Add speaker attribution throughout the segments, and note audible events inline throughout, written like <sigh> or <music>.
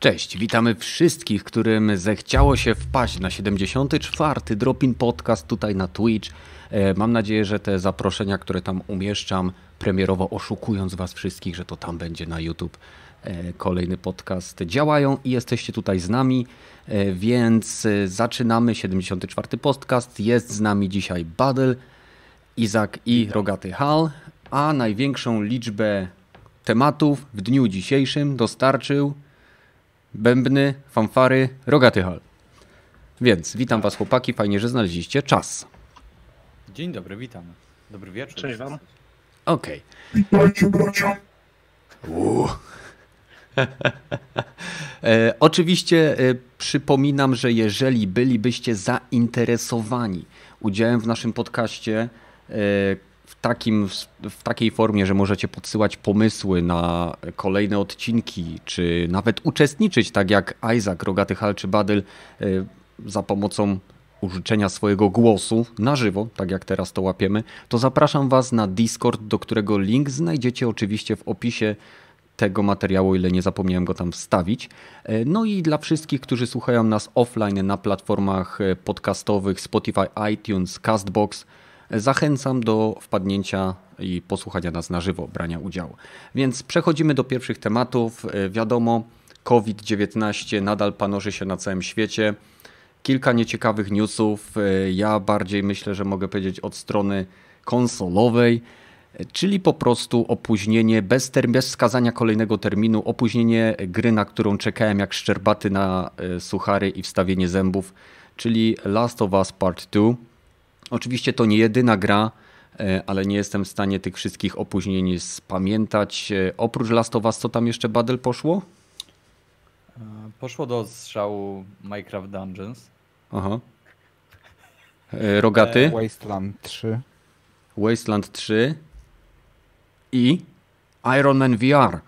Speaker 1: Cześć, witamy wszystkich, którym zechciało się wpaść na 74. Dropin Podcast tutaj na Twitch. E, mam nadzieję, że te zaproszenia, które tam umieszczam, premierowo oszukując Was wszystkich, że to tam będzie na YouTube e, kolejny podcast, działają i jesteście tutaj z nami, e, więc zaczynamy 74. podcast. Jest z nami dzisiaj Badel, Izak i Rogaty Hal, a największą liczbę tematów w dniu dzisiejszym dostarczył bębny, fanfary, rogaty hal. Więc witam was chłopaki, fajnie, że znaleźliście czas.
Speaker 2: Dzień dobry, witam. Dobry wieczór.
Speaker 3: Cześć wam.
Speaker 1: Okej.
Speaker 4: Witajcie bracia.
Speaker 1: E, oczywiście e, przypominam, że jeżeli bylibyście zainteresowani udziałem w naszym podcaście e, takim, w takiej formie, że możecie podsyłać pomysły na kolejne odcinki, czy nawet uczestniczyć, tak jak Isaac, Rogaty Hal czy Badyl, e, za pomocą użyczenia swojego głosu na żywo, tak jak teraz to łapiemy, to zapraszam Was na Discord, do którego link znajdziecie oczywiście w opisie tego materiału, ile nie zapomniałem go tam wstawić. E, No i dla wszystkich, którzy słuchają nas offline na platformach e, podcastowych Spotify, iTunes, Castbox, zachęcam do wpadnięcia i posłuchania nas na żywo, brania udziału. Więc przechodzimy do pierwszych tematów. E, Wiadomo, COVID-19 nadal panorzy się na całym świecie. Kilka nieciekawych newsów. E, Ja bardziej myślę, że mogę powiedzieć od strony konsolowej, e, czyli po prostu opóźnienie bez, term- bez wskazania kolejnego terminu, opóźnienie gry, na którą czekałem jak szczerbaty na suchary i wstawienie zębów, czyli Last of Us Part 2. Oczywiście to nie jedyna gra, e, ale nie jestem w stanie tych wszystkich opóźnień spamiętać. E, Oprócz Last of Us, co tam jeszcze Badel poszło?
Speaker 2: E, Poszło do strzału Minecraft Dungeons.
Speaker 1: Aha. Rogaty,
Speaker 4: Wasteland 3.
Speaker 1: Wasteland 3 i Iron Man VR.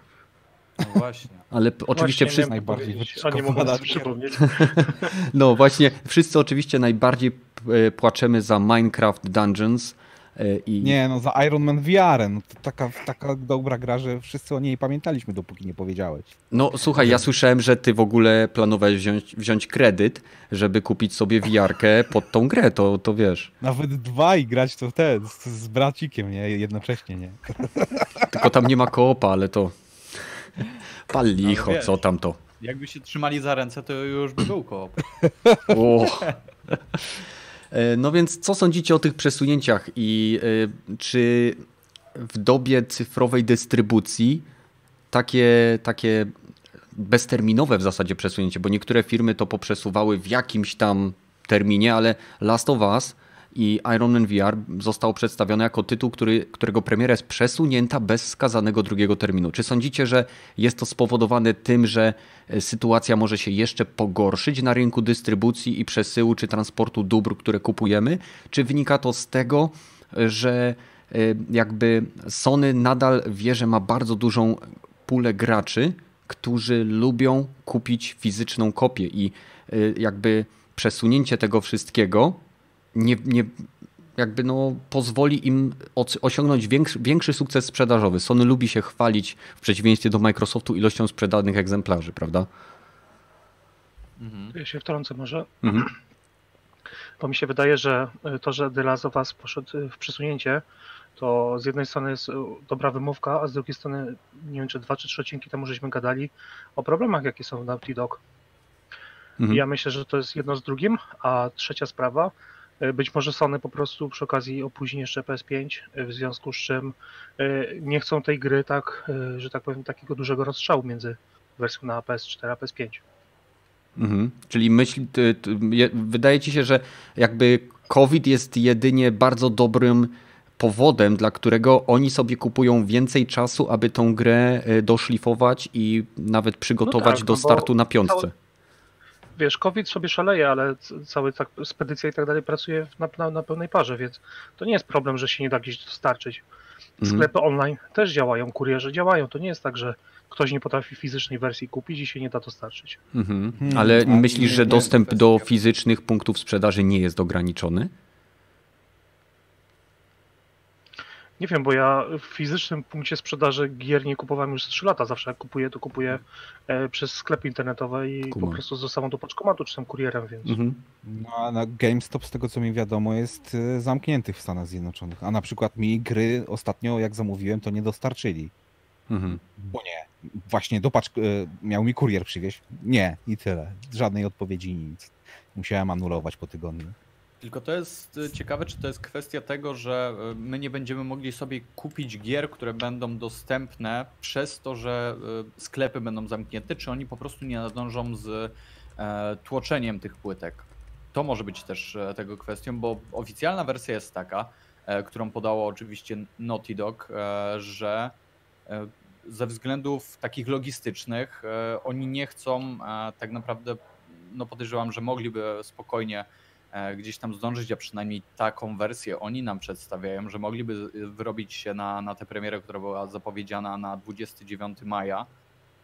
Speaker 2: No właśnie.
Speaker 1: Ale p- oczywiście
Speaker 3: Właśnie
Speaker 1: wszyscy,
Speaker 4: najbardziej
Speaker 3: mogę sobie
Speaker 4: wyczyskowana.
Speaker 3: przypomnieć. <laughs>
Speaker 1: no właśnie, wszyscy oczywiście najbardziej e, płaczemy za Minecraft Dungeons e, i
Speaker 4: Nie, no za Iron Man VR. No to taka, taka dobra gra, że wszyscy o niej pamiętaliśmy, dopóki nie powiedziałeś.
Speaker 1: No słuchaj, ja słyszałem, że ty w ogóle planowałeś wziąć, wziąć kredyt, żeby kupić sobie VR-kę pod tą grę, to, to wiesz.
Speaker 4: Nawet dwa i grać to ten, z, z bracikiem, nie? Jednocześnie, nie?
Speaker 1: Tylko tam nie ma koopa, ale to... Pal licho,
Speaker 2: wiesz.
Speaker 1: co tam to.
Speaker 2: Jakby się trzymali za ręce, to już by był koop. <laughs>
Speaker 1: E, No więc co sądzicie o tych przesunięciach i e, czy w dobie cyfrowej dystrybucji takie, takie bezterminowe w zasadzie przesunięcie, bo niektóre firmy to poprzesuwały w jakimś tam terminie, ale Last of Us i Iron Man VR zostało przedstawione jako tytuł, który, którego premiera jest przesunięta bez wskazanego drugiego terminu. Czy sądzicie, że jest to spowodowane tym, że e, sytuacja może się jeszcze pogorszyć na rynku dystrybucji i przesyłu czy transportu dóbr, które kupujemy? Czy wynika to z tego, że e, jakby Sony nadal wie, że ma bardzo dużą pulę graczy, którzy lubią kupić fizyczną kopię i jakby przesunięcie tego wszystkiego nie, nie jakby no pozwoli im osiągnąć większy, większy sukces sprzedażowy. Sony lubi się chwalić w przeciwieństwie do Microsoftu ilością sprzedanych egzemplarzy, prawda?
Speaker 3: Ja się wtrącę może,
Speaker 1: Mhm. <clears throat>
Speaker 3: bo mi się wydaje, że y, to, że The Last of Us poszedł y, w przesunięcie, to z jednej strony jest y, dobra wymówka, a z drugiej strony, nie wiem czy dwa czy trzy odcinki temu żeśmy gadali o problemach, jakie są w Naughty Dog.
Speaker 1: Mhm.
Speaker 3: Ja myślę, że to jest jedno z drugim, a trzecia sprawa, być może Sony po prostu przy okazji opóźni jeszcze PS5, y, w związku z czym y, nie chcą tej gry tak, że tak powiem, takiego dużego rozstrzału między wersją na PS4 a PS5.
Speaker 1: Mhm. Czyli myśl, ty, ty, je- wydaje ci się, że jakby COVID jest jedynie bardzo dobrym powodem, dla którego oni sobie kupują więcej czasu, aby tą grę doszlifować i nawet przygotować
Speaker 3: tak,
Speaker 1: do
Speaker 3: no
Speaker 1: startu na piątce.
Speaker 3: Wiesz, COVID sobie szaleje, ale cały tak, spedycja i tak dalej pracuje na, na, na pełnej parze, więc to nie jest problem, że się nie da gdzieś dostarczyć.
Speaker 1: Mhm.
Speaker 3: Sklepy online też działają, kurierzy działają. To nie jest tak, że ktoś nie potrafi fizycznej wersji kupić i się nie da dostarczyć.
Speaker 1: Mhm.
Speaker 4: Hmm,
Speaker 1: Ale
Speaker 4: a
Speaker 1: myślisz, że dostęp do fizycznych punktów sprzedaży nie jest ograniczony?
Speaker 3: Nie wiem, bo ja w fizycznym punkcie sprzedaży gier nie kupowałem już z 3 lata. Zawsze jak kupuję, to kupuję e, przez sklepy internetowe i
Speaker 1: Kumam.
Speaker 3: po prostu zostawiam do paczkomatu czy tam kurierem, więc.
Speaker 1: Mhm.
Speaker 4: No, a na GameStop, z tego co mi wiadomo, jest y, zamknięty w Stanach Zjednoczonych. A na przykład mi gry ostatnio, jak zamówiłem, to nie dostarczyli.
Speaker 1: Mhm.
Speaker 4: Bo nie. Właśnie do paczk- y, miał mi kurier przywieźć. Nie, i tyle. Żadnej odpowiedzi, nic. Musiałem anulować po tygodniu.
Speaker 2: Tylko to jest y, ciekawe, czy to jest kwestia tego, że y, my nie będziemy mogli sobie kupić gier, które będą dostępne przez to, że y, sklepy będą zamknięte, czy oni po prostu nie nadążą z e, tłoczeniem tych płytek. To może być też e, tego kwestią, bo oficjalna wersja jest taka, e, którą podało oczywiście Naughty Dog, że ze względów takich logistycznych oni nie chcą tak naprawdę, no podejrzewam, że mogliby spokojnie gdzieś tam zdążyć, a przynajmniej taką wersję oni nam przedstawiają, że mogliby y, wyrobić się na, na tę premierę, która była zapowiedziana na 29 maja,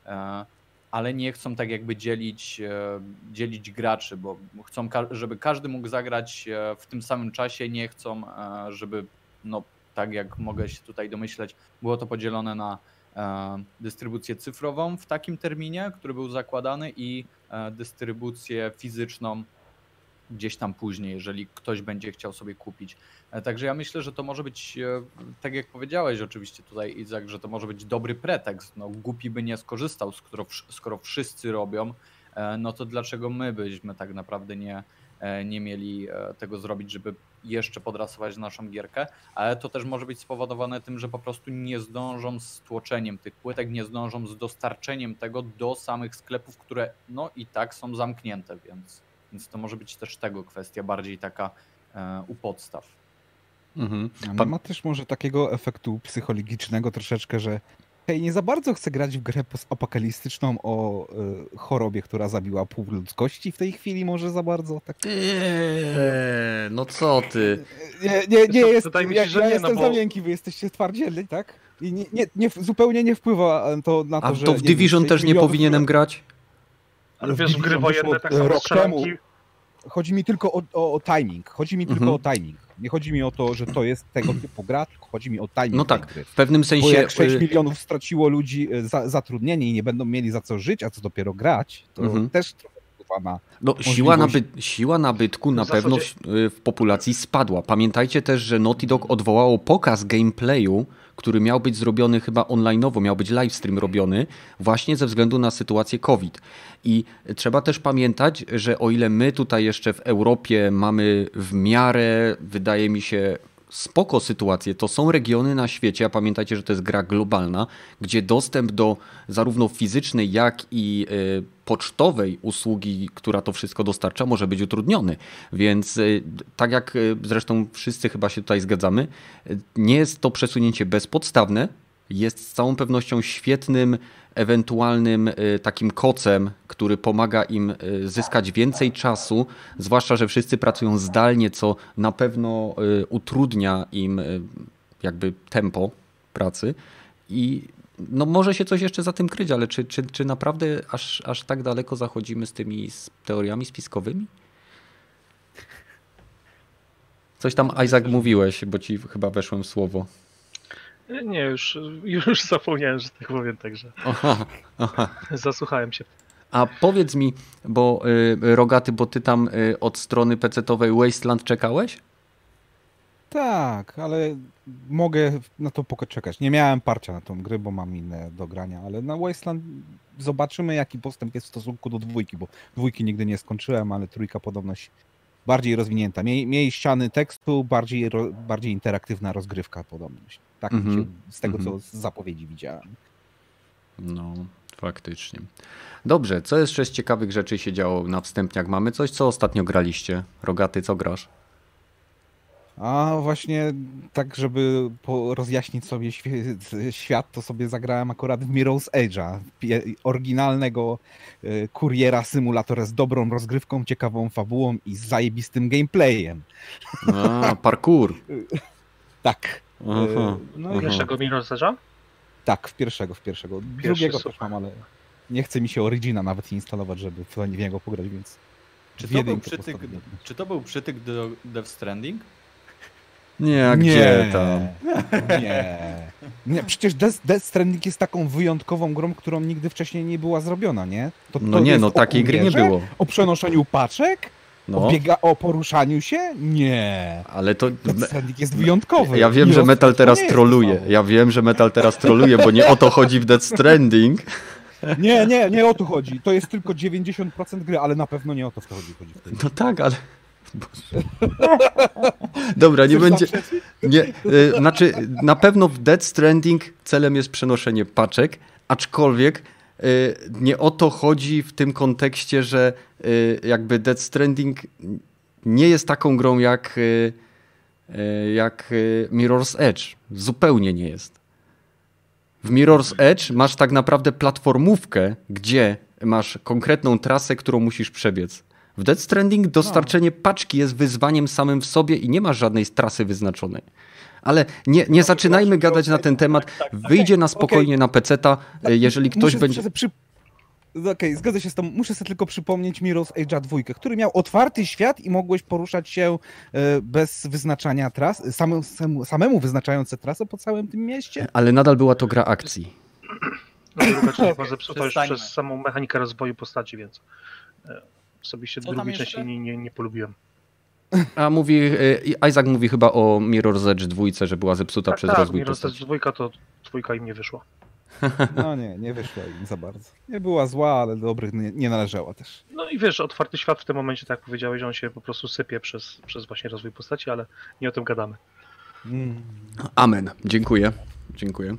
Speaker 2: e, ale nie chcą tak jakby dzielić, e, dzielić graczy, bo chcą, żeby każdy mógł zagrać e, w tym samym czasie, nie chcą, e, żeby, no tak jak mogę się tutaj domyśleć, było to podzielone na e, dystrybucję cyfrową w takim terminie, który był zakładany i e, dystrybucję fizyczną gdzieś tam później, jeżeli ktoś będzie chciał sobie kupić. E, Także ja myślę, że to może być, e, tak jak powiedziałeś oczywiście tutaj Izak, że to może być dobry pretekst. No, głupi by nie skorzystał, skoro, skoro wszyscy robią, e, no to dlaczego my byśmy tak naprawdę nie, nie mieli tego zrobić, żeby jeszcze podrasować naszą gierkę, ale to też może być spowodowane tym, że po prostu nie zdążą z tłoczeniem tych płytek, nie zdążą z dostarczeniem tego do samych sklepów, które no i tak są zamknięte, więc, więc to może być też tego kwestia, bardziej taka e, u podstaw.
Speaker 1: Mhm.
Speaker 4: A
Speaker 1: Pa-
Speaker 4: ma też może takiego efektu psychologicznego troszeczkę, że hej, nie za bardzo chcę grać w grę apokaliptyczną o y, chorobie, która zabiła pół ludzkości w tej chwili może za bardzo. Tak.
Speaker 1: Eee, no co ty?
Speaker 4: Nie, nie, nie
Speaker 3: co,
Speaker 4: jest,
Speaker 3: mi
Speaker 4: ja,
Speaker 3: się, że
Speaker 4: ja
Speaker 3: nie,
Speaker 4: jestem
Speaker 3: no
Speaker 4: za
Speaker 3: bo-
Speaker 4: miękki, wy jesteście twardzielni, tak? I nie, nie, nie, zupełnie nie wpływa to na to,
Speaker 1: A
Speaker 4: że...
Speaker 1: to w
Speaker 4: wiem,
Speaker 1: Division też nie powinienem grać?
Speaker 3: Ale wiesz, w gry wojenne tak samo
Speaker 4: rok
Speaker 3: strzelanki.
Speaker 4: temu. Chodzi mi tylko o, o, o timing. Chodzi mi
Speaker 1: Mhm.
Speaker 4: tylko o timing. Nie chodzi mi o to, że to jest tego typu gra, tylko chodzi mi o timing
Speaker 1: No tak, w pewnym
Speaker 4: Bo
Speaker 1: sensie...
Speaker 4: jak 6
Speaker 1: y,
Speaker 4: milionów straciło ludzi e, za, zatrudnienie i nie będą mieli za co żyć, a co dopiero grać, to
Speaker 1: Mhm.
Speaker 4: też trochę wpływa na...
Speaker 1: No, siła, naby, siła nabytku na pewno w,
Speaker 3: zasadzie-
Speaker 1: w populacji spadła. Pamiętajcie też, że Naughty Dog odwołało pokaz gameplayu, który miał być zrobiony chyba online'owo, miał być livestream robiony, właśnie ze względu na sytuację COVID. I trzeba też pamiętać, że o ile my tutaj jeszcze w Europie mamy w miarę, wydaje mi się, spoko sytuację, to są regiony na świecie, a pamiętajcie, że to jest gra globalna, gdzie dostęp do zarówno fizycznej, jak i y, pocztowej usługi, która to wszystko dostarcza, może być utrudniony. Więc y, tak jak y, zresztą wszyscy chyba się tutaj zgadzamy, nie jest to przesunięcie bezpodstawne, jest z całą pewnością świetnym, ewentualnym y, takim kocem, który pomaga im y, zyskać więcej czasu, zwłaszcza, że wszyscy pracują zdalnie, co na pewno y, utrudnia im jakby tempo pracy i no może się coś jeszcze za tym kryć, ale czy, czy, czy naprawdę aż, aż tak daleko zachodzimy z tymi s- teoriami spiskowymi? Coś tam Isaac mówiłeś, bo ci chyba weszłem w słowo.
Speaker 3: Nie, już, już <laughs> zapomniałem, że tak powiem, także
Speaker 1: Aha, aha.
Speaker 3: zasłuchałem się.
Speaker 1: A powiedz mi, bo y, Rogaty, bo ty tam y, od strony PC-owej Wasteland czekałeś?
Speaker 4: Tak, ale mogę na to poczekać. Nie miałem parcia na tą grę, bo mam inne do grania, ale na Wasteland zobaczymy, jaki postęp jest w stosunku do dwójki, bo dwójki nigdy nie skończyłem, ale trójka podobność bardziej rozwinięta. Mniej, mniej ściany tekstu, bardziej, ro, bardziej interaktywna rozgrywka podobność. Tak mi
Speaker 1: Mhm,
Speaker 4: się, z tego,
Speaker 1: mhm.
Speaker 4: co z zapowiedzi widziałem.
Speaker 1: No, faktycznie. Dobrze, co jeszcze z ciekawych rzeczy się działo na wstępniach? Mamy coś, co ostatnio graliście? Rogaty, co grasz?
Speaker 4: A właśnie tak, żeby po, rozjaśnić sobie świat, to sobie zagrałem akurat w Mirror's Edge'a, oryginalnego e, kuriera symulatora z dobrą rozgrywką, ciekawą fabułą i z zajebistym gameplayem.
Speaker 1: A, parkour. <laughs>
Speaker 4: Tak.
Speaker 1: Aha,
Speaker 4: E, no
Speaker 1: aha.
Speaker 3: Pierwszego Mirror's
Speaker 4: tak, w pierwszego, w pierwszego.
Speaker 3: Pierwszy,
Speaker 4: Drugiego
Speaker 3: super.
Speaker 4: też mam, ale nie chce mi się Origina nawet instalować, żeby w niego pograć, więc
Speaker 2: Czy to, był przytyk, czy to był przytyk do Death Stranding?
Speaker 1: Nie, a gdzie tam?
Speaker 4: Nie. Nie, przecież Death, Death Stranding jest taką wyjątkową grą, którą nigdy wcześniej nie była zrobiona, nie? To,
Speaker 1: No
Speaker 4: to
Speaker 1: nie, no takiej gry nie było.
Speaker 4: O przenoszeniu paczek?
Speaker 1: No,
Speaker 4: O, biega, o poruszaniu się? Nie.
Speaker 1: ale to...
Speaker 4: Death Stranding jest wyjątkowy.
Speaker 1: Ja wiem,
Speaker 4: I
Speaker 1: że Metal teraz
Speaker 4: nie
Speaker 1: troluje. Ja wiem, że Metal teraz troluje, bo nie o to chodzi w Death Stranding.
Speaker 4: Nie, nie, nie o to chodzi. To jest tylko 90% gry, ale na pewno nie o to w to chodzi. chodzi w
Speaker 1: No tak, ale... <laughs> Dobra, nie będzie... Nie, y, znaczy na pewno w Dead Stranding celem jest przenoszenie paczek, aczkolwiek y, nie o to chodzi w tym kontekście, że y, jakby Dead Stranding nie jest taką grą jak, jak Mirror's Edge. Zupełnie nie jest. W Mirror's Edge masz tak naprawdę platformówkę, gdzie masz konkretną trasę, którą musisz przebiec. W Dead Stranding dostarczenie paczki jest wyzwaniem samym w sobie i nie masz żadnej trasy wyznaczonej. Ale nie, nie zaczynajmy gadać na ten temat. Wyjdzie na spokojnie na peceta, jeżeli ktoś
Speaker 4: Muszę
Speaker 1: będzie...
Speaker 4: Przy... Okej, zgodzę się z tą. Muszę sobie tylko przypomnieć Mirror's Edge'a 2, który miał otwarty świat i mogłeś poruszać się e, bez wyznaczania tras, samemu, samemu- samemu wyznaczając trasę po całym tym mieście.
Speaker 1: Ale nadal była to gra akcji.
Speaker 3: No, część była zepsuta już przez samą mechanikę rozwoju postaci, więc e, osobiście
Speaker 2: Co
Speaker 3: drugiej części nie, nie, nie polubiłem.
Speaker 1: A mówi, y, Isaac mówi chyba o Mirror's Edge 2, że była zepsuta
Speaker 3: Tak,
Speaker 1: przez
Speaker 3: tak,
Speaker 1: rozwój
Speaker 3: Mirror's
Speaker 1: postaci.
Speaker 3: Edge dwójka to dwójka im nie wyszła. <laughs>
Speaker 4: No nie, nie wyszła im za bardzo. Nie była zła, ale dobrych nie, nie należała też.
Speaker 3: No i wiesz, otwarty świat w tym momencie, tak jak powiedziałeś, że on się po prostu sypie przez, przez właśnie rozwój postaci, ale nie o tym gadamy.
Speaker 4: Mm.
Speaker 1: Amen. Dziękuję. Dziękuję.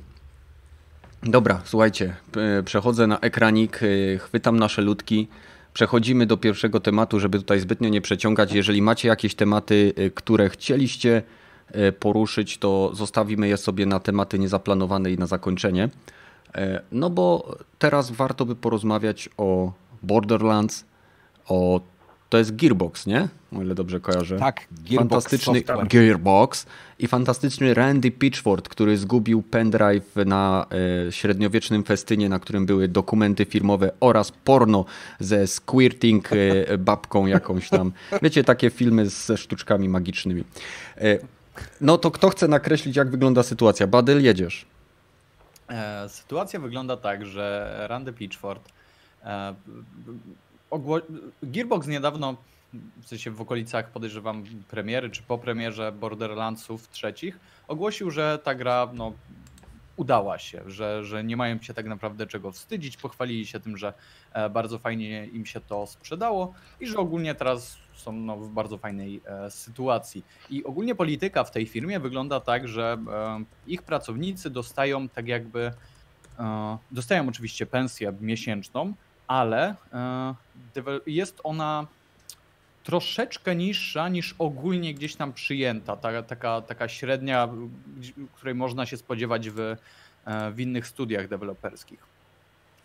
Speaker 1: Dobra, słuchajcie, przechodzę na ekranik, y, chwytam nasze ludki. Przechodzimy do pierwszego tematu, żeby tutaj zbytnio nie przeciągać. Jeżeli macie jakieś tematy, y, które chcieliście y, poruszyć, to zostawimy je sobie na tematy niezaplanowane i na zakończenie. E, No bo teraz warto by porozmawiać o Borderlands, o to jest Gearbox, nie? O ile dobrze kojarzę.
Speaker 4: Tak, Gearbox
Speaker 1: fantastyczny
Speaker 4: Software.
Speaker 1: Gearbox i fantastyczny Randy Pitchford, który zgubił pendrive na e, średniowiecznym festynie, na którym były dokumenty firmowe oraz porno ze squirting e, <laughs> babką jakąś tam. Wiecie, takie filmy ze sztuczkami magicznymi. E, no to kto chce nakreślić, jak wygląda sytuacja? Badyl, jedziesz.
Speaker 2: E, Sytuacja wygląda tak, że Randy Pitchford e, Gearbox niedawno, w sensie w okolicach podejrzewam premiery czy po premierze Borderlandsów trzecich, ogłosił, że ta gra no, udała się, że, że nie mają się tak naprawdę czego wstydzić. Pochwalili się tym, że e, bardzo fajnie im się to sprzedało i że ogólnie teraz są no, w bardzo fajnej e, sytuacji. I ogólnie polityka w tej firmie wygląda tak, że e, ich pracownicy dostają tak jakby, e, dostają oczywiście pensję miesięczną, ale e, jest ona troszeczkę niższa niż ogólnie gdzieś tam przyjęta, ta, taka, taka średnia, której można się spodziewać w, e, w innych studiach deweloperskich.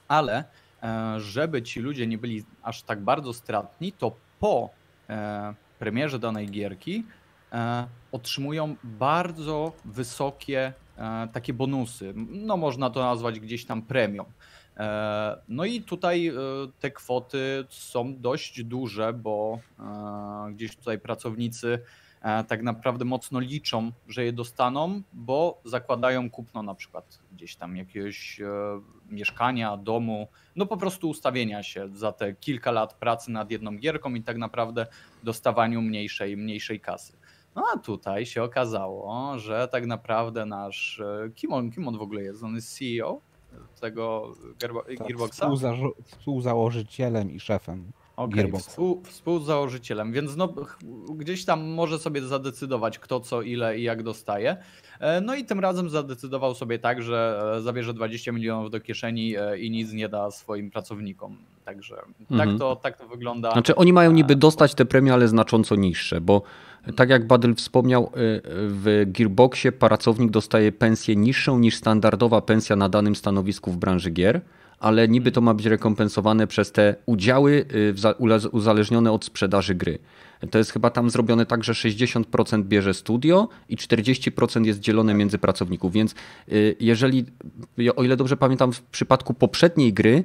Speaker 2: Ale e, żeby ci ludzie nie byli aż tak bardzo stratni, to po premierze danej gierki otrzymują bardzo wysokie takie bonusy. No można to nazwać gdzieś tam premią. E, No i tutaj e, te kwoty są dość duże, bo e, gdzieś tutaj pracownicy tak naprawdę mocno liczą, że je dostaną, bo zakładają kupno na przykład gdzieś tam jakiegoś mieszkania, domu, no po prostu ustawienia się za te kilka lat pracy nad jedną gierką i tak naprawdę dostawaniu mniejszej, mniejszej kasy. No a tutaj się okazało, że tak naprawdę nasz, kim on, kim on w ogóle jest? On jest CEO tego
Speaker 4: Tak,
Speaker 2: Gearboxa?
Speaker 4: współzażo- współzałożycielem i szefem. Gearboxa.
Speaker 2: współ, współzałożycielem, więc no, gdzieś tam może sobie zadecydować kto co, ile i jak dostaje. E, No i tym razem zadecydował sobie tak, że e, zabierze 20 milionów do kieszeni e, i nic nie da swoim pracownikom. Także
Speaker 1: Mhm.
Speaker 2: tak, to, tak to wygląda.
Speaker 1: Znaczy oni mają niby dostać te premie, ale znacząco niższe, bo tak jak Badyl wspomniał, w Gearboxie pracownik dostaje pensję niższą niż standardowa pensja na danym stanowisku w branży gier, ale niby to ma być rekompensowane przez te udziały y, uzależnione od sprzedaży gry. To jest chyba tam zrobione tak, że 60% bierze studio i 40% jest dzielone między pracowników, więc y, jeżeli, o ile dobrze pamiętam, w przypadku poprzedniej gry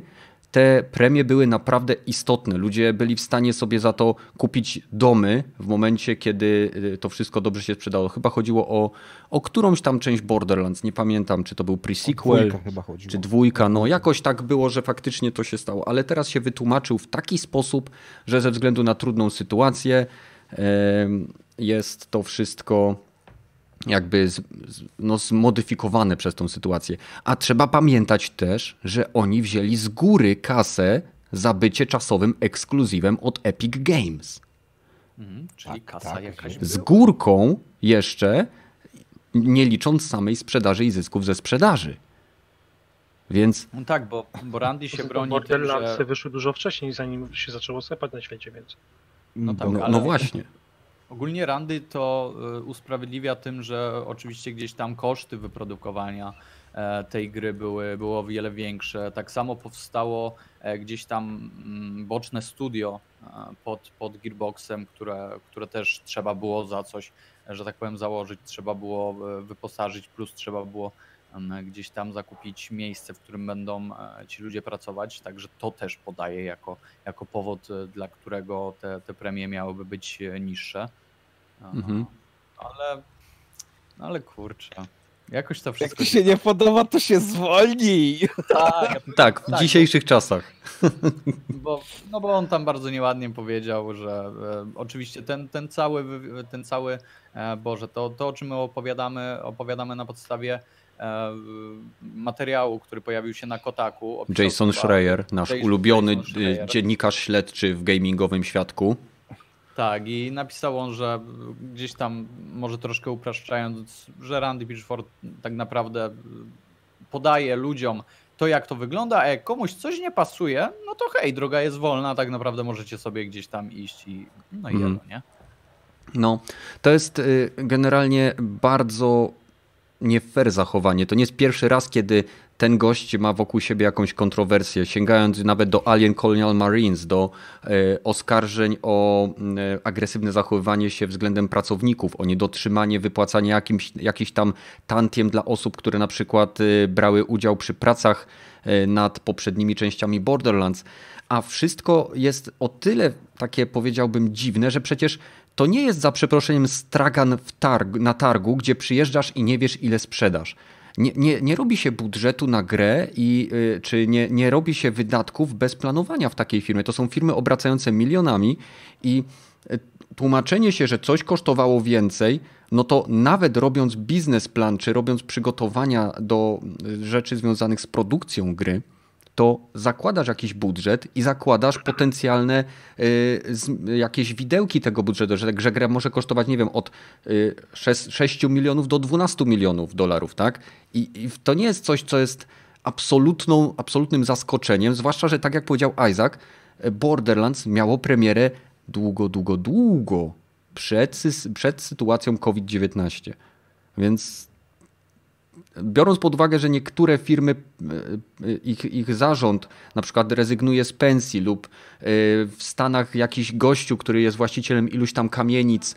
Speaker 1: te premie były naprawdę istotne. Ludzie byli w stanie sobie za to kupić domy w momencie, kiedy y, to wszystko dobrze się sprzedało. Chyba chodziło o, o którąś tam część Borderlands. Nie pamiętam, czy to był pre-sequel, czy dwójka. No jakoś tak było, że faktycznie to się stało. Ale teraz się wytłumaczył w taki sposób, że ze względu na trudną sytuację jest to wszystko jakby z, no, zmodyfikowane przez tą sytuację. A trzeba pamiętać też, że oni wzięli z góry kasę za bycie czasowym ekskluzywem od Epic Games.
Speaker 2: Mhm, czyli tak, kasa tak, jakaś.
Speaker 1: Z górką jeszcze, nie licząc samej sprzedaży i zysków ze sprzedaży. Więc.
Speaker 2: No tak, bo, bo Randy się broni.
Speaker 3: Borderlandsy że... wyszły dużo wcześniej, zanim się zaczęło sypać na świecie, więc.
Speaker 1: No, tak, no, ale... no właśnie.
Speaker 2: Ogólnie Randy to y, usprawiedliwia tym, że oczywiście gdzieś tam koszty wyprodukowania e, tej gry były, było o wiele większe. Tak samo powstało e, gdzieś tam mm, boczne studio e, pod, pod Gearboxem, które, które też trzeba było za coś, że tak powiem, założyć, trzeba było wyposażyć, plus trzeba było gdzieś tam zakupić miejsce, w którym będą ci ludzie pracować, także to też podaje jako, jako powód, dla którego te, te premie miałyby być niższe. Mhm. Ale, no ale kurczę. Jakoś to wszystko.
Speaker 4: Jak ci się nie podoba, to się zwolnij.
Speaker 1: Tak, tak w tak. dzisiejszych czasach.
Speaker 2: Bo, no bo on tam bardzo nieładnie powiedział, że e, oczywiście ten, ten cały, ten cały e, Boże, to, to o czym my opowiadamy, opowiadamy na podstawie e, materiału, który pojawił się na Kotaku.
Speaker 1: Jason Schreier, nasz Jason, ulubiony Jason Schreier. dziennikarz śledczy w gamingowym świadku.
Speaker 2: Tak, i napisał on, że gdzieś tam, może troszkę upraszczając, że Randy Pitchford tak naprawdę podaje ludziom to, jak to wygląda, a jak komuś coś nie pasuje, no to hej, droga jest wolna, tak naprawdę możecie sobie gdzieś tam iść i no i mm. nie?
Speaker 1: No, to jest y, generalnie bardzo nie fair zachowanie. To nie jest pierwszy raz, kiedy ten gość ma wokół siebie jakąś kontrowersję, sięgając nawet do Alien Colonial Marines, do e, oskarżeń o e, agresywne zachowywanie się względem pracowników, o niedotrzymanie wypłacania jakimś, jakichś tam tantiem dla osób, które na przykład e, brały udział przy pracach nad poprzednimi częściami Borderlands. A wszystko jest o tyle takie powiedziałbym dziwne, że przecież to nie jest za przeproszeniem stragan targ, na targu, gdzie przyjeżdżasz i nie wiesz ile sprzedasz nie, nie, nie robi się budżetu na grę i y, czy nie, nie robi się wydatków bez planowania w takiej firmie. To są firmy obracające milionami i y, tłumaczenie się, że coś kosztowało więcej, no to nawet robiąc biznesplan, czy robiąc przygotowania do y, rzeczy związanych z produkcją gry, to zakładasz jakiś budżet i zakładasz potencjalne y, jakieś widełki tego budżetu, że, że gra może kosztować, nie wiem, od y, 6, 6 milionów do 12 milionów dolarów, tak? I, I, to nie jest coś, co jest absolutną, absolutnym zaskoczeniem, zwłaszcza, że tak jak powiedział Isaac, Borderlands miało premierę długo, długo, długo przed, przed sytuacją COVID-19. Więc biorąc pod uwagę, że niektóre firmy, e, e, ich, ich zarząd na przykład rezygnuje z pensji lub e, w Stanach jakiś gościu, który jest właścicielem iluś tam kamienic,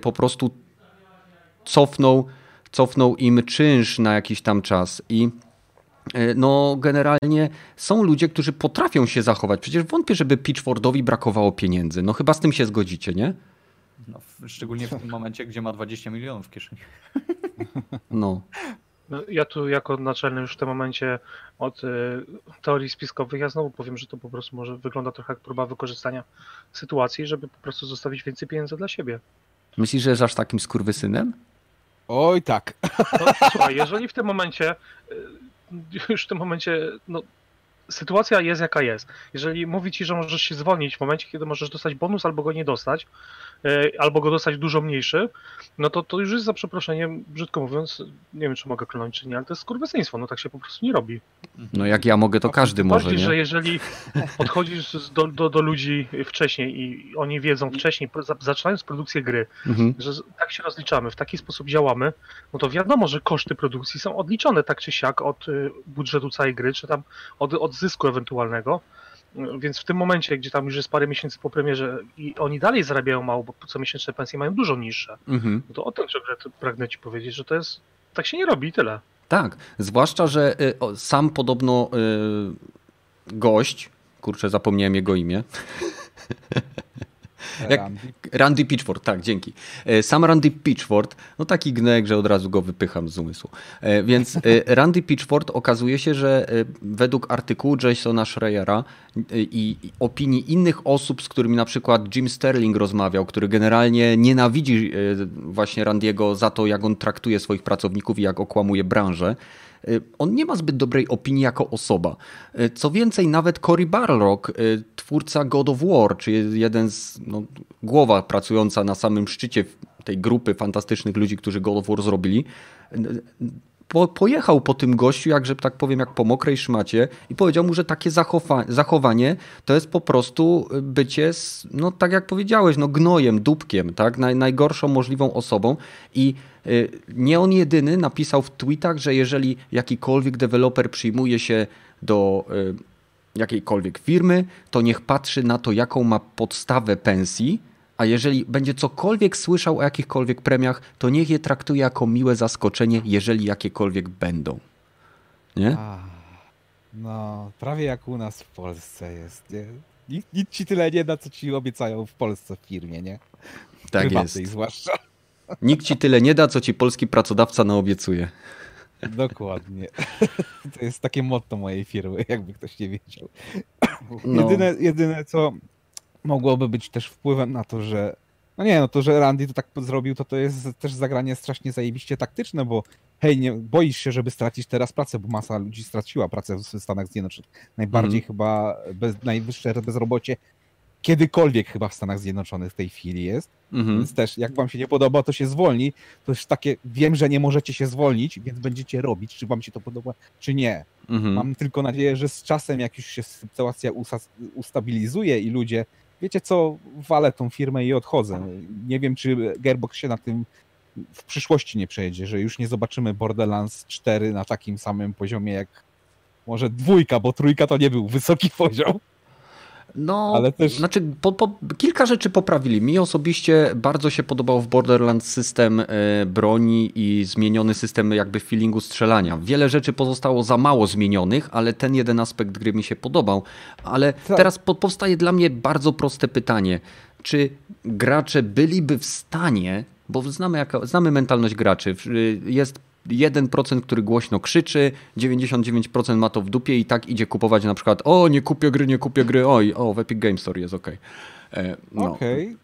Speaker 1: po prostu cofnął, cofnął im czynsz na jakiś tam czas i no generalnie są ludzie, którzy potrafią się zachować. Przecież wątpię, żeby Pitchfordowi brakowało pieniędzy. No chyba z tym się zgodzicie, nie?
Speaker 2: No, szczególnie w tym momencie, gdzie ma 20 milionów w kieszeni.
Speaker 1: No. <laughs>
Speaker 3: No, ja tu jako naczelny już w tym momencie od y, teorii spiskowych, ja znowu powiem, że to po prostu może wygląda trochę jak próba wykorzystania sytuacji, żeby po prostu zostawić więcej pieniędzy dla siebie.
Speaker 1: Myślisz, że jest aż takim skurwysynem?
Speaker 4: Oj tak.
Speaker 3: No, słuchaj, jeżeli w tym momencie, y, już w tym momencie, no, sytuacja jest jaka jest. Jeżeli mówi ci, że możesz się zwolnić w momencie, kiedy możesz dostać bonus albo go nie dostać, E, albo go dostać dużo mniejszy, no to to już jest za przeproszeniem, brzydko mówiąc, nie wiem czy mogę klonąć czy nie, ale to jest skurwysyństwo, no tak się po prostu nie robi.
Speaker 1: No jak ja mogę, to każdy może,
Speaker 3: Bardziej, że jeżeli podchodzisz do, do, do, ludzi wcześniej i oni wiedzą wcześniej, zaczynając produkcję gry, mhm. że tak się rozliczamy, w taki sposób działamy, no to wiadomo, że koszty produkcji są odliczone tak czy siak od y, budżetu całej gry, czy tam od, od zysku ewentualnego, więc w tym momencie, gdzie tam już jest parę miesięcy po premierze i oni dalej zarabiają mało, bo co miesięczne pensje mają dużo niższe, mhm. no to o tym, że pragnę ci powiedzieć, że to jest, tak się nie robi i tyle.
Speaker 1: Tak, zwłaszcza, że y, sam podobno gość, kurczę, zapomniałem jego imię. <laughs> Jak-
Speaker 4: Randy.
Speaker 1: Randy Pitchford, tak, dzięki. E, Sam Randy Pitchford, no taki gnek, że od razu go wypycham z umysłu. E, Więc e, Randy Pitchford okazuje się, że e, według artykułu Jasona Schreiera e, i opinii innych osób, z którymi na przykład Jim Sterling rozmawiał, który generalnie nienawidzi e, właśnie Randiego za to, jak on traktuje swoich pracowników i jak okłamuje branżę, on nie ma zbyt dobrej opinii jako osoba. Y, Co więcej, nawet Cory Barlog, y, twórca God of War, czyli jeden z no, głowa pracująca na samym szczycie tej grupy fantastycznych ludzi, którzy God of War zrobili, y, po, pojechał po tym gościu, jak że tak powiem, jak po mokrej szmacie i powiedział mu, że takie zachowa zachowanie to jest po prostu bycie, z, no tak jak powiedziałeś, no gnojem, dupkiem, tak, Naj, najgorszą możliwą osobą i y, nie on jedyny napisał w tweetach, że jeżeli jakikolwiek deweloper przyjmuje się do y, jakiejkolwiek firmy, to niech patrzy na to, jaką ma podstawę pensji, a jeżeli będzie cokolwiek słyszał o jakichkolwiek premiach, to niech je traktuje jako miłe zaskoczenie, jeżeli jakiekolwiek będą. Nie?
Speaker 4: A, no, prawie jak u nas w Polsce jest, nie? Nic, nic ci tyle nie da, co ci obiecają w Polsce w firmie, nie?
Speaker 1: Tak
Speaker 4: Prywatnej
Speaker 1: jest.
Speaker 4: zwłaszcza.
Speaker 1: Nikt ci tyle nie da, co ci polski pracodawca naobiecuje.
Speaker 4: Dokładnie. To jest takie motto mojej firmy, jakby ktoś nie wiedział.
Speaker 1: No.
Speaker 4: Jedyne, jedyne, co mogłoby być też wpływem na to, że no nie, no to, że Randy to tak zrobił, to to jest też zagranie strasznie zajebiście taktyczne, bo hej, nie boisz się, żeby stracić teraz pracę, bo masa ludzi straciła pracę w Stanach Zjednoczonych. Najbardziej
Speaker 1: Mhm.
Speaker 4: chyba bez, najwyższe bezrobocie kiedykolwiek chyba w Stanach Zjednoczonych w tej chwili jest.
Speaker 1: Mhm.
Speaker 4: Więc też, jak wam się nie podoba, to się zwolni. To już takie, wiem, że nie możecie się zwolnić, więc będziecie robić, czy wam się to podoba, czy nie.
Speaker 1: Mhm.
Speaker 4: Mam tylko nadzieję, że z czasem, jak już się sytuacja ustabilizuje i ludzie, wiecie co, walę tą firmę i odchodzę. Nie wiem, czy Gearbox się na tym w przyszłości nie przejedzie, że już nie zobaczymy Borderlands 4 na takim samym poziomie jak może dwójka, bo trójka to nie był wysoki <laughs> poziom.
Speaker 1: No,
Speaker 4: też-
Speaker 1: znaczy po, po, kilka rzeczy poprawili. Mi osobiście bardzo się podobał w Borderlands system e, broni i zmieniony system jakby feelingu strzelania. Wiele rzeczy pozostało za mało zmienionych, ale ten jeden aspekt gry mi się podobał. Ale
Speaker 4: Tak.
Speaker 1: teraz po, powstaje dla mnie bardzo proste pytanie. Czy gracze byliby w stanie, bo znamy, jaka, znamy mentalność graczy, w- jest 1%, który głośno krzyczy, 99% ma to w dupie i tak idzie kupować na przykład o, nie kupię gry, nie kupię gry, oj, o, w Epic Game Store jest okej. E, No,
Speaker 4: Okej.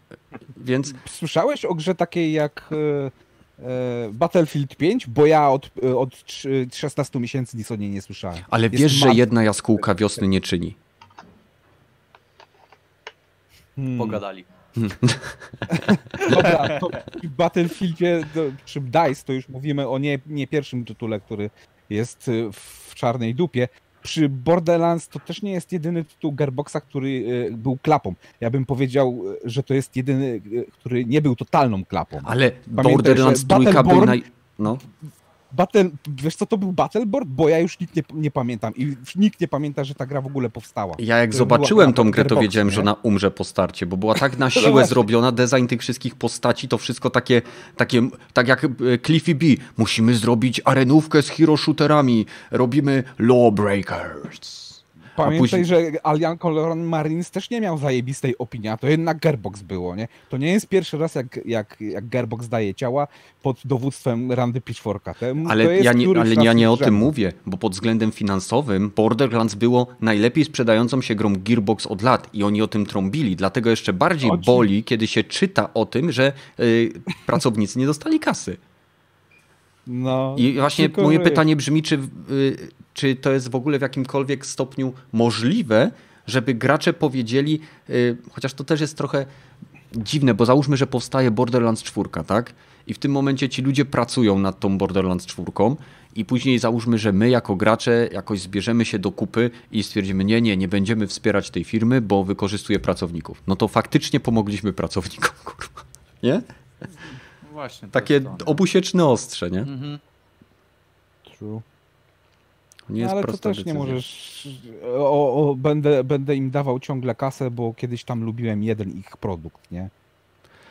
Speaker 1: więc
Speaker 4: Słyszałeś o grze takiej jak e, e, Battlefield 5? Bo ja od, e, od trz- 16 miesięcy nic o niej nie słyszałem.
Speaker 1: ale
Speaker 4: Jest
Speaker 1: wiesz, że jedna jaskółka wiosny nie czyni.
Speaker 4: Hmm.
Speaker 2: Pogadali. <laughs>
Speaker 4: Dobra, to w Battlefieldzie czy DICE to już mówimy o nie, nie pierwszym tytule, który jest y, w czarnej dupie. Przy Borderlands to też nie jest jedyny tytuł Gearboxa, który y, był klapą. Ja bym powiedział, y, że to jest jedyny, który nie był totalną klapą.
Speaker 1: Ale
Speaker 4: Pamiętaj,
Speaker 1: Borderlands
Speaker 4: że
Speaker 1: trójka był
Speaker 4: Battleborn-
Speaker 1: naj... No,
Speaker 4: Battle, wiesz co to był Battleboard? Bo ja już nikt nie, nie pamiętam i nikt nie pamięta, że ta gra w ogóle powstała.
Speaker 1: ja jak
Speaker 4: To
Speaker 1: zobaczyłem tą grę, to wiedziałem,
Speaker 4: nie?
Speaker 1: że ona umrze po starcie, bo była tak na <laughs> siłę zrobiona, design tych wszystkich postaci, to wszystko takie, takie tak jak e, Cliffy B. Musimy zrobić arenówkę z hero shooterami, robimy Lawbreakers.
Speaker 4: Pamiętaj,
Speaker 1: później-
Speaker 4: że Alien Color Marines też nie miał zajebistej opinii, a to jednak Gearbox było, nie? To nie jest pierwszy raz, jak, jak, jak Gearbox daje ciała pod dowództwem Randy Pitchforka.
Speaker 1: Ale ja nie, ale ja nie o tym mówię, bo pod względem finansowym Borderlands było najlepiej sprzedającą się grą Gearbox od lat i oni o tym trąbili. Dlatego jeszcze bardziej boli, kiedy się czyta o tym, że y, pracownicy nie dostali kasy.
Speaker 4: No,
Speaker 1: I właśnie moje pytanie brzmi, czy, y, czy to jest w ogóle w jakimkolwiek stopniu możliwe, żeby gracze powiedzieli, y, chociaż to też jest trochę dziwne, bo załóżmy, że powstaje Borderlands 4, tak? I w tym momencie ci ludzie pracują nad tą Borderlands 4 i później załóżmy, że my jako gracze jakoś zbierzemy się do kupy i stwierdzimy, nie, nie, nie będziemy wspierać tej firmy, bo wykorzystuje pracowników. No to faktycznie pomogliśmy pracownikom, <laughs> kurwa. Nie?
Speaker 2: Właśnie.
Speaker 1: Takie
Speaker 2: nie?
Speaker 1: obusieczne ostrze, nie?
Speaker 2: Mhm.
Speaker 4: True.
Speaker 1: Nie jest
Speaker 4: ale to
Speaker 1: prosta
Speaker 4: też nie
Speaker 1: decyzja.
Speaker 4: możesz. O, o, będę, będę im dawał ciągle kasę, bo kiedyś tam lubiłem jeden ich produkt, nie?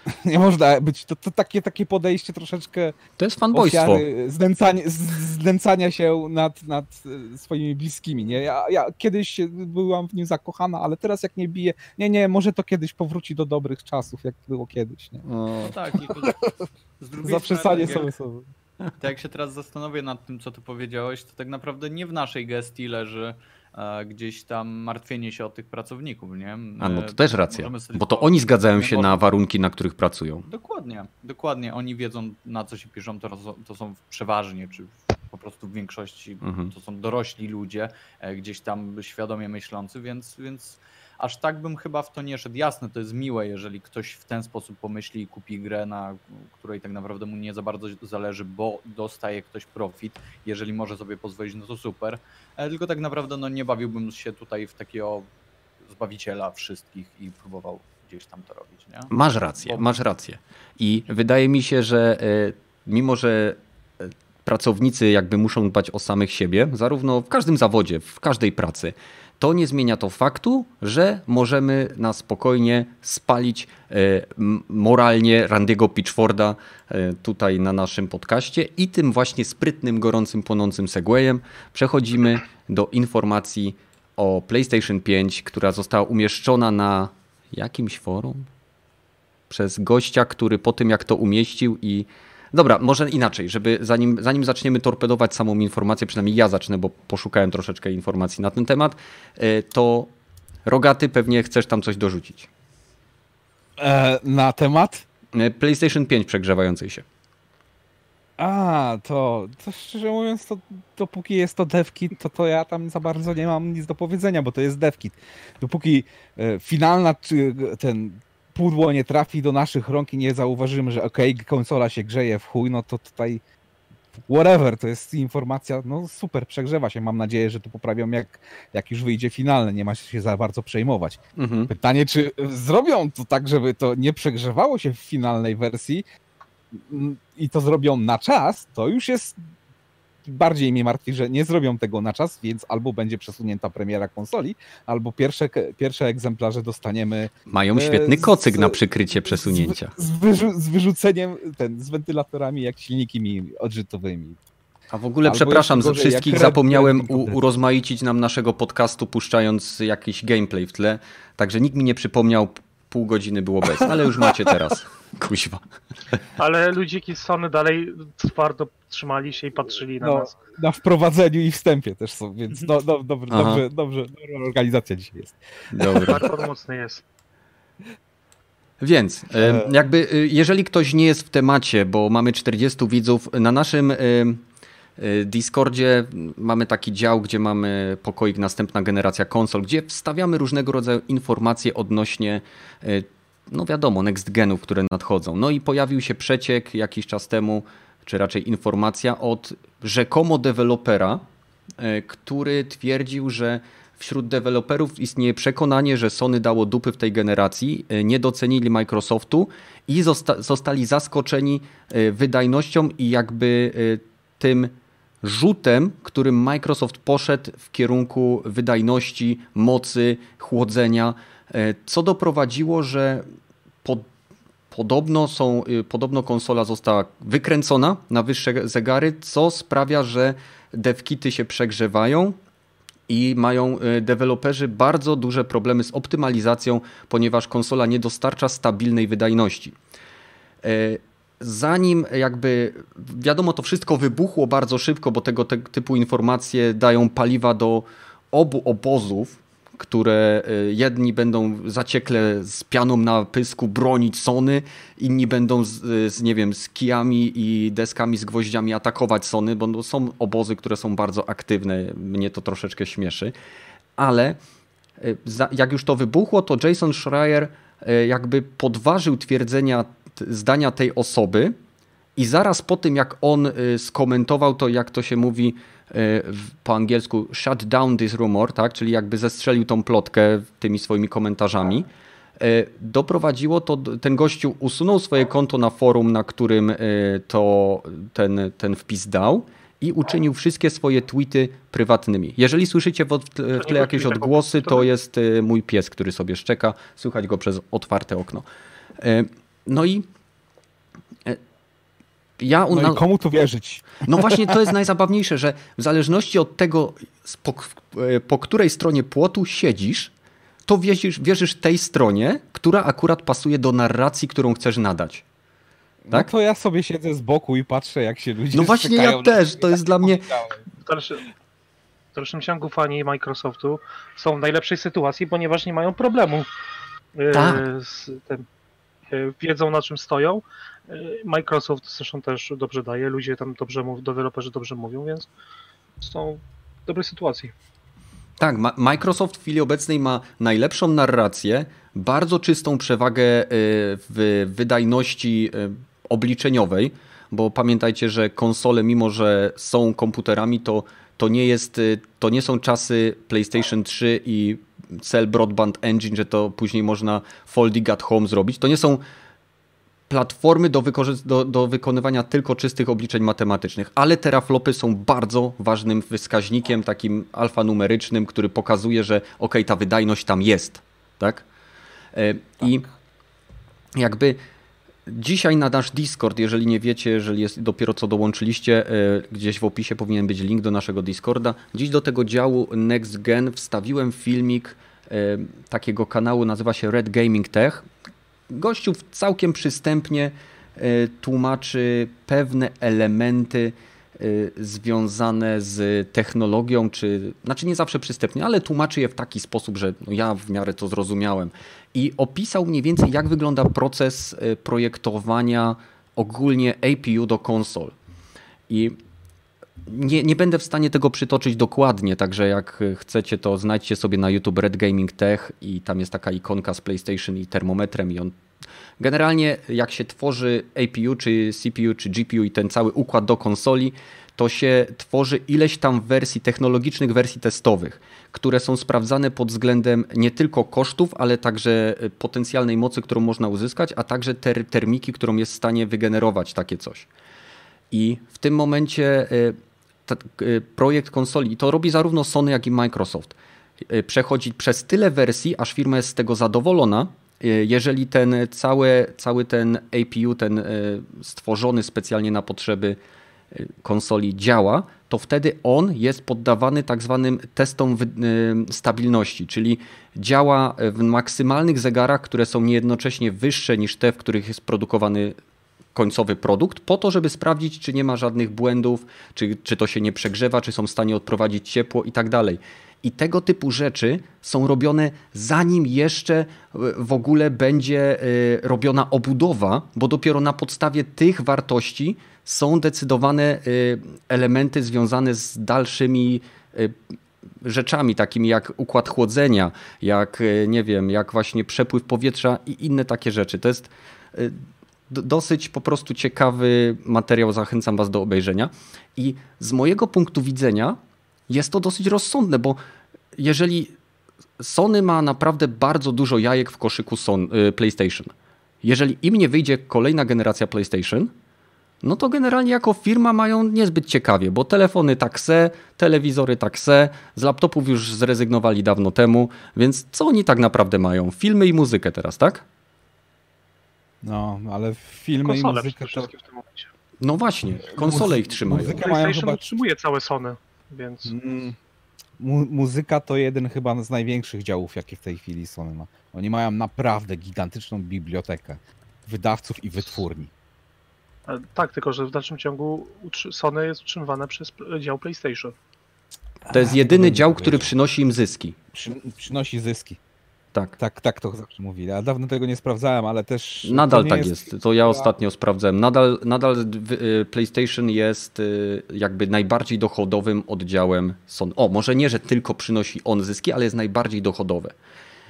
Speaker 4: <laughs> Nie można być, to, to takie, takie podejście troszeczkę
Speaker 1: To jest fanboystwo.
Speaker 4: ofiary, znęcanie, znęcania się nad, nad swoimi bliskimi, nie? Ja, ja kiedyś byłam w nim zakochana, ale teraz jak nie bije, nie, nie, może to kiedyś powróci do dobrych czasów, jak było kiedyś, nie?
Speaker 1: O,
Speaker 2: No tak, i to <laughs> z drugiej strony,
Speaker 4: sobie sobie.
Speaker 2: Tak jak się teraz zastanowię nad tym, co ty powiedziałeś, to tak naprawdę nie w naszej gestii leży e, gdzieś tam martwienie się o tych pracowników, nie?
Speaker 1: a no
Speaker 2: My
Speaker 1: to też racja, bo to oni zgadzają się
Speaker 2: możemy-
Speaker 1: na warunki, na których pracują.
Speaker 2: Dokładnie, dokładnie. Oni wiedzą na co się piszą, to, to są przeważnie, czy po prostu w większości
Speaker 1: Mhm.
Speaker 2: to są dorośli ludzie, e, gdzieś tam świadomie myślący, więc, więc aż tak bym chyba w to nie szedł. Jasne, to jest miłe, jeżeli ktoś w ten sposób pomyśli i kupi grę, na której tak naprawdę mu nie za bardzo zależy, bo dostaje ktoś profit. Jeżeli może sobie pozwolić, no to super. E, Tylko tak naprawdę no, nie bawiłbym się tutaj w takiego zbawiciela wszystkich i próbował gdzieś tam to robić. Nie?
Speaker 1: Masz rację,
Speaker 2: Bo-
Speaker 1: masz rację. I wydaje mi się, że e, mimo, że pracownicy jakby muszą dbać o samych siebie, zarówno w każdym zawodzie, w każdej pracy, to nie zmienia to faktu, że możemy na spokojnie spalić e, moralnie Randiego Pitchforda e, tutaj na naszym podcaście i tym właśnie sprytnym, gorącym, płonącym segwayem przechodzimy do informacji o PlayStation 5, która została umieszczona na jakimś forum? przez gościa, który po tym jak to umieścił i. Dobra, może inaczej, żeby zanim, zanim zaczniemy torpedować samą informację, przynajmniej ja zacznę, bo poszukałem troszeczkę informacji na ten temat, e, to Rogaty pewnie chcesz tam coś dorzucić.
Speaker 4: E, na temat?
Speaker 1: E, PlayStation 5 przegrzewającej się.
Speaker 4: A, to, to szczerze mówiąc, to dopóki jest to devkit, to, to ja tam za bardzo nie mam nic do powiedzenia, bo to jest devkit. Dopóki e, finalna, czy ten pudło nie trafi do naszych rąk i nie zauważymy, że okej, konsola się grzeje w chuj, no to tutaj whatever, to jest informacja, no super, przegrzewa się. Mam nadzieję, że to poprawią jak, jak już wyjdzie finalne, nie ma się za bardzo przejmować.
Speaker 1: Mhm.
Speaker 4: Pytanie, czy zrobią to tak, żeby to nie przegrzewało się w finalnej wersji mm, i to zrobią na czas, to już jest bardziej mnie martwi, że nie zrobią tego na czas, więc albo będzie przesunięta premiera konsoli, albo pierwsze, pierwsze egzemplarze dostaniemy
Speaker 1: Mają
Speaker 4: E,
Speaker 1: świetny kocyk
Speaker 4: z-
Speaker 1: na przykrycie przesunięcia.
Speaker 4: z, z, wyrzu- z wyrzuceniem, ten, z wentylatorami jak silnikami odrzutowymi.
Speaker 1: A w ogóle
Speaker 4: Albo
Speaker 1: przepraszam za wszystkich, zapomniałem u, urozmaicić nam naszego podcastu, puszczając jakiś gameplay w tle. Także nikt mi nie przypomniał, pół godziny było bez, ale już macie teraz. <laughs> Kuźwa.
Speaker 3: Ale ludziki z Sony dalej twardo trzymali się i patrzyli na
Speaker 4: No,
Speaker 3: nas.
Speaker 4: na wprowadzeniu i wstępie też są, więc do, do, dobrze,
Speaker 1: Aha.
Speaker 4: dobrze, dobrze, dobra organizacja dzisiaj jest.
Speaker 1: Dobra.
Speaker 3: Bardzo mocny jest.
Speaker 1: Więc e, jakby e, jeżeli ktoś nie jest w temacie, bo mamy 40 widzów, na naszym Discordzie mamy taki dział, gdzie mamy pokoik następna generacja konsol, gdzie wstawiamy różnego rodzaju informacje odnośnie e, no wiadomo, next genów, które nadchodzą. No i pojawił się przeciek jakiś czas temu, czy raczej informacja od rzekomo dewelopera, e, który twierdził, że wśród deweloperów istnieje przekonanie, że Sony dało dupy w tej generacji, nie docenili Microsoftu i zosta zostali zaskoczeni wydajnością i jakby tym rzutem, którym Microsoft poszedł w kierunku wydajności, mocy, chłodzenia, e, co doprowadziło, że pod, podobno, są, y, podobno konsola została wykręcona na wyższe zegary, co sprawia, że devkity się przegrzewają i mają y, deweloperzy bardzo duże problemy z optymalizacją, ponieważ konsola nie dostarcza stabilnej wydajności. Zanim jakby, wiadomo, to wszystko wybuchło bardzo szybko, bo tego te, typu informacje dają paliwa do obu obozów, które y, jedni będą zaciekle z pianą na pysku bronić Sony, inni będą z, z nie wiem, z kijami i deskami z gwoździami atakować Sony, bo no, są obozy, które są bardzo aktywne, mnie to troszeczkę śmieszy, ale y, jak już to wybuchło, to Jason Schreier y, jakby podważył twierdzenia, zdania tej osoby i zaraz po tym, jak on y, skomentował to, jak to się mówi y, po angielsku, shut down this rumor, tak? czyli jakby zestrzelił tą plotkę tymi swoimi komentarzami, y, doprowadziło to, ten gościu usunął swoje konto na forum, na którym to ten, ten wpis dał i uczynił wszystkie swoje tweety prywatnymi. Jeżeli słyszycie w, tle jakieś odgłosy, to jest mój pies, który sobie szczeka, słychać go przez otwarte okno. No i e, ja
Speaker 4: no i komu tu wierzyć?
Speaker 1: No właśnie to jest najzabawniejsze, że w zależności od tego, po, e, po której stronie płotu siedzisz, to wierzysz, wierzysz tej stronie, która akurat pasuje do narracji, którą chcesz nadać.
Speaker 4: No tak? No to ja sobie siedzę z boku i patrzę, jak się ludzie
Speaker 1: No właśnie ja też, to jest dla mnie...
Speaker 3: W dalszym ciągu fani Microsoftu są w najlepszej sytuacji, ponieważ nie mają problemu e, tak. z tym. E, wiedzą na czym stoją. E, Microsoft zresztą też dobrze daje, ludzie tam dobrze mówią, deweloperzy dobrze mówią, więc są w dobrej sytuacji.
Speaker 1: Tak, Microsoft w chwili obecnej ma najlepszą narrację, bardzo czystą przewagę w wydajności obliczeniowej, bo pamiętajcie, że konsole, mimo że są komputerami, to, to, nie, jest, y, to nie są czasy PlayStation 3 i Cell Broadband Engine, że to później można folding at home zrobić. To nie są platformy do, do, do, wykonywania tylko czystych obliczeń matematycznych, ale teraflopy są bardzo ważnym wskaźnikiem, takim alfanumerycznym, który pokazuje, że ok, ta wydajność tam jest. Tak? E, tak. I jakby Dzisiaj na nasz Discord, jeżeli nie wiecie, jeżeli jest dopiero co dołączyliście, e, gdzieś w opisie powinien być link do naszego Discorda. Dziś do tego działu Next Gen wstawiłem filmik e, takiego kanału, nazywa się Red Gaming Tech. Gościu całkiem przystępnie e, tłumaczy pewne elementy związane z technologią, czy znaczy nie zawsze przystępnie, ale tłumaczy je w taki sposób, że no ja w miarę to zrozumiałem i opisał mniej więcej, jak wygląda proces e, projektowania ogólnie APU do konsol. I nie, nie będę w stanie tego przytoczyć dokładnie, także jak chcecie, to znajdźcie sobie na YouTube Red Gaming Tech i tam jest taka ikonka z PlayStation i termometrem i on Generalnie jak się tworzy APU, czy CPU, czy GPU i ten cały układ do konsoli, to się tworzy ileś tam wersji technologicznych, wersji testowych, które są sprawdzane pod względem nie tylko kosztów, ale także e, potencjalnej mocy, którą można uzyskać, a także ter termiki, którą jest w stanie wygenerować takie coś. I w tym momencie e, e, projekt konsoli, to robi zarówno Sony, jak i Microsoft, przechodzi przez tyle wersji, aż firma jest z tego zadowolona, jeżeli ten cały, cały ten APU, ten stworzony specjalnie na potrzeby konsoli działa, to wtedy on jest poddawany tak zwanym testom y, stabilności, czyli działa w maksymalnych zegarach, które są niejednocześnie wyższe niż te, w których jest produkowany końcowy produkt, po to, żeby sprawdzić, czy nie ma żadnych błędów, czy, czy to się nie przegrzewa, czy są w stanie odprowadzić ciepło i tak dalej. I tego typu rzeczy są robione zanim jeszcze w ogóle będzie y, robiona obudowa, bo dopiero na podstawie tych wartości są decydowane y, elementy związane z dalszymi rzeczami, takimi jak układ chłodzenia, jak nie wiem, jak właśnie przepływ powietrza i inne takie rzeczy. To jest dosyć po prostu ciekawy materiał, zachęcam Was do obejrzenia. I z mojego punktu widzenia jest to dosyć rozsądne, bo jeżeli Sony ma naprawdę bardzo dużo jajek w koszyku Son, PlayStation, jeżeli im nie wyjdzie kolejna generacja PlayStation, no to generalnie jako firma mają niezbyt ciekawie, bo telefony tak se, telewizory tak se, z laptopów już zrezygnowali dawno temu, więc co oni tak naprawdę mają? Filmy i muzykę teraz, tak?
Speaker 4: No, ale filmy i muzykę to...
Speaker 1: No właśnie, konsole ich trzymają.
Speaker 3: Muzykę mają chyba... utrzymuje całe Sony, więc... Mm,
Speaker 4: mu muzyka to jeden chyba z największych działów, jakie w tej chwili Sony ma. Oni mają naprawdę gigantyczną bibliotekę wydawców i wytwórni.
Speaker 3: Tak, tylko że w dalszym ciągu Sony jest utrzymywane przez dział PlayStation.
Speaker 1: To jest jedyny dział, który przynosi im zyski.
Speaker 4: Przy, przynosi zyski.
Speaker 1: Tak.
Speaker 4: Tak, tak to zawsze mówili. Ja dawno tego nie sprawdzałem, ale też.
Speaker 1: Nadal tak jest... jest. To ja ostatnio sprawdzałem. Nadal, nadal y, PlayStation jest y, jakby najbardziej dochodowym oddziałem Sony. O, może nie, że tylko przynosi on zyski, ale jest najbardziej dochodowe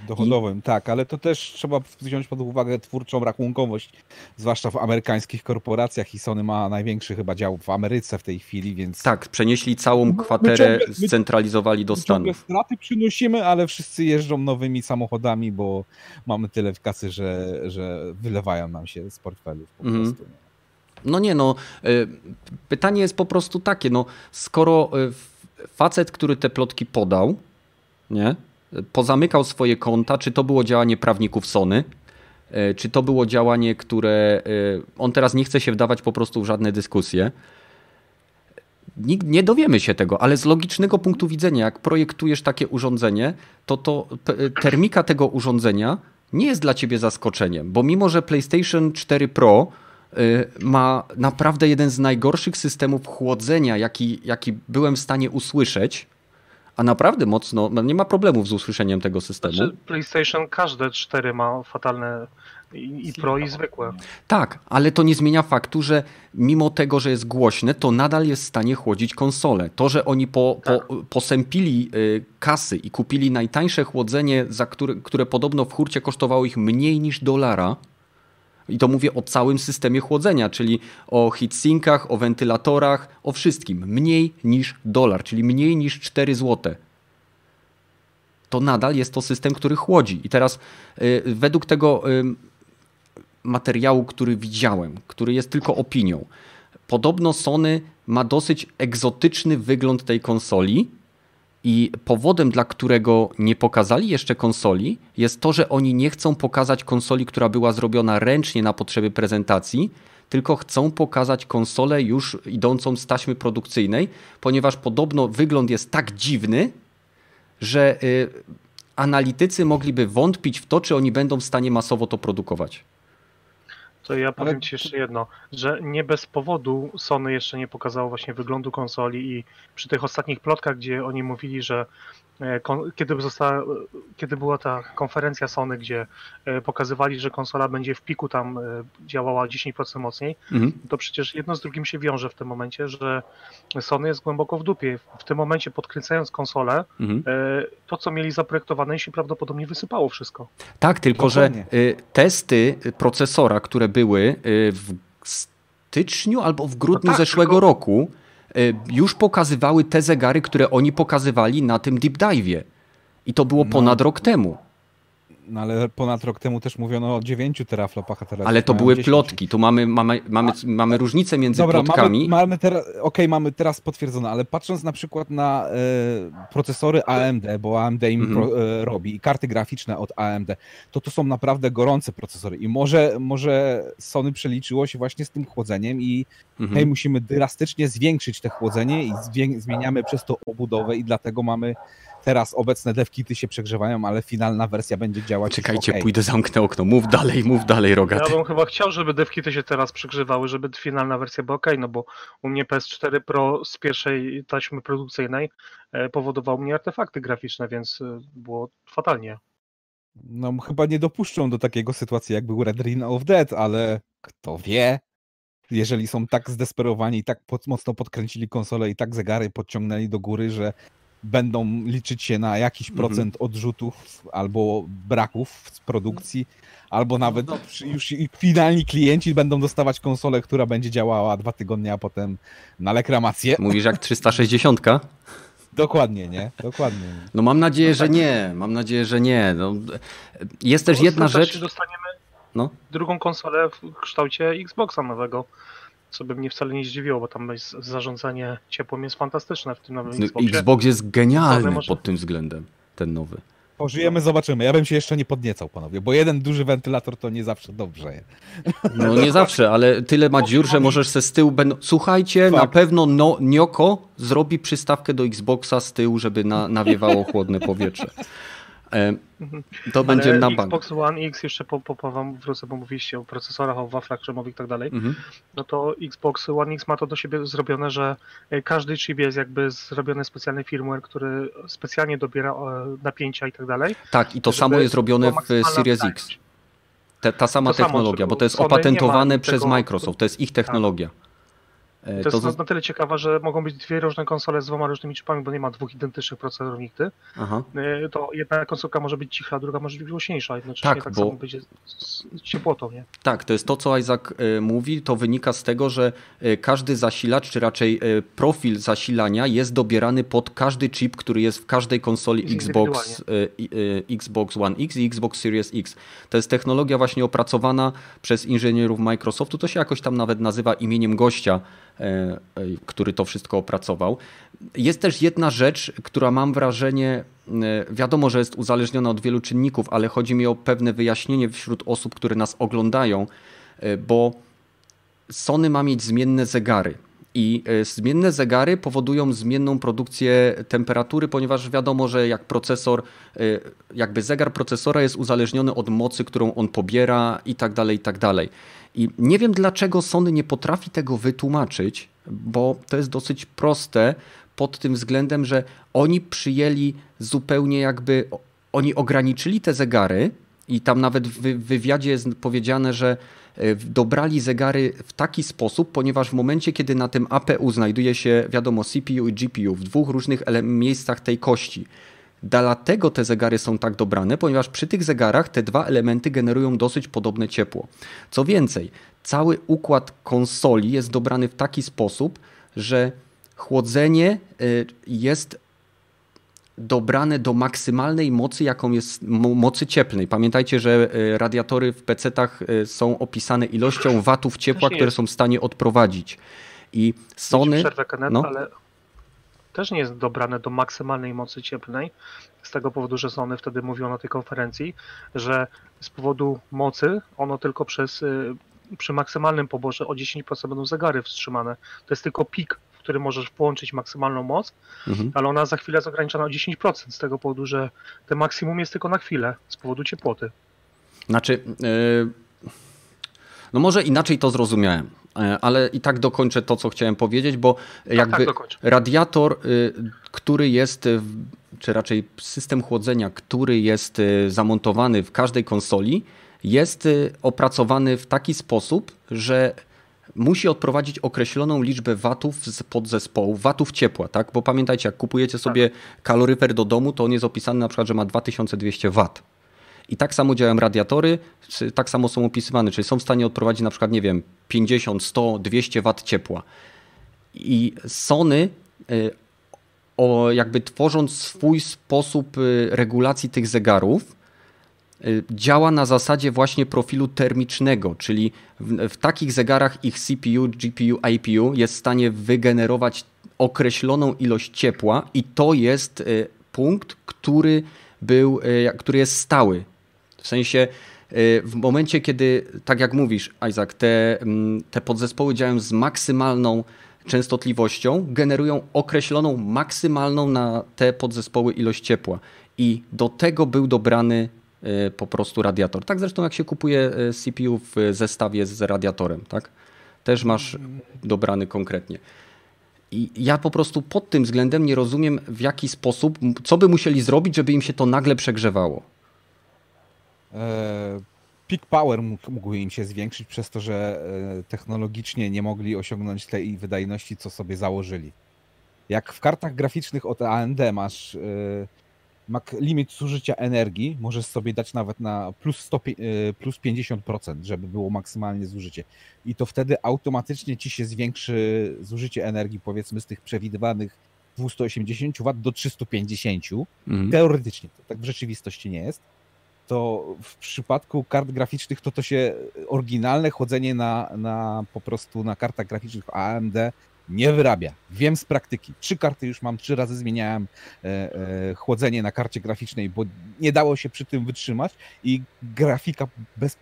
Speaker 4: dochodowym, I... tak, ale to też trzeba wziąć pod uwagę twórczą rachunkowość, zwłaszcza w amerykańskich korporacjach i Sony ma największy chyba dział w Ameryce w tej chwili, więc...
Speaker 1: Tak, przenieśli całą kwaterę, my ciągle, scentralizowali do Stanów.
Speaker 4: straty przynosimy, ale wszyscy jeżdżą nowymi samochodami, bo mamy tyle w kasy, że, że wylewają nam się z portfelów po mm. prostu.
Speaker 1: No nie, no y, pytanie jest po prostu takie, no skoro y, facet, który te plotki podał, nie, pozamykał swoje konta, czy to było działanie prawników Sony, e, czy to było działanie, które e, on teraz nie chce się wdawać po prostu w żadne dyskusje. Nie dowiemy się tego, ale z logicznego punktu widzenia, jak projektujesz takie urządzenie, to, to termika tego urządzenia nie jest dla ciebie zaskoczeniem, bo mimo, że PlayStation 4 Pro ma naprawdę jeden z najgorszych systemów chłodzenia, jaki, jaki byłem w stanie usłyszeć, a naprawdę mocno, no nie ma problemów z usłyszeniem tego systemu. Znaczy,
Speaker 3: PlayStation każde 4 ma fatalne i, i Pro i zwykłe.
Speaker 1: Tak, ale to nie zmienia faktu, że mimo tego, że jest głośne, to nadal jest w stanie chłodzić konsolę. To, że oni po, tak. po, posępili y, kasy i kupili najtańsze chłodzenie, za które, które podobno w hurcie kosztowało ich mniej niż dolara, i to mówię o całym systemie chłodzenia, czyli o heatsinkach, o wentylatorach, o wszystkim. Mniej niż dolar, czyli mniej niż 4 zł. To nadal jest to system, który chłodzi. I teraz yy, według tego yy, materiału, który widziałem, który jest tylko opinią, podobno Sony ma dosyć egzotyczny wygląd tej konsoli i powodem, dla którego nie pokazali jeszcze konsoli, jest to, że oni nie chcą pokazać konsoli, która była zrobiona ręcznie na potrzeby prezentacji, tylko chcą pokazać konsolę już idącą z taśmy produkcyjnej, ponieważ podobno wygląd jest tak dziwny, że y, analitycy mogliby wątpić w to, czy oni będą w stanie masowo to produkować.
Speaker 3: To ja powiem Ale... Ci jeszcze jedno, że nie bez powodu Sony jeszcze nie pokazało właśnie wyglądu konsoli i przy tych ostatnich plotkach, gdzie oni mówili, że kiedy, została, kiedy była ta konferencja Sony, gdzie e, pokazywali, że konsola będzie w piku tam e, działała 10% mocniej, mhm. to przecież jedno z drugim się wiąże w tym momencie, że Sony jest głęboko w dupie. W tym momencie podkręcając konsolę, mhm. to co mieli zaprojektowane się prawdopodobnie wysypało wszystko.
Speaker 1: Tak, tylko Dokładnie. że testy procesora, które były w styczniu albo w grudniu no tak, zeszłego tylko... roku, już pokazywały te zegary, które oni pokazywali na tym deep dive'ie. I to było no. ponad rok temu.
Speaker 4: No ale ponad rok temu też mówiono o 9 teraflopach, a teraz
Speaker 1: Ale to były 10. plotki, tu mamy, mamy, mamy, mamy różnicę między Dobra, plotkami.
Speaker 4: Mamy, mamy teraz, Okej, okay, mamy teraz potwierdzone, ale patrząc na przykład na e, procesory AMD, bo AMD im mhm. pro, e, robi i karty graficzne od AMD, to to są naprawdę gorące procesory i może, może Sony przeliczyło się właśnie z tym chłodzeniem i mhm. hej, musimy drastycznie zwiększyć te chłodzenie i zmieniamy przez to obudowę i dlatego mamy Teraz obecne devkity się przegrzewają, ale finalna wersja będzie działać.
Speaker 1: Czekajcie, okay. pójdę, zamknę okno. Mów dalej, mów dalej, Rogaty.
Speaker 3: Ja bym chyba chciał, żeby devkity się teraz przegrzewały, żeby finalna wersja była ok, no bo u mnie PS4 Pro z pierwszej taśmy produkcyjnej e, powodowało mnie artefakty graficzne, więc e, było fatalnie.
Speaker 4: No chyba nie dopuszczą do takiego sytuacji, jak był Red Ring of Dead, ale kto wie, jeżeli są tak zdesperowani i tak pod, mocno podkręcili konsolę i tak zegary podciągnęli do góry, że będą liczyć się na jakiś mhm. procent odrzutów albo braków z produkcji, albo no nawet już finalni klienci będą dostawać konsolę, która będzie działała dwa tygodnie, a potem na lekramację.
Speaker 1: Mówisz jak 360?
Speaker 4: Dokładnie, nie? Dokładnie.
Speaker 1: No mam nadzieję, że nie. Mam nadzieję, że nie. No, jest też jedna rzecz.
Speaker 3: dostaniemy no? drugą konsolę w kształcie Xboxa nowego co by mnie wcale nie zdziwiło, bo tam jest zarządzanie ciepłem jest fantastyczne w tym nowym no, Xboxie.
Speaker 1: Xbox jest genialny może... pod tym względem, ten nowy.
Speaker 4: Pożyjemy, zobaczymy. Ja bym się jeszcze nie podniecał, panowie, bo jeden duży wentylator to nie zawsze dobrze.
Speaker 1: No nie <laughs> zawsze, ale tyle ma dziur, że możesz se z tyłu... Będą... Słuchajcie, Fakt. na pewno no, Nioko zrobi przystawkę do Xboxa z tyłu, żeby na, nawiewało chłodne powietrze. E, to będzie na bank.
Speaker 3: Xbox One X, jeszcze po, po, po wam wrócę, bo mówiliście o procesorach, o waflach krzemowych i tak dalej, mhm. no to Xbox One X ma to do siebie zrobione, że e, każdy chip jest jakby zrobiony specjalny firmware, który specjalnie dobiera e, napięcia i tak dalej.
Speaker 1: Tak, i to samo jest robione w Series X. Ta, ta sama to technologia, samo, bo to jest opatentowane przez tego... Microsoft, to jest ich technologia. Tak.
Speaker 3: E, to, to jest na tyle ciekawe, że mogą być dwie różne konsole z dwoma różnymi chipami, bo nie ma dwóch identycznych procesorów nigdy. Aha. E, to jedna konsolka może być cicha, druga może być głośniejsza. Jednocześnie tak, tak bo... samo będzie z ciepłotą, nie?
Speaker 1: Tak, to jest to, co Isaac e, mówi. To wynika z tego, że każdy zasilacz, czy raczej profil zasilania jest dobierany pod każdy chip, który jest w każdej konsoli Xbox, Xbox One X i Xbox Series X. To jest technologia właśnie opracowana przez inżynierów Microsoftu. To się jakoś tam nawet nazywa imieniem gościa który to wszystko opracował. Jest też jedna rzecz, która mam wrażenie, wiadomo, że jest uzależniona od wielu czynników, ale chodzi mi o pewne wyjaśnienie wśród osób, które nas oglądają, bo Sony ma mieć zmienne zegary. I e, zmienne zegary powodują zmienną produkcję temperatury, ponieważ wiadomo, że jak procesor, e, jakby zegar procesora jest uzależniony od mocy, którą on pobiera i tak dalej, i tak dalej. I nie wiem dlaczego Sony nie potrafi tego wytłumaczyć, bo to jest dosyć proste pod tym względem, że oni przyjęli zupełnie jakby, oni ograniczyli te zegary i tam nawet w wywiadzie jest powiedziane, że E, dobrali zegary w taki sposób, ponieważ w momencie, kiedy na tym APU znajduje się, wiadomo, CPU i GPU w dwóch różnych miejscach tej kości, Dlatego te zegary są tak dobrane, ponieważ przy tych zegarach te dwa elementy generują dosyć podobne ciepło. Co więcej, cały układ konsoli jest dobrany w taki sposób, że chłodzenie e, jest dobrane do maksymalnej mocy, jaką jest mocy cieplnej. Pamiętajcie, że e, radiatory w PC-tach e, są opisane ilością watów ciepła, które są w stanie odprowadzić. I Sony.
Speaker 3: Przerwę, Kenneth, no. ale też nie jest dobrane do maksymalnej mocy cieplnej. Z tego powodu, że Sony wtedy mówiło na tej konferencji, że z powodu mocy ono tylko przez e, przy maksymalnym poborze o 10% będą zegary wstrzymane. To jest tylko pik który możesz połączyć maksymalną moc, mhm. ale ona za chwilę jest ograniczona o 10% z tego powodu, że ten maksimum jest tylko na chwilę z powodu ciepłoty.
Speaker 1: Znaczy, yy, no może inaczej to zrozumiałem, ale i tak dokończę to, co chciałem powiedzieć, bo tak, jakby tak, radiator, y, który jest, czy raczej system chłodzenia, który jest y, zamontowany w każdej konsoli, jest y, opracowany w taki sposób, że musi odprowadzić określoną liczbę watów z podzespołu, watów ciepła, tak? Bo pamiętajcie, jak kupujecie tak. sobie kaloryfer do domu, to on jest opisany na przykład, że ma 2200 wat. I tak samo działają radiatory, tak samo są opisywane, czyli są w stanie odprowadzić na przykład, nie wiem, 50, 100, 200 wat ciepła. I Sony y, o, jakby tworząc swój sposób y, regulacji tych zegarów, Y, działa na zasadzie właśnie profilu termicznego, czyli w, w, takich zegarach ich CPU, GPU, IPU jest w stanie wygenerować określoną ilość ciepła i to jest punkt, który, był, który jest stały. W sensie w momencie, kiedy, tak jak mówisz, Isaac, te, mm, te podzespoły działają z maksymalną częstotliwością, generują określoną maksymalną na te podzespoły ilość ciepła. I do tego był dobrany Y, po prostu radiator. Tak zresztą jak się kupuje y, CPU w zestawie z radiatorem, tak? Też masz dobrany konkretnie. I ja po prostu pod tym względem nie rozumiem, w jaki sposób, co by musieli zrobić, żeby im się to nagle przegrzewało.
Speaker 4: E, peak power mógł im się zwiększyć przez to, że e, technologicznie nie mogli osiągnąć tej wydajności, co sobie założyli. Jak w kartach graficznych od AMD masz e, limit zużycia energii możesz sobie dać nawet na plus, 100, e, plus 50%, żeby było maksymalnie zużycie. I to wtedy automatycznie ci się zwiększy zużycie energii, powiedzmy, z tych przewidywanych 280 W do 350. Mhm. Teoretycznie, to tak w rzeczywistości nie jest. To w przypadku kart graficznych to to się oryginalne chodzenie na, na po prostu na kartach graficznych AMD nie wyrabia. Wiem z praktyki. Trzy karty już mam, trzy razy zmieniałem e, e, chłodzenie na karcie graficznej, bo nie dało się przy tym wytrzymać i grafika bez,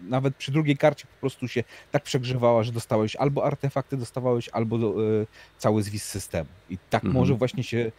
Speaker 4: nawet przy drugiej karcie po prostu się tak przegrzewała, że dostałeś albo artefakty dostawałeś, albo e, cały zwis systemu. I tak mhm. może właśnie się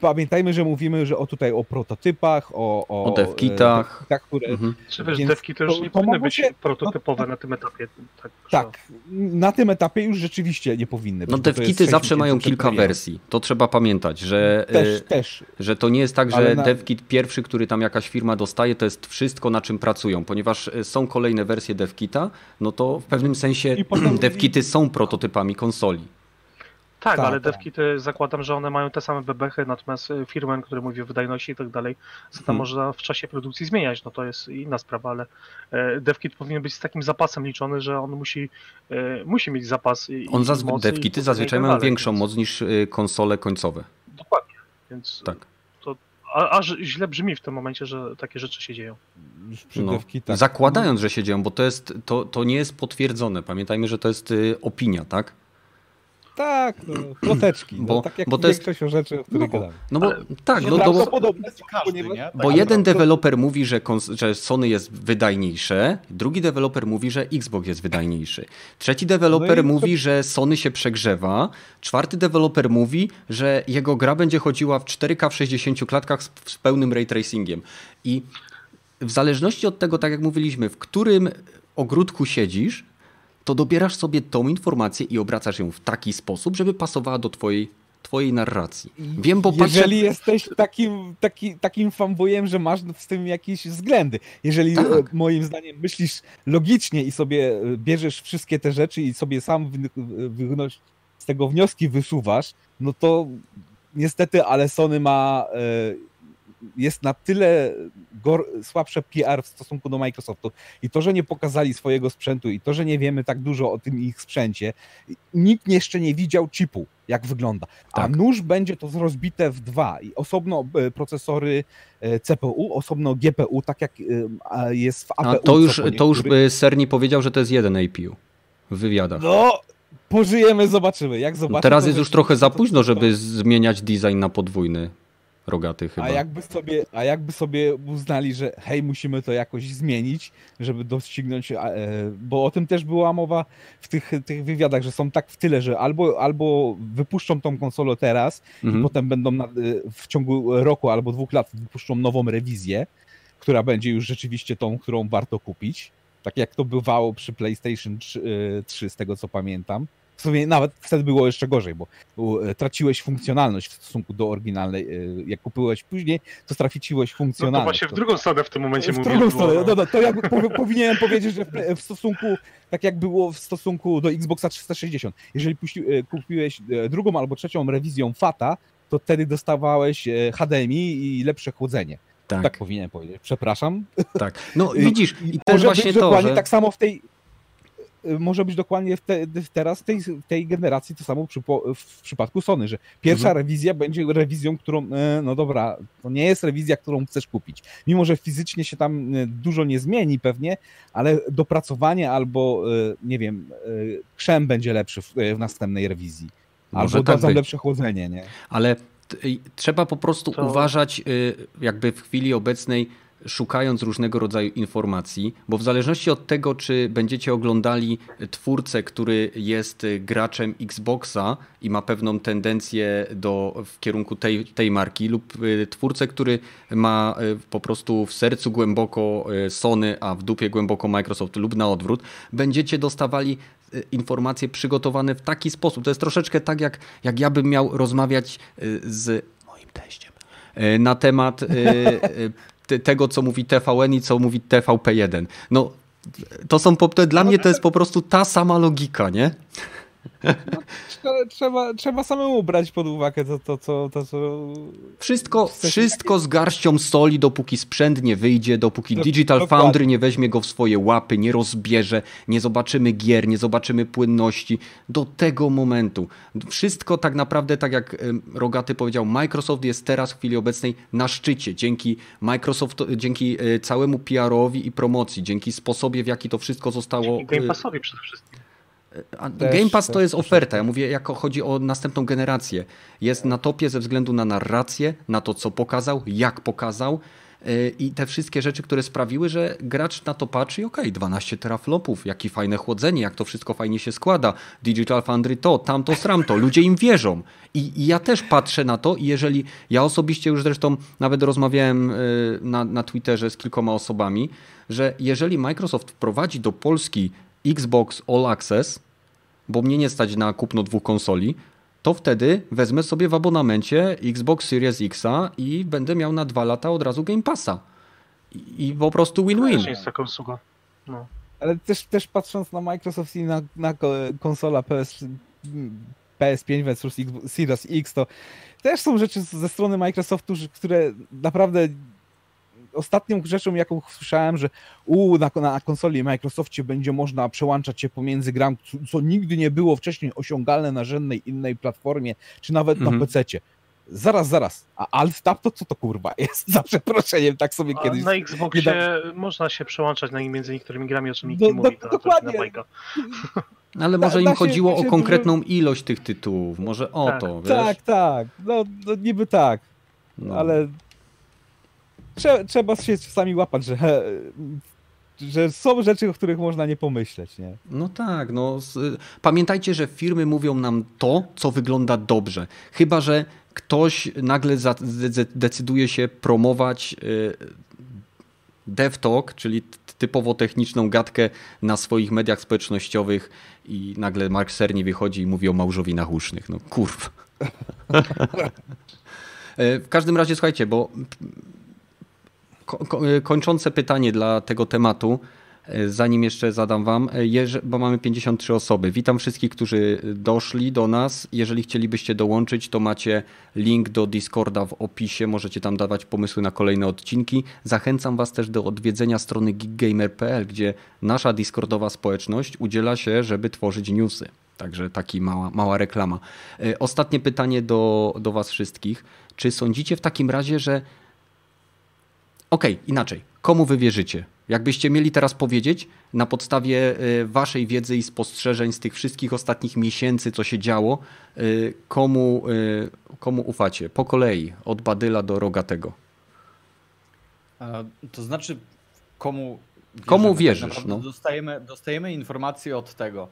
Speaker 4: pamiętajmy, że mówimy że o tutaj o prototypach, o,
Speaker 1: o, o devkitach,
Speaker 3: tak, które... Mhm. Czy wiesz, devki to już nie to powinny być się, prototypowe no, na tym etapie.
Speaker 4: Tak, tak, na tym etapie już rzeczywiście nie powinny
Speaker 1: być. No devkity zawsze mają kilka wersji, to trzeba pamiętać, że, też, y, też. że to nie jest tak, że na... devkit pierwszy, który tam jakaś firma dostaje, to jest wszystko na czym pracują, ponieważ y, są kolejne wersje devkita, no to w pewnym sensie <clears throat> devkity są prototypami konsoli.
Speaker 3: Tak, tak ale tak. devkity zakładam, że one mają te same bebechy, natomiast y, firmware, który mówi o wydajności i tak dalej, co tam hmm. można w czasie produkcji zmieniać, no to jest inna sprawa, ale e, devkit powinien być z takim zapasem liczony, że on musi, e, musi mieć zapas i,
Speaker 1: On zazwy- mocy devkity zazwyczaj tak mają większą więc... moc niż y, konsole końcowe.
Speaker 3: Dokładnie, więc tak. to aż źle brzmi w tym momencie, że takie rzeczy się dzieją.
Speaker 1: No, zakładając, że się dzieją, bo to, jest, to, to nie jest potwierdzone. Pamiętajmy, że to jest y, opinia, tak?
Speaker 4: Tak, no, ploteczki.
Speaker 1: Bo-
Speaker 4: no, tak jak
Speaker 1: bo to jest-
Speaker 4: większość rzeczy, o których gadamy.
Speaker 1: No bo
Speaker 3: Ale-
Speaker 1: tak, no,
Speaker 2: tak,
Speaker 1: no,
Speaker 2: to
Speaker 1: bo,
Speaker 4: podobne
Speaker 2: Każdy,
Speaker 4: ponieważ-
Speaker 2: nie?
Speaker 1: bo
Speaker 2: Tak,
Speaker 1: jeden
Speaker 2: to-
Speaker 1: deweloper mówi, że, że Sony jest wydajniejsze, drugi deweloper mówi, że Xbox jest wydajniejszy. Trzeci deweloper
Speaker 4: No i co-
Speaker 1: mówi, że Sony się przegrzewa. Czwarty deweloper mówi, że jego gra będzie chodziła w 4K w 60 klatkach z, z pełnym ray tracingiem. I w zależności od tego, tak jak mówiliśmy, w którym ogródku siedzisz, to dobierasz sobie tą informację i obracasz ją w taki sposób, żeby pasowała do twojej, twojej narracji. Wiem, bo patrzę...
Speaker 4: Jeżeli jesteś takim, taki, takim fanboyem, że masz z tym jakieś względy. Jeżeli
Speaker 1: Tak.
Speaker 4: e, moim zdaniem myślisz logicznie i sobie e, bierzesz wszystkie te rzeczy i sobie sam z tego wnioski wysuwasz, no to niestety, ale Sony ma e, jest na tyle słabsze PR w stosunku do Microsoftu i to, że nie pokazali swojego sprzętu i to, że nie wiemy tak dużo o tym ich sprzęcie, nikt jeszcze nie widział chipu, jak wygląda. A
Speaker 1: Tak.
Speaker 4: nóż będzie to rozbite w dwa i osobno e, procesory e, CPU, osobno GPU, tak jak e, jest w APU.
Speaker 1: A to już, to już by Serni powiedział, że to jest jeden APU w wywiadach.
Speaker 4: No, pożyjemy, zobaczymy. Jak
Speaker 1: No
Speaker 4: zobaczymy.
Speaker 1: teraz
Speaker 4: to
Speaker 1: jest już trochę za późno, żeby zmieniać design na podwójny rogaty chyba.
Speaker 4: A jakby, sobie, a jakby sobie uznali, że hej, musimy to jakoś zmienić, żeby doścignąć, a, e, bo o tym też była mowa w tych, tych wywiadach, że są tak w tyle, że albo, albo wypuszczą tą konsolę teraz
Speaker 1: Mhm.
Speaker 4: i potem będą na, e, w ciągu roku albo dwóch lat wypuszczą nową rewizję, która będzie już rzeczywiście tą, którą warto kupić. Tak jak to bywało przy PlayStation 3, e, 3 z tego co pamiętam. W sumie nawet wtedy było jeszcze gorzej, bo e, traciłeś funkcjonalność w stosunku do oryginalnej. e, Jak kupyłeś później, to straciłeś
Speaker 3: No
Speaker 4: funkcjonalność.
Speaker 3: to właśnie w drugą stronę w tym momencie
Speaker 4: w
Speaker 3: mówię.
Speaker 4: drugą
Speaker 3: było,
Speaker 4: stronę.
Speaker 3: no.
Speaker 4: No, no, to powi- powinienem powiedzieć, że w, w stosunku, tak jak było w stosunku do Xboxa 360. Jeżeli puści, e, kupiłeś drugą albo trzecią rewizją FATA, to wtedy dostawałeś HDMI i lepsze chłodzenie. Tak,
Speaker 1: Tak,
Speaker 4: powinienem powiedzieć. Przepraszam.
Speaker 1: tak. No
Speaker 4: I-
Speaker 1: widzisz, i też
Speaker 4: Może
Speaker 1: właśnie
Speaker 4: być
Speaker 1: to,
Speaker 4: dokładnie
Speaker 1: że...
Speaker 4: tak samo w tej. Y, Może być dokładnie w te, w teraz w tej, w tej generacji to samo przy, w przypadku Sony, że pierwsza
Speaker 1: Mhm.
Speaker 4: rewizja będzie rewizją, którą, e, no dobra, to nie jest rewizja, którą chcesz kupić. Mimo, że fizycznie się tam e, dużo nie zmieni pewnie, ale dopracowanie albo, nie wiem, krzem będzie lepszy w, w następnej rewizji.
Speaker 1: Może
Speaker 4: Albo
Speaker 1: tak
Speaker 4: dadzą
Speaker 1: być.
Speaker 4: lepsze chłodzenie, nie?
Speaker 1: Ale trzeba po prostu
Speaker 3: To-
Speaker 1: uważać, y, jakby w chwili obecnej, szukając różnego rodzaju informacji, bo w zależności od tego, czy będziecie oglądali twórcę, który jest graczem Xboxa i ma pewną tendencję do, w kierunku tej, tej marki, lub y, twórcę, który ma y, po prostu w sercu głęboko y, Sony, a w dupie głęboko Microsoft, lub na odwrót, będziecie dostawali informacje przygotowane w taki sposób. To jest troszeczkę tak, jak, jak ja bym miał rozmawiać z moim teściem na temat te- tego, co mówi TVN i co mówi TVP1. No, to są, to, dla mnie to jest po prostu ta sama logika, nie?
Speaker 4: Trzeba, trzeba, trzeba samemu brać pod uwagę to, to, to, to co
Speaker 1: Wszystko, wszystko z garścią soli, dopóki sprzęt nie wyjdzie, dopóki Digital
Speaker 4: dokładnie.
Speaker 1: Foundry nie weźmie go w swoje łapy, nie rozbierze, nie zobaczymy gier, nie zobaczymy płynności. Do tego momentu. Wszystko tak naprawdę, tak jak Rogaty powiedział, Microsoft jest teraz w chwili obecnej na szczycie. Dzięki Microsoft, dzięki e, całemu PR-owi i promocji, dzięki sposobie, w jaki to wszystko zostało...
Speaker 3: I Game
Speaker 1: e,
Speaker 3: Passowi przede wszystkim.
Speaker 4: Też-
Speaker 1: Game Pass to
Speaker 4: też-
Speaker 1: jest oferta. Ja mówię, jako chodzi o następną generację. Jest na topie ze względu na narrację, na to, co pokazał, jak pokazał yy, i te wszystkie rzeczy, które sprawiły, że gracz na to patrzy i okej, 12 teraflopów, jakie fajne chłodzenie, jak to wszystko fajnie się składa. Digital Foundry to, tamto, sramto. Ludzie im wierzą. I, I ja też patrzę na to i jeżeli ja osobiście już zresztą nawet rozmawiałem yy, na, na Twitterze z kilkoma osobami, że jeżeli Microsoft wprowadzi do Polski Xbox All Access, bo mnie nie stać na kupno dwóch konsoli, to wtedy wezmę sobie w abonamencie Xbox Series Xa i będę miał na dwa lata od razu Game Passa. I, i po prostu win-win.
Speaker 3: Też jest taka usługa. No.
Speaker 4: Ale też, też patrząc na Microsoft i na, na ko- konsola PS, PS5 versus X- Series X, to też są rzeczy ze strony Microsoftu, które naprawdę ostatnią rzeczą, jaką słyszałem, że u, na, na konsoli Microsoftie będzie można przełączać się pomiędzy gram, co, co nigdy nie było wcześniej osiągalne na żadnej innej platformie, czy nawet
Speaker 1: Mhm.
Speaker 4: na PC-cie. Zaraz, zaraz. A Alt Tab to co to kurwa jest? <laughs> Za przeproszeniem, tak sobie
Speaker 3: A
Speaker 4: kiedyś...
Speaker 3: na Xboxie można się przełączać na, między niektórymi grami, o czym nikt
Speaker 4: No,
Speaker 3: nie
Speaker 4: no,
Speaker 3: mówi. To, to
Speaker 4: dokładnie. <laughs>
Speaker 3: na bajka.
Speaker 1: Ale
Speaker 4: Da-
Speaker 1: może
Speaker 4: da
Speaker 1: im
Speaker 4: się-
Speaker 1: chodziło
Speaker 4: da
Speaker 1: o
Speaker 4: się
Speaker 1: konkretną ilość tych tytułów. Może o
Speaker 3: Tak,
Speaker 1: to, wiesz?
Speaker 4: Tak, tak. No, no niby tak,
Speaker 1: No.
Speaker 4: ale trze, trzeba się czasami łapać, że, że są rzeczy, o których można nie pomyśleć, nie?
Speaker 1: No tak, no. Pamiętajcie, że firmy mówią nam to, co wygląda dobrze. Chyba, że ktoś nagle decyduje się promować y, DevTalk, czyli typowo techniczną gadkę na swoich mediach społecznościowych i nagle Mark Cerny wychodzi i mówi o małżowinach usznych. No kurwa. <laughs> E, W każdym razie słuchajcie, bo kończące pytanie dla tego tematu, e, zanim jeszcze zadam wam, e, bo mamy 53 osoby. Witam wszystkich, którzy doszli do nas. Jeżeli chcielibyście dołączyć, to macie link do Discorda w opisie, możecie tam dawać pomysły na kolejne odcinki. Zachęcam was też do odwiedzenia strony geekgamer.pl, gdzie nasza Discordowa społeczność udziela się, żeby tworzyć newsy. Także taki mała, mała reklama. E, Ostatnie pytanie do, do was wszystkich. Czy sądzicie w takim razie, że Okej, inaczej. Komu wy wierzycie? Jakbyście mieli teraz powiedzieć na podstawie y, waszej wiedzy i spostrzeżeń z tych wszystkich ostatnich miesięcy, co się działo, y, komu, y, komu ufacie? Po kolei, od Badyla do Rogatego.
Speaker 2: E, To znaczy, komu
Speaker 1: Komu
Speaker 2: wierzymy?
Speaker 1: wierzysz,
Speaker 2: Tak
Speaker 1: no?
Speaker 2: dostajemy, dostajemy informacje od tego,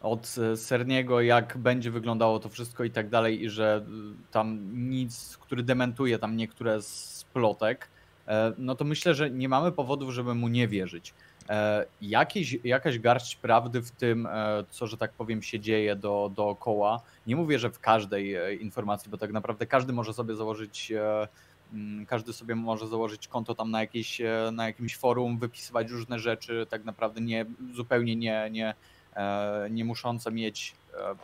Speaker 2: od e, Serniego, jak będzie wyglądało to wszystko i tak dalej, i że tam nic, który dementuje tam niektóre z plotek, e, no to myślę, że nie mamy powodów, żeby mu nie wierzyć. E, Jakieś, jakaś garść prawdy w tym, e, co, że tak powiem, się dzieje do, dookoła. Nie mówię, że w każdej e, informacji, bo tak naprawdę każdy może sobie założyć e, Mm, Każdy sobie może założyć konto tam na, jakieś, e, na jakimś forum, wypisywać różne rzeczy, tak naprawdę nie, zupełnie nie, nie, e, nie muszące mieć e,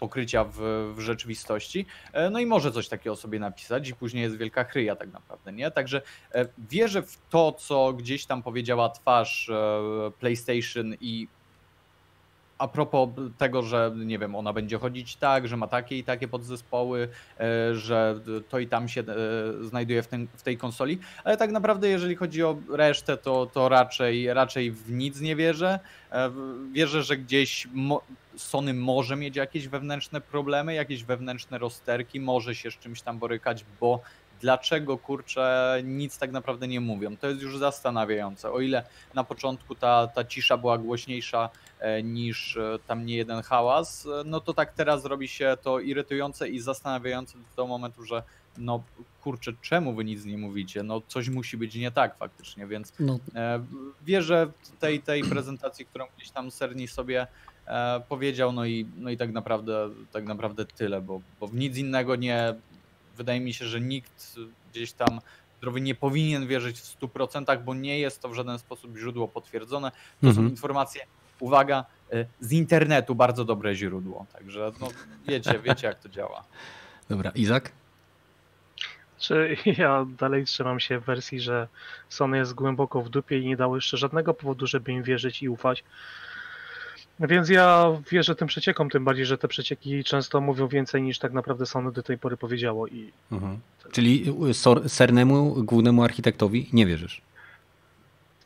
Speaker 2: pokrycia w, w rzeczywistości. E, No i może coś takiego sobie napisać i później jest wielka chryja tak naprawdę, nie? Także e, wierzę w to, co gdzieś tam powiedziała twarz e, PlayStation i a propos tego, że nie wiem, ona będzie chodzić tak, że ma takie i takie podzespoły, e, że to i tam się e, znajduje w, w tej konsoli, ale tak naprawdę jeżeli chodzi o resztę, to, to raczej, raczej w nic nie wierzę. E, Wierzę, że gdzieś Sony może mieć jakieś wewnętrzne problemy, jakieś wewnętrzne rozterki, może się z czymś tam borykać, bo dlaczego kurczę nic tak naprawdę nie mówią? To jest już zastanawiające. O ile na początku ta, ta cisza była głośniejsza e, niż e, tam nie jeden hałas, e, no to tak teraz robi się to irytujące i zastanawiające do tego momentu, że no kurczę, czemu wy nic nie mówicie? No coś musi być nie tak faktycznie, więc
Speaker 1: No,
Speaker 2: wierzę w tej, tej prezentacji, którą gdzieś tam Serni sobie powiedział, no i, no i tak naprawdę tak naprawdę tyle, bo, bo w nic innego nie wydaje mi się, że nikt gdzieś tam zdrowy nie powinien wierzyć w 100%, bo nie jest to w żaden sposób źródło potwierdzone. To
Speaker 1: Mhm.
Speaker 2: są informacje, uwaga, e, z internetu bardzo dobre źródło. Także no, wiecie, <laughs> wiecie jak to działa.
Speaker 1: dobra. Izak?
Speaker 3: Czy ja dalej trzymam się w wersji, że Sony jest głęboko w dupie i nie dało jeszcze żadnego powodu, żeby im wierzyć i ufać. Więc ja wierzę tym przeciekom, tym bardziej, że te przecieki często mówią więcej niż tak naprawdę Sony do tej pory powiedziało. I
Speaker 1: Czyli y, Sor- Sernemu, głównemu architektowi, nie wierzysz?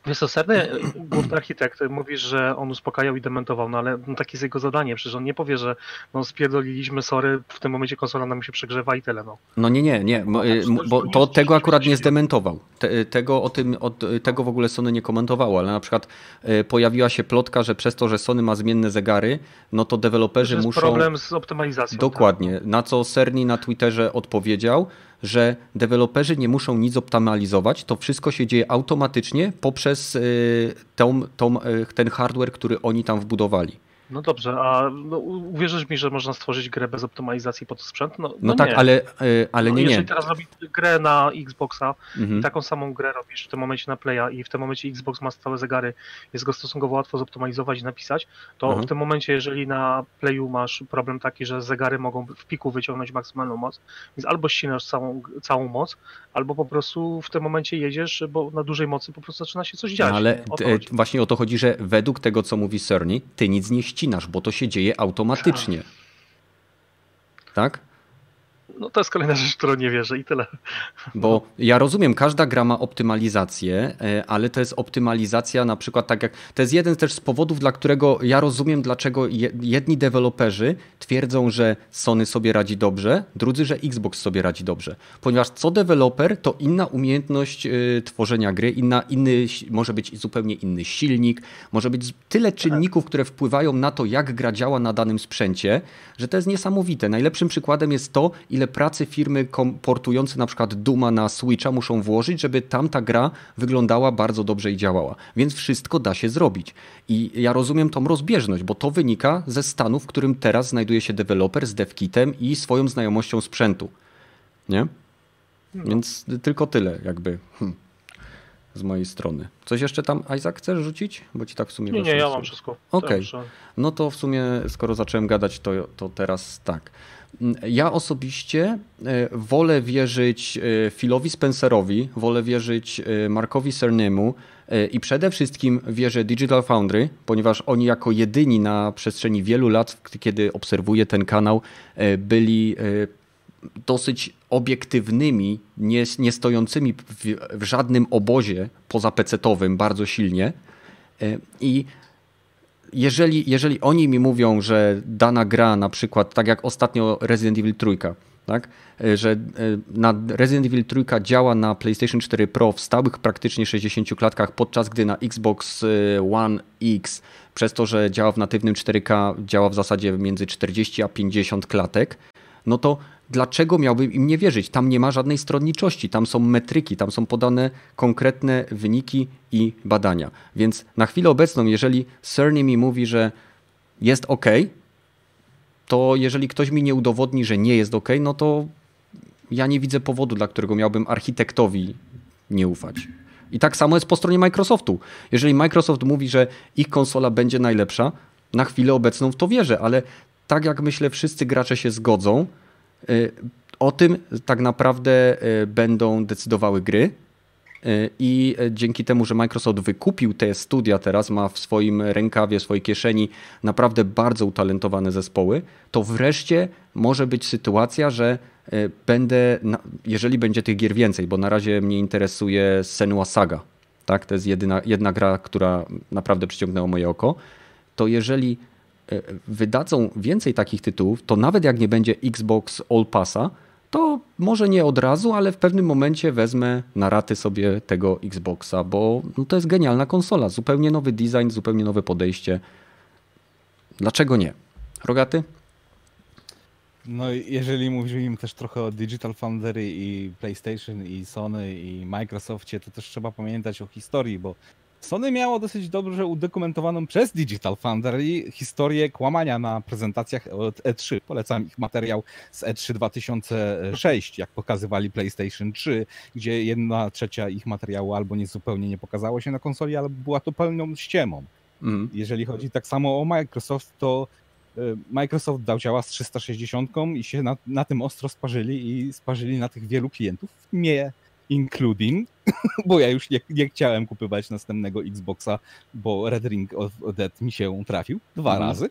Speaker 3: Wiesz co, Serny, <clears throat> główny architekt, mówisz, że on uspokajał i dementował, no ale no, takie jest jego zadanie, przecież on nie powie, że no spierdoliliśmy, sorry, w tym momencie konsola nam się przegrzewa i tyle, no.
Speaker 1: No nie, nie, nie, mo- y,
Speaker 3: to-
Speaker 1: bo
Speaker 3: to
Speaker 1: to
Speaker 3: jest
Speaker 1: tego akurat nie zdementował. Te, tego, o tym, od, tego w ogóle Sony nie komentowało, ale na przykład y, pojawiła się plotka, że przez to, że Sony ma zmienne zegary, no to
Speaker 3: To
Speaker 1: deweloperzy
Speaker 3: jest
Speaker 1: muszą...
Speaker 3: problem z optymalizacją.
Speaker 1: Dokładnie. Na co Serni na Twitterze odpowiedział, że deweloperzy nie muszą nic optymalizować, to wszystko się dzieje automatycznie poprzez y, tą, tą, y, ten hardware, który oni tam wbudowali.
Speaker 3: No dobrze, a no, uwierzysz mi, że można stworzyć grę bez optymalizacji pod sprzęt? No,
Speaker 1: No, tak,
Speaker 3: nie.
Speaker 1: ale, y, ale
Speaker 3: no,
Speaker 1: nie, nie.
Speaker 3: Jeżeli teraz robisz grę na Xboxa,
Speaker 1: Mhm.
Speaker 3: taką samą grę robisz w tym momencie na Playa i w tym momencie Xbox ma stałe zegary, jest go stosunkowo łatwo zoptymalizować i napisać, to
Speaker 1: Mhm.
Speaker 3: w tym momencie, jeżeli na Playu masz problem taki, że zegary mogą w piku wyciągnąć maksymalną moc, więc albo ścinasz całą, całą moc, albo po prostu w tym momencie jedziesz, bo na dużej mocy po prostu zaczyna się coś dziać.
Speaker 1: No, ale
Speaker 3: nie? O chodzi.
Speaker 1: właśnie o to chodzi, że według tego, co mówi Cerny, ty nic nie ścinasz, bo to się dzieje automatycznie. Tak?
Speaker 3: No to jest kolejna rzecz, w którą nie wierzę i tyle.
Speaker 1: Bo ja rozumiem, każda gra ma optymalizację, e, ale to jest optymalizacja na przykład tak jak. To jest jeden też z powodów, dla którego ja rozumiem, dlaczego jedni deweloperzy twierdzą, że Sony sobie radzi dobrze, drudzy, że Xbox sobie radzi dobrze. Ponieważ co deweloper, to inna umiejętność e, tworzenia gry, inna, inny, może być zupełnie inny silnik, może być tyle czynników, które wpływają na to, jak gra działa na danym sprzęcie, że to jest niesamowite. Najlepszym przykładem jest to, ile pracy firmy portujące na przykład Duma na Switcha muszą włożyć, żeby tamta gra wyglądała bardzo dobrze i działała. Więc wszystko da się zrobić. I ja rozumiem tą rozbieżność, bo to wynika ze stanu, w którym teraz znajduje się deweloper z devkitem i swoją znajomością sprzętu. Nie? No. Więc tylko tyle jakby. Hm z mojej strony. Coś jeszcze tam, Isaac, chcesz rzucić? Bo ci tak w sumie
Speaker 3: Nie, nie, ja mam wszystko.
Speaker 1: Okej. Okay. No to w sumie, skoro zacząłem gadać, to, to teraz tak. Ja osobiście e, wolę wierzyć e, Philowi Spencerowi, wolę wierzyć e, Markowi Cernemu i przede wszystkim wierzę Digital Foundry, ponieważ oni jako jedyni na przestrzeni wielu lat, kiedy obserwuję ten kanał, byli dosyć obiektywnymi, nie, nie stojącymi w, w żadnym obozie pozapecetowym bardzo silnie. I jeżeli, jeżeli oni mi mówią, że dana gra, na przykład tak jak ostatnio Resident Evil 3, tak? E, że e, na Resident Evil 3 działa na PlayStation 4 Pro w stałych praktycznie 60 klatkach, podczas gdy na Xbox e, One X przez to, że działa w natywnym 4K, działa w zasadzie między 40 a 50 klatek, no to dlaczego miałbym im nie wierzyć? Tam nie ma żadnej stronniczości, tam są metryki, tam są podane konkretne wyniki i badania. Więc na chwilę obecną, jeżeli Cerny mi mówi, że jest ok, to jeżeli ktoś mi nie udowodni, że nie jest ok, no to ja nie widzę powodu, dla którego miałbym architektowi nie ufać. I tak samo jest po stronie Microsoftu. Jeżeli Microsoft mówi, że ich konsola będzie najlepsza, na chwilę obecną w to wierzę, ale tak jak myślę, wszyscy gracze się zgodzą, o tym tak naprawdę y, będą decydowały gry. Y, I dzięki temu, że Microsoft wykupił te studia teraz, ma w swoim rękawie, w swojej kieszeni naprawdę bardzo utalentowane zespoły, to wreszcie może być sytuacja, że będę, jeżeli będzie tych gier więcej, bo na razie mnie interesuje Senua Saga, tak? to jest jedyna, jedna gra, która naprawdę przyciągnęła moje oko, to jeżeli wydadzą więcej takich tytułów, to nawet jak nie będzie Xbox All Passa, to może nie od razu, ale w pewnym momencie wezmę na raty sobie tego Xboxa, bo no to jest genialna konsola. Zupełnie nowy design, zupełnie nowe podejście. Dlaczego nie? Rogaty?
Speaker 4: No jeżeli mówimy też trochę o Digital Foundry i PlayStation i Sony i Microsoftie, to też trzeba pamiętać o historii, bo Sony miało dosyć dobrze udokumentowaną przez Digital Foundry historię kłamania na prezentacjach od E3. Polecam ich materiał z E3 2006, jak pokazywali PlayStation 3, gdzie jedna trzecia ich materiału albo nie zupełnie nie pokazało się na konsoli, albo była to pełną ściemą. Mm. Jeżeli chodzi tak samo o Microsoft, to e, Microsoft dał działa z 360 i się na, na tym ostro sparzyli i sparzyli na tych wielu klientów, nie including, <laughs> bo ja już nie, nie, chciałem kupywać następnego Xboxa, bo Red Ring of Dead mi się trafił dwa mm. razy.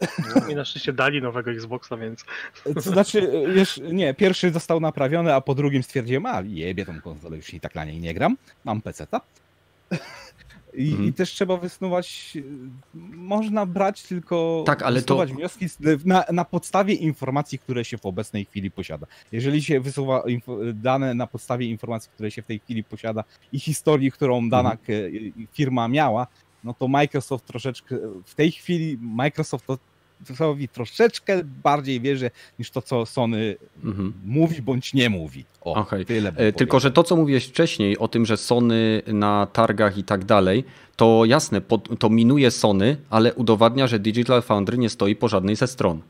Speaker 3: No, I na szczęście dali nowego Xboxa, więc... <laughs>
Speaker 4: To znaczy, wiesz, nie, pierwszy został naprawiony, a po drugim stwierdziłem, a jebie tą konsolę, już i tak na niej nie gram, mam PC-ta. I, mhm. I, też trzeba wysnuwać, można brać tylko
Speaker 1: tak, ale
Speaker 4: to... wnioski na, na, podstawie informacji, które się w obecnej chwili posiada. Jeżeli się wysuwa dane na podstawie informacji, które się w tej chwili posiada i historii, którą dana mhm. firma miała, no to Microsoft troszeczkę, w tej chwili Microsoft to Microsoftowi troszeczkę bardziej wierzę niż to, co Sony mhm. mówi bądź nie mówi.
Speaker 1: O, okay. tyle e, Tylko, że to, co mówiłeś wcześniej o tym, że Sony na targach i tak dalej, to jasne, to minuje Sony, ale udowadnia, że Digital Foundry nie stoi po żadnej ze stron.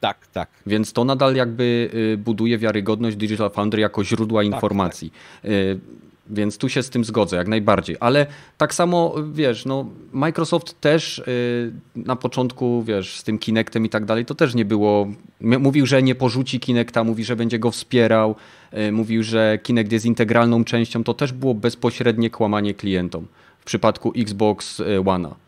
Speaker 4: Tak, tak.
Speaker 1: Więc to nadal jakby y, buduje wiarygodność Digital Foundry jako źródła tak, informacji. Tak. Więc tu się z tym zgodzę, jak najbardziej. Ale tak samo, wiesz, no, Microsoft też yy, na początku, wiesz, z tym Kinectem i tak dalej, to też nie było. Mówił, że nie porzuci Kinecta, mówi, że będzie go wspierał, yy, mówił, że Kinect jest integralną częścią. To też było bezpośrednie kłamanie klientom w przypadku Xbox y, One'a.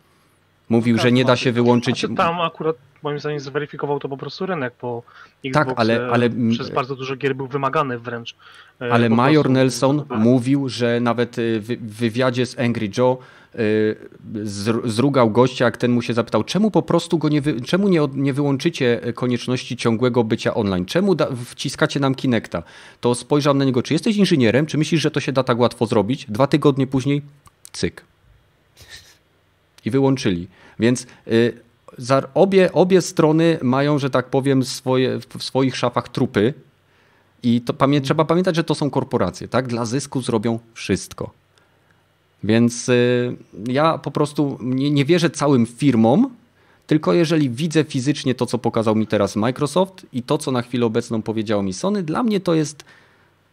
Speaker 1: Mówił,
Speaker 3: Tak,
Speaker 1: że nie da
Speaker 3: tak.
Speaker 1: się wyłączyć.
Speaker 3: Tam akurat moim zdaniem zweryfikował to po prostu rynek, bo Xbox
Speaker 1: Tak, ale-
Speaker 3: e,
Speaker 1: ale-
Speaker 3: przez bardzo dużo gier był wymagany wręcz. e,
Speaker 1: Ale
Speaker 3: po
Speaker 1: Major
Speaker 3: prostu,
Speaker 1: Nelson mówił, że nawet y, w wywiadzie z Angry Joe zr- zrugał gościa, jak ten mu się zapytał, czemu po prostu go nie, wy, czemu nie, nie wyłączycie konieczności ciągłego bycia online? Czemu da, wciskacie nam Kinecta? To spojrzał na niego, czy jesteś inżynierem, czy myślisz, że to się da tak łatwo zrobić? Dwa tygodnie później, cyk. I wyłączyli. Więc y, obie, obie strony mają, że tak powiem, swoje, w swoich szafach trupy, i to pamię trzeba pamiętać, że to są korporacje, tak? Dla zysku zrobią wszystko. Więc y, ja po prostu nie, nie wierzę całym firmom, tylko jeżeli widzę fizycznie to, co pokazał mi teraz Microsoft i to, co na chwilę obecną powiedziało mi Sony, dla mnie to jest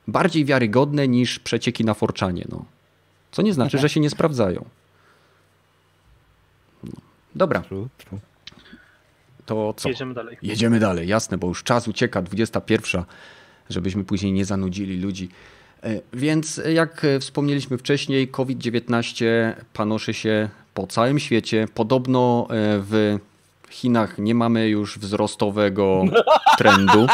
Speaker 1: bardziej wiarygodne niż przecieki na forczanie. No. Co nie znaczy, że się nie sprawdzają. Dobra, to co?
Speaker 3: Jedziemy dalej.
Speaker 1: Jedziemy dalej, jasne, bo już czas ucieka, 21, żebyśmy później nie zanudzili ludzi. E, Więc e, jak e, wspomnieliśmy wcześniej, COVID-19 panoszy się po całym świecie. Podobno w Chinach nie mamy już wzrostowego <laughs> trendu.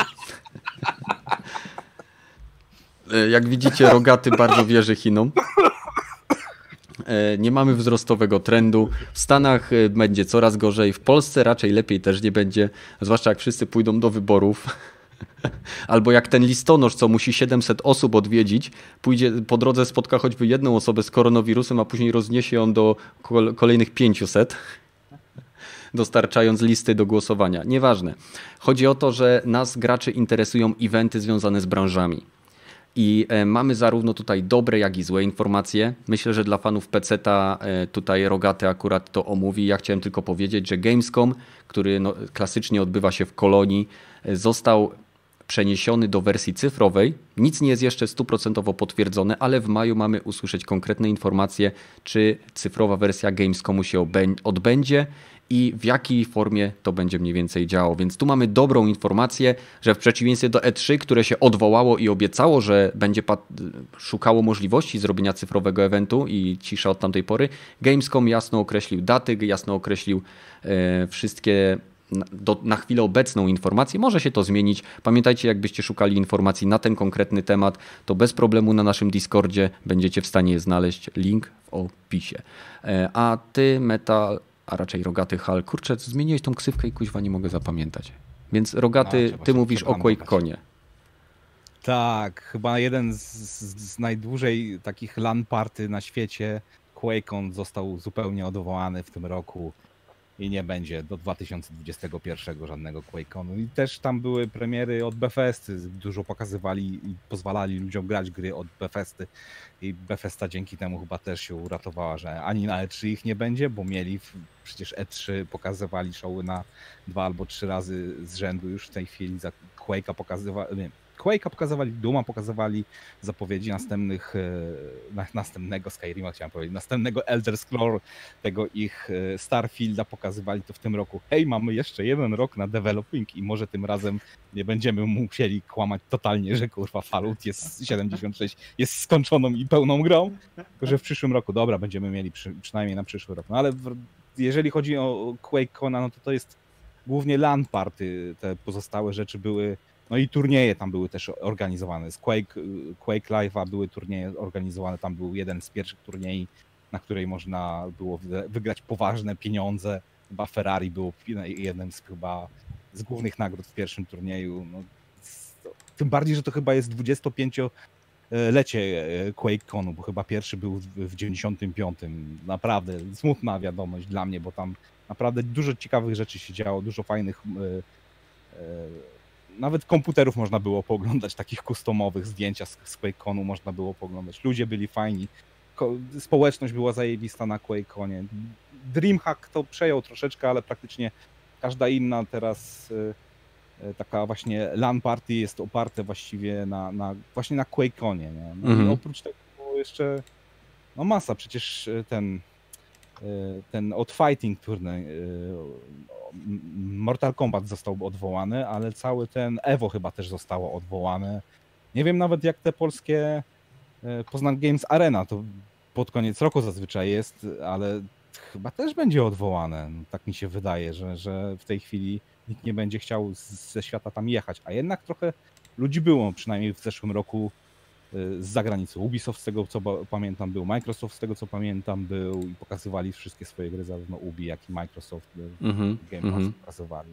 Speaker 1: Jak widzicie, Rogaty bardzo wierzy Chinom. E, Nie mamy wzrostowego trendu. W Stanach e, będzie coraz gorzej, w Polsce raczej lepiej też nie będzie, zwłaszcza jak wszyscy pójdą do wyborów. <laughs> Albo jak ten listonosz, co musi 700 osób odwiedzić, pójdzie po drodze spotka choćby jedną osobę z koronawirusem, a później rozniesie ją do kol- kolejnych 500, <laughs> dostarczając listy do głosowania. Nieważne. Chodzi o to, że nas graczy interesują eventy związane z branżami. I e, mamy zarówno tutaj dobre, jak i złe informacje. Myślę, że dla fanów PC-ta e, tutaj Rogaty akurat to omówi. Ja chciałem tylko powiedzieć, że Gamescom, który no, klasycznie odbywa się w Kolonii, e, został przeniesiony do wersji cyfrowej. Nic nie jest jeszcze stuprocentowo potwierdzone, ale w maju mamy usłyszeć konkretne informacje, czy cyfrowa wersja Gamescomu się odbędzie i w jakiej formie to będzie mniej więcej działało. Więc tu mamy dobrą informację, że w przeciwieństwie do E3, które się odwołało i obiecało, że będzie szukało możliwości zrobienia cyfrowego eventu i cisza od tamtej pory, Gamescom jasno określił daty, jasno określił e, wszystkie do, na chwilę obecną informację. Może się to zmienić. Pamiętajcie, jakbyście szukali informacji na ten konkretny temat, to bez problemu na naszym Discordzie będziecie w stanie znaleźć. Link w opisie. E, A ty, Metal, a raczej Rogaty Hal, kurczę, zmieniłeś tą ksywkę i kuźwa nie mogę zapamiętać. Więc Rogaty,
Speaker 4: No,
Speaker 1: ty mówisz o
Speaker 4: przepanować.
Speaker 1: QuakeConie.
Speaker 4: Tak, chyba jeden z, z, z najdłużej takich LAN party na świecie. QuakeCon został zupełnie odwołany w tym roku i nie będzie do 2021 żadnego QuakeConu. I też tam były premiery od Bethesdy, dużo pokazywali i pozwalali ludziom grać gry od Bethesdy i Bethesda dzięki temu chyba też się uratowała, że ani na E3 ich nie będzie, bo mieli przecież E3 pokazywali showy na dwa albo trzy razy z rzędu już w tej chwili za Quake'a pokazywali, nie, Quake'a pokazywali, Duma pokazywali, zapowiedzi następnych, e, na, następnego Skyrima chciałem powiedzieć, następnego Elder Scroll, tego ich e, Starfielda pokazywali to w tym roku. Hej, mamy jeszcze jeden rok na developing i może tym razem nie będziemy musieli kłamać totalnie, że kurwa Fallout jest 76, jest skończoną i pełną grą, tylko że w przyszłym roku, dobra, będziemy mieli przy, przynajmniej na przyszły rok. No ale w, jeżeli chodzi o QuakeCona, no to to jest głównie LAN party, te pozostałe rzeczy były, no i turnieje tam były też organizowane. Z Quake, Quake Live'a były turnieje organizowane, tam był jeden z pierwszych turniej, na której można było wy- wygrać poważne pieniądze. Chyba Ferrari było jednym z chyba z głównych nagród w pierwszym turnieju. No, tym bardziej, że to chyba jest 25-lecie QuakeConu, bo chyba pierwszy był w w 95. Naprawdę smutna wiadomość dla mnie, bo tam naprawdę dużo ciekawych rzeczy się działo, dużo fajnych e, e, nawet komputerów można było pooglądać, takich customowych zdjęcia z, z QuakeConu można było pooglądać. Ludzie byli fajni. Ko- społeczność była zajebista na QuakeConie. Dreamhack to przejął troszeczkę, ale praktycznie każda inna teraz e, e, taka właśnie LAN party jest oparte właściwie na, na właśnie na QuakeConie. Nie? No
Speaker 1: Mhm.
Speaker 4: oprócz tego jeszcze no masa, przecież e, ten ten od Fighting turniej e, Mortal Kombat został odwołany, ale cały ten Evo chyba też zostało odwołane. Nie wiem nawet jak te polskie e, Poznań Games Arena to pod koniec roku zazwyczaj jest, ale chyba też będzie odwołane. Tak mi się wydaje, że, że w tej chwili nikt nie będzie chciał ze świata tam jechać. A jednak trochę ludzi było, przynajmniej w zeszłym roku z zagranicy. Ubisoft z tego co pamiętam był, Microsoft z tego co pamiętam był i pokazywali wszystkie swoje gry, zarówno Ubi jak i Microsoft mm -hmm, Game Pass mm -hmm. pokazywali.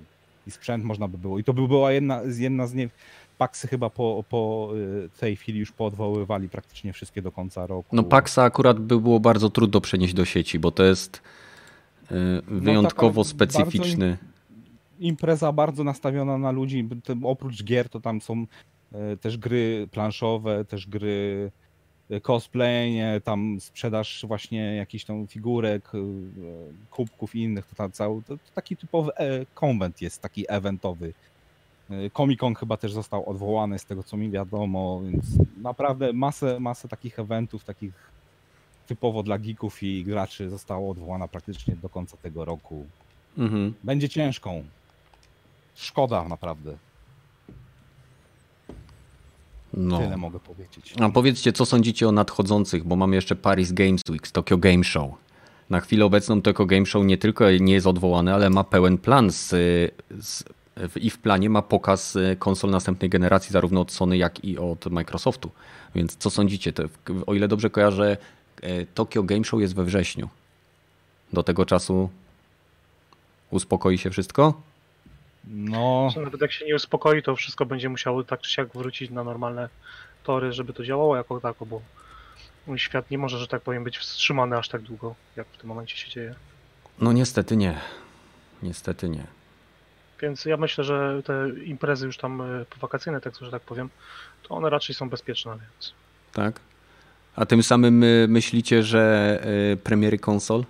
Speaker 4: I sprzęt można by było. I to by była jedna, jedna z nie. Paksy chyba po, po y, tej chwili już poodwoływali praktycznie wszystkie do końca roku.
Speaker 1: No Paksa akurat by było bardzo trudno przenieść do sieci, bo to jest y, no wyjątkowo no, specyficzny.
Speaker 4: impreza bardzo nastawiona na ludzi. Oprócz gier to tam są też gry planszowe, też gry cosplay, tam sprzedaż właśnie jakichś tam figurek, kubków i innych, to, tam cały, to, taki typowy e, konwent jest, taki eventowy. E, Comic Con chyba też został odwołany z tego co mi wiadomo, więc naprawdę masę, masę takich eventów, takich typowo dla geeków i graczy zostało odwołana praktycznie do końca tego roku. Mhm. Będzie ciężką. Szkoda naprawdę. No. Tyle mogę powiedzieć.
Speaker 1: A powiedzcie, co sądzicie o nadchodzących, bo mamy jeszcze Paris Games Week, Tokyo Game Show. Na chwilę obecną Tokyo Game Show nie tylko nie jest odwołane, ale ma pełen plan z, z i w planie ma pokaz e, konsol następnej generacji, zarówno od Sony, jak i od Microsoftu. Więc co sądzicie? O ile dobrze kojarzę, e, Tokyo Game Show jest we wrześniu. Do tego czasu uspokoi się wszystko?
Speaker 3: No. Nawet jak się nie uspokoi, to wszystko będzie musiało tak czy siak wrócić na normalne tory, żeby to działało jako tako, bo świat nie może, że tak powiem, być wstrzymany aż tak długo, jak w tym momencie się dzieje.
Speaker 1: No niestety nie. Niestety nie.
Speaker 3: Więc ja myślę, że te imprezy już tam e, wakacyjne, tak że tak powiem, to one raczej są bezpieczne, więc.
Speaker 1: Tak. A tym samym e, myślicie, że e, premiery konsol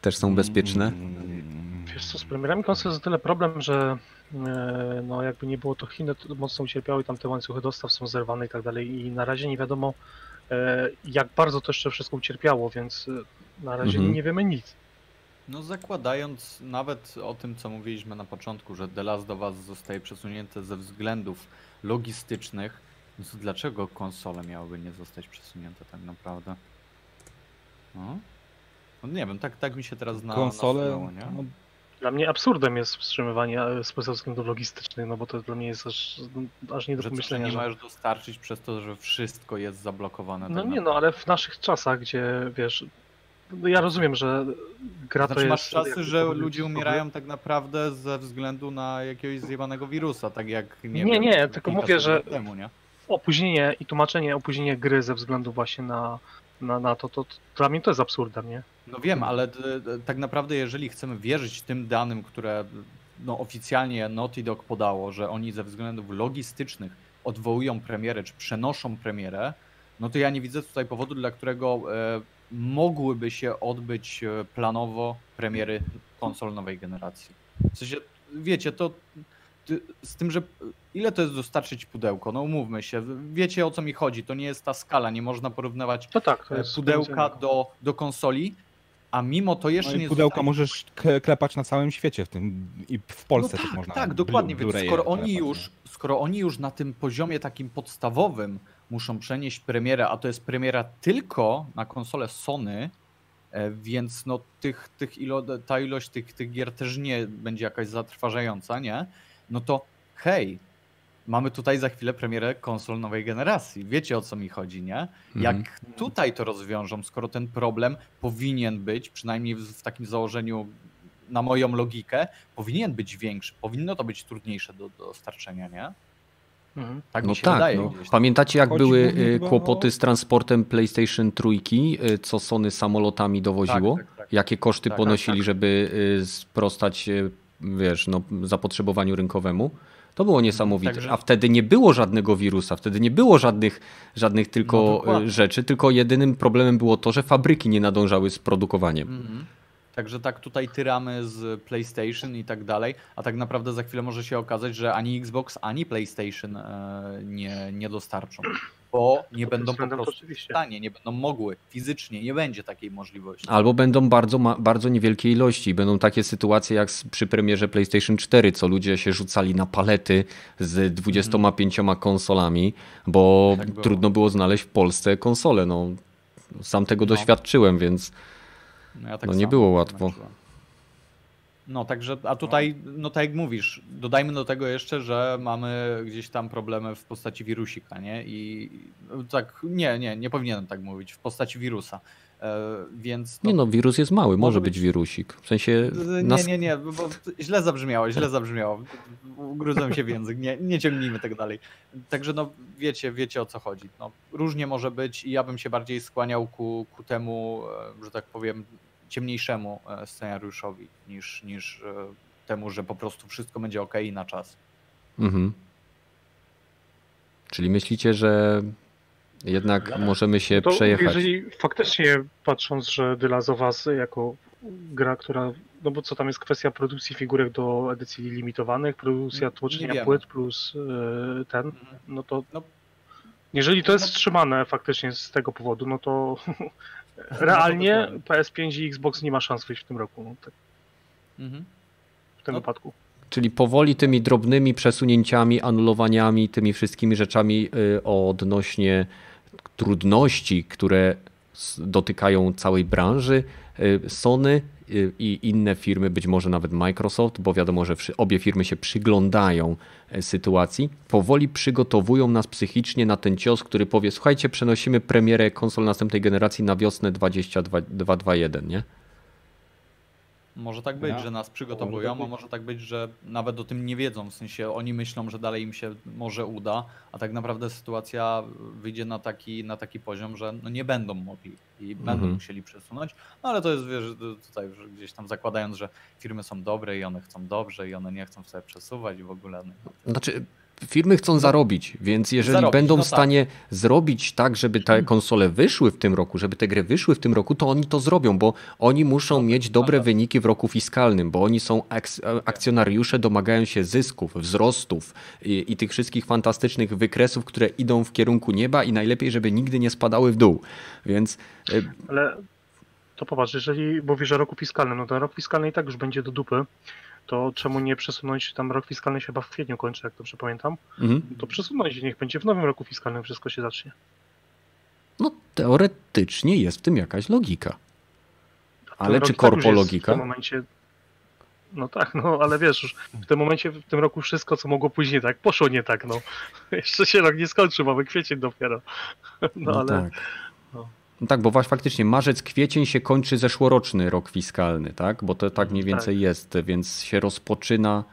Speaker 1: też są bezpieczne?
Speaker 3: Mm. Wiesz co, z premierami konsol jest o tyle problem, że no jakby nie było to Chiny to mocno ucierpiały, tam te łańcuchy dostaw są zerwane i tak dalej i na razie nie wiadomo jak bardzo to jeszcze wszystko ucierpiało, więc na razie mhm. nie wiemy nic.
Speaker 2: No zakładając nawet o tym, co mówiliśmy na początku, że The Last of Us zostaje przesunięte ze względów logistycznych, no to dlaczego konsole miałyby nie zostać przesunięte tak naprawdę? No, no nie wiem, tak, tak mi się teraz na
Speaker 4: Konsole, nie? No,
Speaker 3: dla mnie absurdem jest wstrzymywanie e, z względów logistycznych, no bo to dla mnie jest aż, aż nie do
Speaker 2: że
Speaker 3: pomyślenia.
Speaker 2: Że nie możesz dostarczyć przez to, że wszystko jest zablokowane.
Speaker 3: No tak nie, no ale w naszych czasach, gdzie wiesz, no ja rozumiem, że gra
Speaker 2: znaczy, to jest... masz czasy, że ludzie umierają tak naprawdę ze względu na jakiegoś zjebanego wirusa, tak jak...
Speaker 3: Nie, nie, wiem, nie tylko mówię, że temu, nie? opóźnienie i tłumaczenie opóźnienia gry ze względu właśnie na, na, na to, to, to, dla mnie to jest absurdem, nie?
Speaker 2: No wiem, ale tak naprawdę jeżeli chcemy wierzyć tym danym, które no, oficjalnie Naughty Dog podało, że oni ze względów logistycznych odwołują premierę, czy przenoszą premierę, no to ja nie widzę tutaj powodu, dla którego e, mogłyby się odbyć e, planowo premiery konsol nowej generacji. W sensie, wiecie, to z tym, że ile to jest dostarczyć pudełko? No umówmy się, wiecie o co mi chodzi, to nie jest ta skala, nie można porównywać
Speaker 3: to tak, to
Speaker 2: e, pudełka do, do konsoli, a mimo to jeszcze no nie
Speaker 4: pudełka zostaje... możesz klepać na całym świecie w tym i w Polsce no tak, też można.
Speaker 2: Tak, dokładnie, więc skoro oni już, skoro oni już na tym poziomie takim podstawowym muszą przenieść premierę, a to jest premiera tylko na konsolę Sony, e, więc no tych, tych ilo, ta ilość tych, tych gier też nie będzie jakaś zatrważająca, nie? No to hej, mamy tutaj za chwilę premierę konsol nowej generacji. Wiecie o co mi chodzi, nie? Jak mm. tutaj to rozwiążą, skoro ten problem powinien być, przynajmniej w takim założeniu na moją logikę, powinien być większy, powinno to być trudniejsze do dostarczenia, nie?
Speaker 1: Mhm. Tak no tak. Wydaje, no. Pamiętacie jak Chodzi były y, kłopoty z transportem PlayStation trójki, y, co Sony samolotami dowoziło? Tak, tak, tak. Jakie koszty tak, ponosili, tak, żeby y, sprostać wiesz, no, zapotrzebowaniu rynkowemu? To było niesamowite. Także... A wtedy nie było żadnego wirusa, wtedy nie było żadnych, żadnych tylko no, rzeczy, tylko jedynym problemem było to, że fabryki nie nadążały z produkowaniem. Mhm.
Speaker 2: Także tak tutaj tyramy z PlayStation i tak dalej, a tak naprawdę za chwilę może się okazać, że ani Xbox, ani PlayStation e, nie, nie dostarczą, bo nie będą po prostu w stanie, nie będą mogły fizycznie, nie będzie takiej możliwości.
Speaker 1: Albo będą bardzo, bardzo niewielkie ilości. Będą takie sytuacje jak przy premierze PlayStation 4, co ludzie się rzucali na palety z 25 hmm. konsolami, bo tak było. trudno było znaleźć w Polsce konsole. No, sam tego no. doświadczyłem, więc
Speaker 2: No, ja tak
Speaker 1: No nie było łatwo.
Speaker 2: męczyłem. No także, a tutaj, no tak jak mówisz, dodajmy do tego jeszcze, że mamy gdzieś tam problemy w postaci wirusika, nie? I tak, nie, nie, nie powinienem tak mówić, w postaci wirusa. E, więc
Speaker 1: Nie no, wirus jest mały, może być wirusik. W sensie
Speaker 2: Nie,
Speaker 1: nas...
Speaker 2: nie, nie, bo źle zabrzmiało, źle zabrzmiało. Ugryzłem się w język, nie, nie ciągnijmy tego dalej. Także no wiecie, wiecie o co chodzi. No, różnie może być i ja bym się bardziej skłaniał ku, ku temu, e, że tak powiem, ciemniejszemu e, scenariuszowi niż, niż e, temu, że po prostu wszystko będzie ok na czas.
Speaker 1: Mhm. Czyli myślicie, że jednak możemy się
Speaker 3: To
Speaker 1: przejechać?
Speaker 3: jeżeli faktycznie patrząc, że The Last of Us jako gra, która, no bo co tam jest kwestia produkcji figurek do edycji limitowanych, produkcja tłoczenia płyt plus e, ten, no to
Speaker 2: No.
Speaker 3: jeżeli to jest wstrzymane faktycznie z tego powodu, no to <laughs> realnie PS5 i Xbox nie ma szans wyjść w tym roku, no, tak,
Speaker 2: Mhm.
Speaker 3: w tym
Speaker 2: No.
Speaker 3: wypadku.
Speaker 1: Czyli powoli tymi drobnymi przesunięciami, anulowaniami, tymi wszystkimi rzeczami y, odnośnie trudności, które dotykają całej branży, y, Sony i inne firmy, być może nawet Microsoft, bo wiadomo, że obie firmy się przyglądają e, sytuacji, powoli przygotowują nas psychicznie na ten cios, który powie: Słuchajcie, przenosimy premierę konsol następnej generacji na wiosnę 2021, nie?
Speaker 2: Może tak być,
Speaker 4: Ja.
Speaker 2: że nas przygotowują, a może tak być, że nawet o tym nie wiedzą. W sensie oni myślą, że dalej im się może uda, a tak naprawdę sytuacja wyjdzie na taki, na taki poziom, że no nie będą mogli i będą
Speaker 1: Mhm.
Speaker 2: musieli przesunąć. No ale to jest wiesz, tutaj gdzieś tam zakładając, że firmy są dobre i one chcą dobrze i one nie chcą sobie przesuwać i w ogóle. No.
Speaker 1: Znaczy, firmy chcą zarobić, więc jeżeli
Speaker 2: Zarobić,
Speaker 1: będą
Speaker 2: no
Speaker 1: w stanie zrobić tak, żeby te konsole wyszły w tym roku, żeby te gry wyszły w tym roku, to oni to zrobią, bo oni muszą mieć dobre
Speaker 2: tak.
Speaker 1: wyniki w roku fiskalnym, bo oni są ak- akcjonariusze, domagają się zysków, wzrostów i, i tych wszystkich fantastycznych wykresów, które idą w kierunku nieba i najlepiej, żeby nigdy nie spadały w dół. Więc y,
Speaker 3: Ale to popatrz, jeżeli mówisz o roku fiskalnym, no to rok fiskalny i tak już będzie do dupy, to czemu nie przesunąć, tam rok fiskalny się chyba w kwietniu kończy, jak dobrze pamiętam,
Speaker 1: mhm.
Speaker 3: to przesunąć, niech będzie w nowym roku fiskalnym wszystko się zacznie.
Speaker 1: no teoretycznie jest w tym jakaś logika. Ale czy
Speaker 3: tak już
Speaker 1: korpo
Speaker 3: jest
Speaker 1: logika?
Speaker 3: W tym momencie, no tak, no ale wiesz, już w tym momencie, w tym roku wszystko, co mogło pójść nie tak, poszło nie tak, no. <laughs> Jeszcze się rok nie skończył, mamy kwiecień dopiero. <laughs> No, ale
Speaker 1: tak.
Speaker 3: No.
Speaker 1: Tak, bo właśnie faktycznie marzec, kwiecień się kończy zeszłoroczny rok fiskalny, tak? Bo to tak mniej więcej jest, więc się rozpoczyna.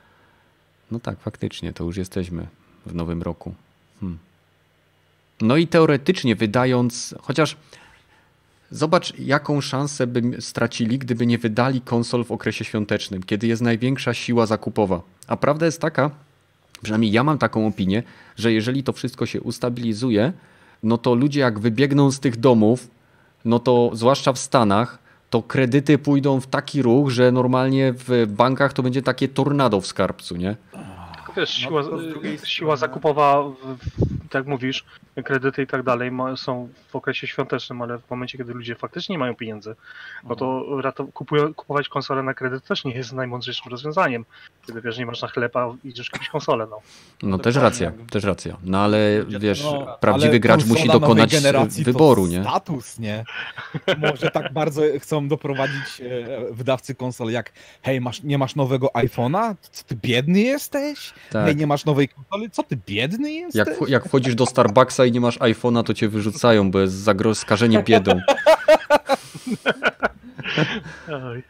Speaker 1: No tak, faktycznie, to już jesteśmy w nowym roku. Hmm. No i teoretycznie wydając, chociaż zobacz, jaką szansę by stracili, gdyby nie wydali konsol w okresie świątecznym, kiedy jest największa siła zakupowa. A prawda jest taka, przynajmniej ja mam taką opinię, że jeżeli to wszystko się ustabilizuje, no to ludzie jak wybiegną z tych domów, no to zwłaszcza w Stanach, to kredyty pójdą w taki ruch, że normalnie w bankach to będzie takie tornado w skarbcu, nie?
Speaker 3: wiesz,
Speaker 2: No,
Speaker 3: siła,
Speaker 2: drugiej
Speaker 3: siła zakupowa, w, tak jak mówisz, kredyty i tak dalej ma, są w okresie świątecznym, ale w momencie, kiedy ludzie faktycznie nie mają pieniędzy, no to kupują, kupować konsolę na kredyt też nie jest najmądrzejszym rozwiązaniem. Kiedy wiesz, nie masz na chleb, a idziesz kupić konsolę, no.
Speaker 1: No też racja, też racja. No ale wiesz,
Speaker 2: No,
Speaker 1: prawdziwy
Speaker 4: ale
Speaker 1: gracz musi dokonać
Speaker 4: generacji
Speaker 1: wyboru,
Speaker 4: to
Speaker 1: nie?
Speaker 4: status, nie? Może tak bardzo chcą doprowadzić e, wydawcy konsol jak hej, masz, nie masz nowego iPhone'a? Co ty biedny jesteś?
Speaker 1: Tak.
Speaker 4: Hej, nie masz nowej konsoli? Co ty biedny jesteś?
Speaker 1: Jak, jak wchodzisz do Starbucksa i nie masz iPhone'a, to cię wyrzucają, bo jest zagro- skażenie biedą. <laughs>
Speaker 3: Oj.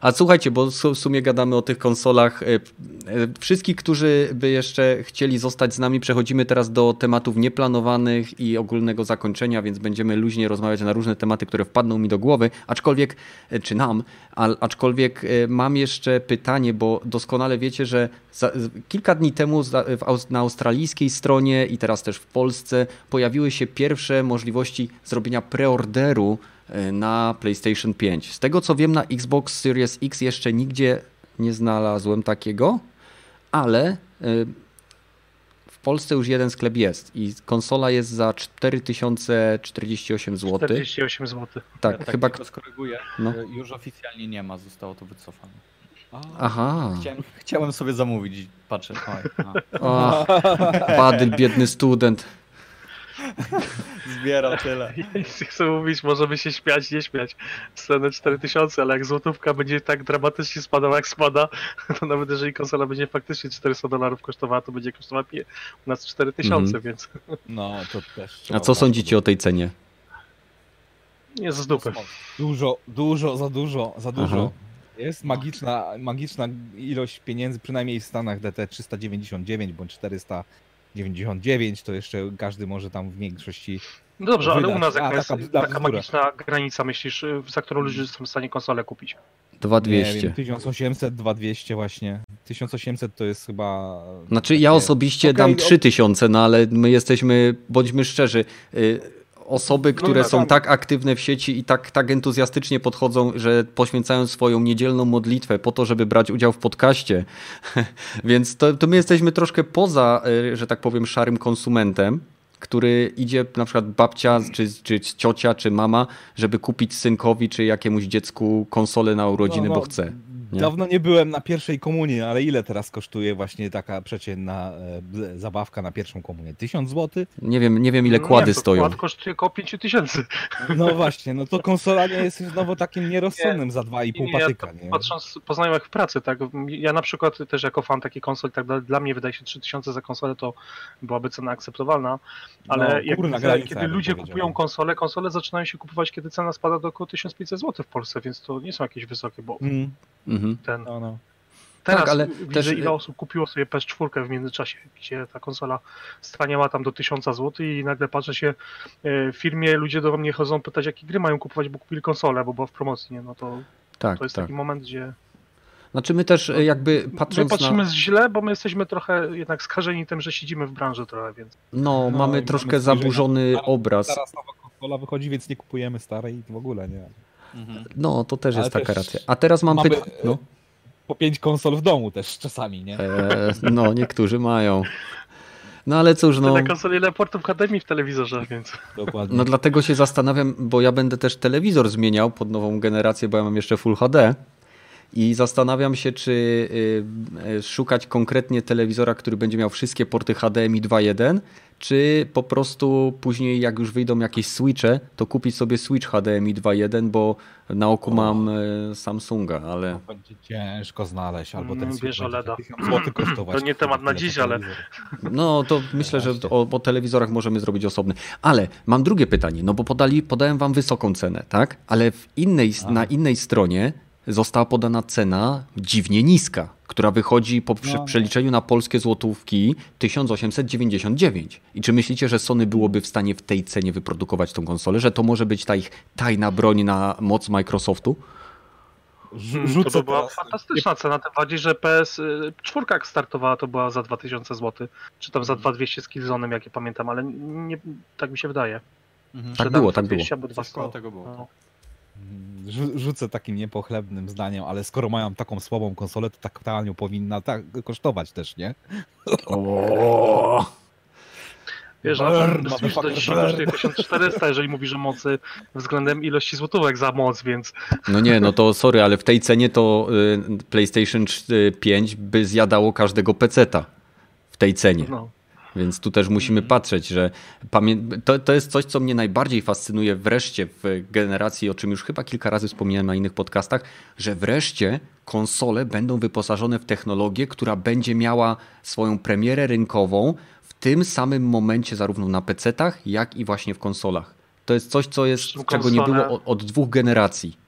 Speaker 1: A, słuchajcie, bo w sumie gadamy o tych konsolach. E, e, Wszystkich, którzy by jeszcze chcieli zostać z nami, przechodzimy teraz do tematów nieplanowanych i ogólnego zakończenia, więc będziemy luźnie rozmawiać na różne tematy, które wpadną mi do głowy, aczkolwiek, e, czy nam, aczkolwiek e, mam jeszcze pytanie, bo doskonale wiecie, że za, kilka dni temu na australijskiej stronie i teraz też w Polsce pojawiły się pierwsze możliwości zrobienia preorderu e, na PlayStation 5. Z tego co wiem, na Xbox Series X jeszcze nigdzie nie znalazłem takiego, ale e, w Polsce już jeden sklep jest i konsola jest za 4048 zł.
Speaker 3: 48 zł.
Speaker 1: Tak,
Speaker 2: Ja tak
Speaker 1: chyba.
Speaker 2: skoryguję.
Speaker 1: No.
Speaker 2: e, Już oficjalnie nie ma, zostało to wycofane.
Speaker 1: Aha.
Speaker 2: Chciałem, chciałem sobie zamówić, patrzę. Oj, <laughs>
Speaker 1: Badyl, biedny student.
Speaker 2: Zbieram tyle.
Speaker 3: Ja nic nie chcę mówić, możemy się śmiać, nie śmiać. Cenę 4000, ale jak złotówka będzie tak dramatycznie spadała jak spada, <laughs> to nawet jeżeli konsola będzie faktycznie 400 dolarów kosztowała, to będzie kosztowała pie- u nas 4000,
Speaker 1: Mhm.
Speaker 3: więc <laughs>
Speaker 4: No, to też.
Speaker 1: A co sądzicie o tej cenie?
Speaker 3: nie z dupy.
Speaker 4: Dużo, dużo, za dużo, za dużo.
Speaker 1: Aha.
Speaker 4: Jest magiczna, magiczna ilość pieniędzy, przynajmniej w Stanach DT 399 bądź 499, to jeszcze każdy może tam w większości.
Speaker 3: No dobrze, ale
Speaker 4: Wydać.
Speaker 3: u nas
Speaker 4: A,
Speaker 3: jaka jest
Speaker 4: taka
Speaker 3: taka, magiczna granica, myślisz, za którą ludzie są w stanie konsolę kupić?
Speaker 4: Nie
Speaker 1: 2200.
Speaker 4: wiem, 1800, 2200 właśnie. 1800 to jest chyba.
Speaker 1: Znaczy ja osobiście
Speaker 4: Okej,
Speaker 1: dam
Speaker 4: o-
Speaker 1: 3000, no ale my jesteśmy, bądźmy szczerzy, y, osoby, które
Speaker 3: no,
Speaker 1: są
Speaker 3: tak.
Speaker 1: tak aktywne w sieci i tak, tak entuzjastycznie podchodzą, że poświęcają swoją niedzielną modlitwę po to, żeby brać udział w podcaście. <laughs> Więc to, to my jesteśmy troszkę poza, y, że tak powiem, szarym konsumentem, który idzie na przykład babcia, czy, czy ciocia, czy mama, żeby kupić synkowi, czy jakiemuś dziecku konsolę na urodziny,
Speaker 4: No, no,
Speaker 1: bo chce. Nie?
Speaker 4: Dawno nie byłem na pierwszej komunii, ale ile teraz kosztuje właśnie taka przeciętna e, zabawka na pierwszą komunię? 1000 zł?
Speaker 1: Nie wiem, nie wiem ile
Speaker 3: No
Speaker 1: kłady
Speaker 3: nie, to
Speaker 1: stoją.
Speaker 3: Kład kosztuje około 5000.
Speaker 4: No właśnie, no to konsola nie jest znowu takim nierozsądnym za 2,5
Speaker 3: Nie, ja
Speaker 4: patyka, nie?
Speaker 3: Patrząc po znajomych w pracy, tak, ja na przykład też jako fan takiej konsol, tak dla, dla mnie wydaje się 3000 za konsolę to byłaby cena akceptowalna, ale
Speaker 4: No,
Speaker 3: jak
Speaker 4: granica,
Speaker 3: kiedy ludzie kupują konsole, konsole zaczynają się kupować, kiedy cena spada do około 1500 zł w Polsce, więc to nie są jakieś wysokie, bo
Speaker 4: Mm,
Speaker 1: Mhm.
Speaker 3: ten,
Speaker 4: no, no.
Speaker 3: teraz
Speaker 1: Tak, ale
Speaker 3: widzę
Speaker 1: też-
Speaker 3: ile osób kupiło sobie PS4 w międzyczasie, gdzie ta konsola staniała tam do 1000 zł i nagle patrzę się e, w firmie, ludzie do mnie chodzą pytać jakie gry mają kupować, bo kupili konsolę, bo była w promocji, nie? no to,
Speaker 1: Tak,
Speaker 3: to jest
Speaker 1: tak.
Speaker 3: taki moment, gdzie
Speaker 1: Znaczy my też e, jakby
Speaker 3: My
Speaker 1: patrząc
Speaker 3: patrzymy
Speaker 1: na...
Speaker 3: źle, bo my jesteśmy trochę jednak skażeni tym, że siedzimy w branży trochę, więc
Speaker 1: No,
Speaker 4: No,
Speaker 1: mamy troszkę
Speaker 4: mamy
Speaker 1: zaburzony
Speaker 4: na-
Speaker 1: obraz.
Speaker 4: Teraz nowa konsola wychodzi, więc nie kupujemy starej w ogóle, nie?
Speaker 2: Mhm.
Speaker 1: No, to też
Speaker 4: Ale
Speaker 1: jest taka
Speaker 4: też
Speaker 1: racja. A teraz mam
Speaker 4: mamy,
Speaker 1: pytanie. No.
Speaker 4: Po pięć konsol w domu też czasami, nie?
Speaker 1: E, no, niektórzy mają. No ale cóż, no,
Speaker 3: tyle konsol, ile portów HDMI w telewizorze, więc
Speaker 4: Dokładnie.
Speaker 1: no dlatego się zastanawiam, bo ja będę też telewizor zmieniał pod nową generację, bo ja mam jeszcze Full HD. I zastanawiam się, czy y, y, szukać konkretnie telewizora, który będzie miał wszystkie porty HDMI 2.1, czy po prostu później, jak już wyjdą jakieś switche, to kupić sobie Switch HDMI 2.1, bo na oku mam y, Samsunga, ale
Speaker 4: Będzie ciężko znaleźć, albo ten
Speaker 3: Mm,
Speaker 4: Switch
Speaker 3: wiesz,
Speaker 4: będzie
Speaker 3: OLEDa.
Speaker 4: 1000 zł kosztować.
Speaker 3: To nie temat na dziś, ale-
Speaker 1: No, to myślę, że o, o telewizorach możemy zrobić osobny. Ale mam drugie pytanie, no bo podali, podałem wam wysoką cenę, tak? Ale w innej,
Speaker 4: A.
Speaker 1: na innej stronie została podana cena dziwnie niska, która wychodzi po prze-
Speaker 4: No.
Speaker 1: przeliczeniu na polskie złotówki 1899. I czy myślicie, że Sony byłoby w stanie w tej cenie wyprodukować tą konsolę, że to może być ta ich tajna broń na moc Microsoftu?
Speaker 4: Rzu-
Speaker 3: to
Speaker 4: Rzucę
Speaker 3: by była fantastyczna cena, tym bardziej, że PS4 jak startowała to była za 2000 zł, czy tam za 2200 z Killzone'em, jak ja pamiętam, ale nie, tak mi się wydaje.
Speaker 2: Mhm.
Speaker 1: Tak było, tak było.
Speaker 3: 200 albo 200.
Speaker 2: Coś koło tego było.
Speaker 3: No.
Speaker 4: Rzu- Rzucę takim niepochlebnym zdaniem, ale skoro mają taką słabą konsolę, to tak tanią powinna tak kosztować też, nie?
Speaker 1: O!
Speaker 3: Wiesz, Switch do dzisiaj kosztuje 1400, jeżeli mówisz o mocy względem ilości złotówek za moc, więc
Speaker 1: No nie, no to sorry, ale w tej cenie to y, PlayStation 5 by zjadało każdego peceta w tej cenie.
Speaker 3: no.
Speaker 1: Więc tu też musimy patrzeć, że to, to jest coś, co mnie najbardziej fascynuje wreszcie w generacji, o czym już chyba kilka razy wspomniałem na innych podcastach, że wreszcie konsole będą wyposażone w technologię, która będzie miała swoją premierę rynkową w tym samym momencie zarówno na PC-tach, jak i właśnie w konsolach. To jest coś, co jest, czego nie było od dwóch generacji.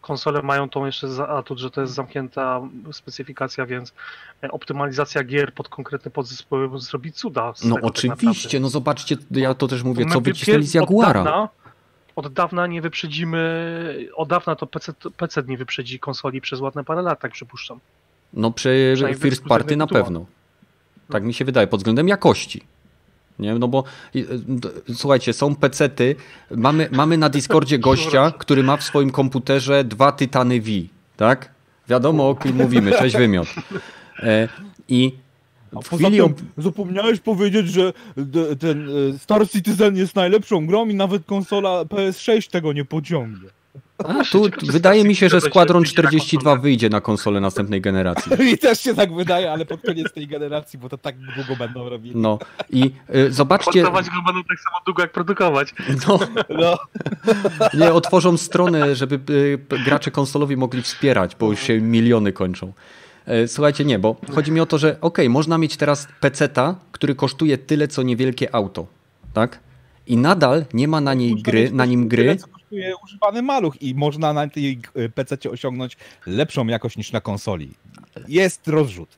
Speaker 3: Konsole mają tą jeszcze atut, że to jest zamknięta specyfikacja, więc e, optymalizacja gier pod konkretne podzespoły zrobi cuda.
Speaker 1: No
Speaker 3: tego tak
Speaker 1: oczywiście,
Speaker 3: naprawdę.
Speaker 1: no zobaczcie, ja to też mówię,
Speaker 3: My
Speaker 1: co wycisnęli z
Speaker 3: Od
Speaker 1: Jaguara.
Speaker 3: dawna, od dawna nie wyprzedzimy, od dawna to PC, PC nie wyprzedzi konsoli przez ładne parę lat, tak przypuszczam.
Speaker 1: No przy first party na pewno. Tak mi się wydaje, pod względem jakości. Nie, no bo y, słuchajcie, są pecety, mamy, mamy na Discordzie <laughs> gościa, który ma w swoim komputerze dwa Tytany V, tak? Wiadomo o kim mówimy, cześć wymiot. E, I
Speaker 4: A poza
Speaker 1: chwili...
Speaker 4: tym zapomniałeś powiedzieć, że ten e, Star Citizen jest najlepszą grą i nawet konsola PS6 tego nie pociągnie.
Speaker 1: A
Speaker 3: właśnie,
Speaker 1: tu wydaje mi się, że Squadron
Speaker 3: będzie na
Speaker 1: 42
Speaker 3: konsolę.
Speaker 1: wyjdzie na konsolę następnej generacji. <laughs>
Speaker 4: Mi też się tak wydaje, ale pod koniec tej generacji, bo to tak długo będą robili.
Speaker 1: No i y, zobaczcie,
Speaker 3: Portować go będą tak samo długo jak produkować.
Speaker 1: no,
Speaker 4: No. <laughs>
Speaker 1: nie otworzą stronę, żeby y, gracze konsolowi mogli wspierać, bo już się miliony kończą. E, Słuchajcie, nie, bo chodzi mi o to, że okej, można mieć teraz peceta, który kosztuje tyle, co niewielkie auto, tak? I nadal nie ma na niej gry, na nim
Speaker 4: tyle,
Speaker 1: gry.
Speaker 4: Kosztuje używany maluch i można na tej PC osiągnąć lepszą jakość niż na konsoli. Jest rozrzut.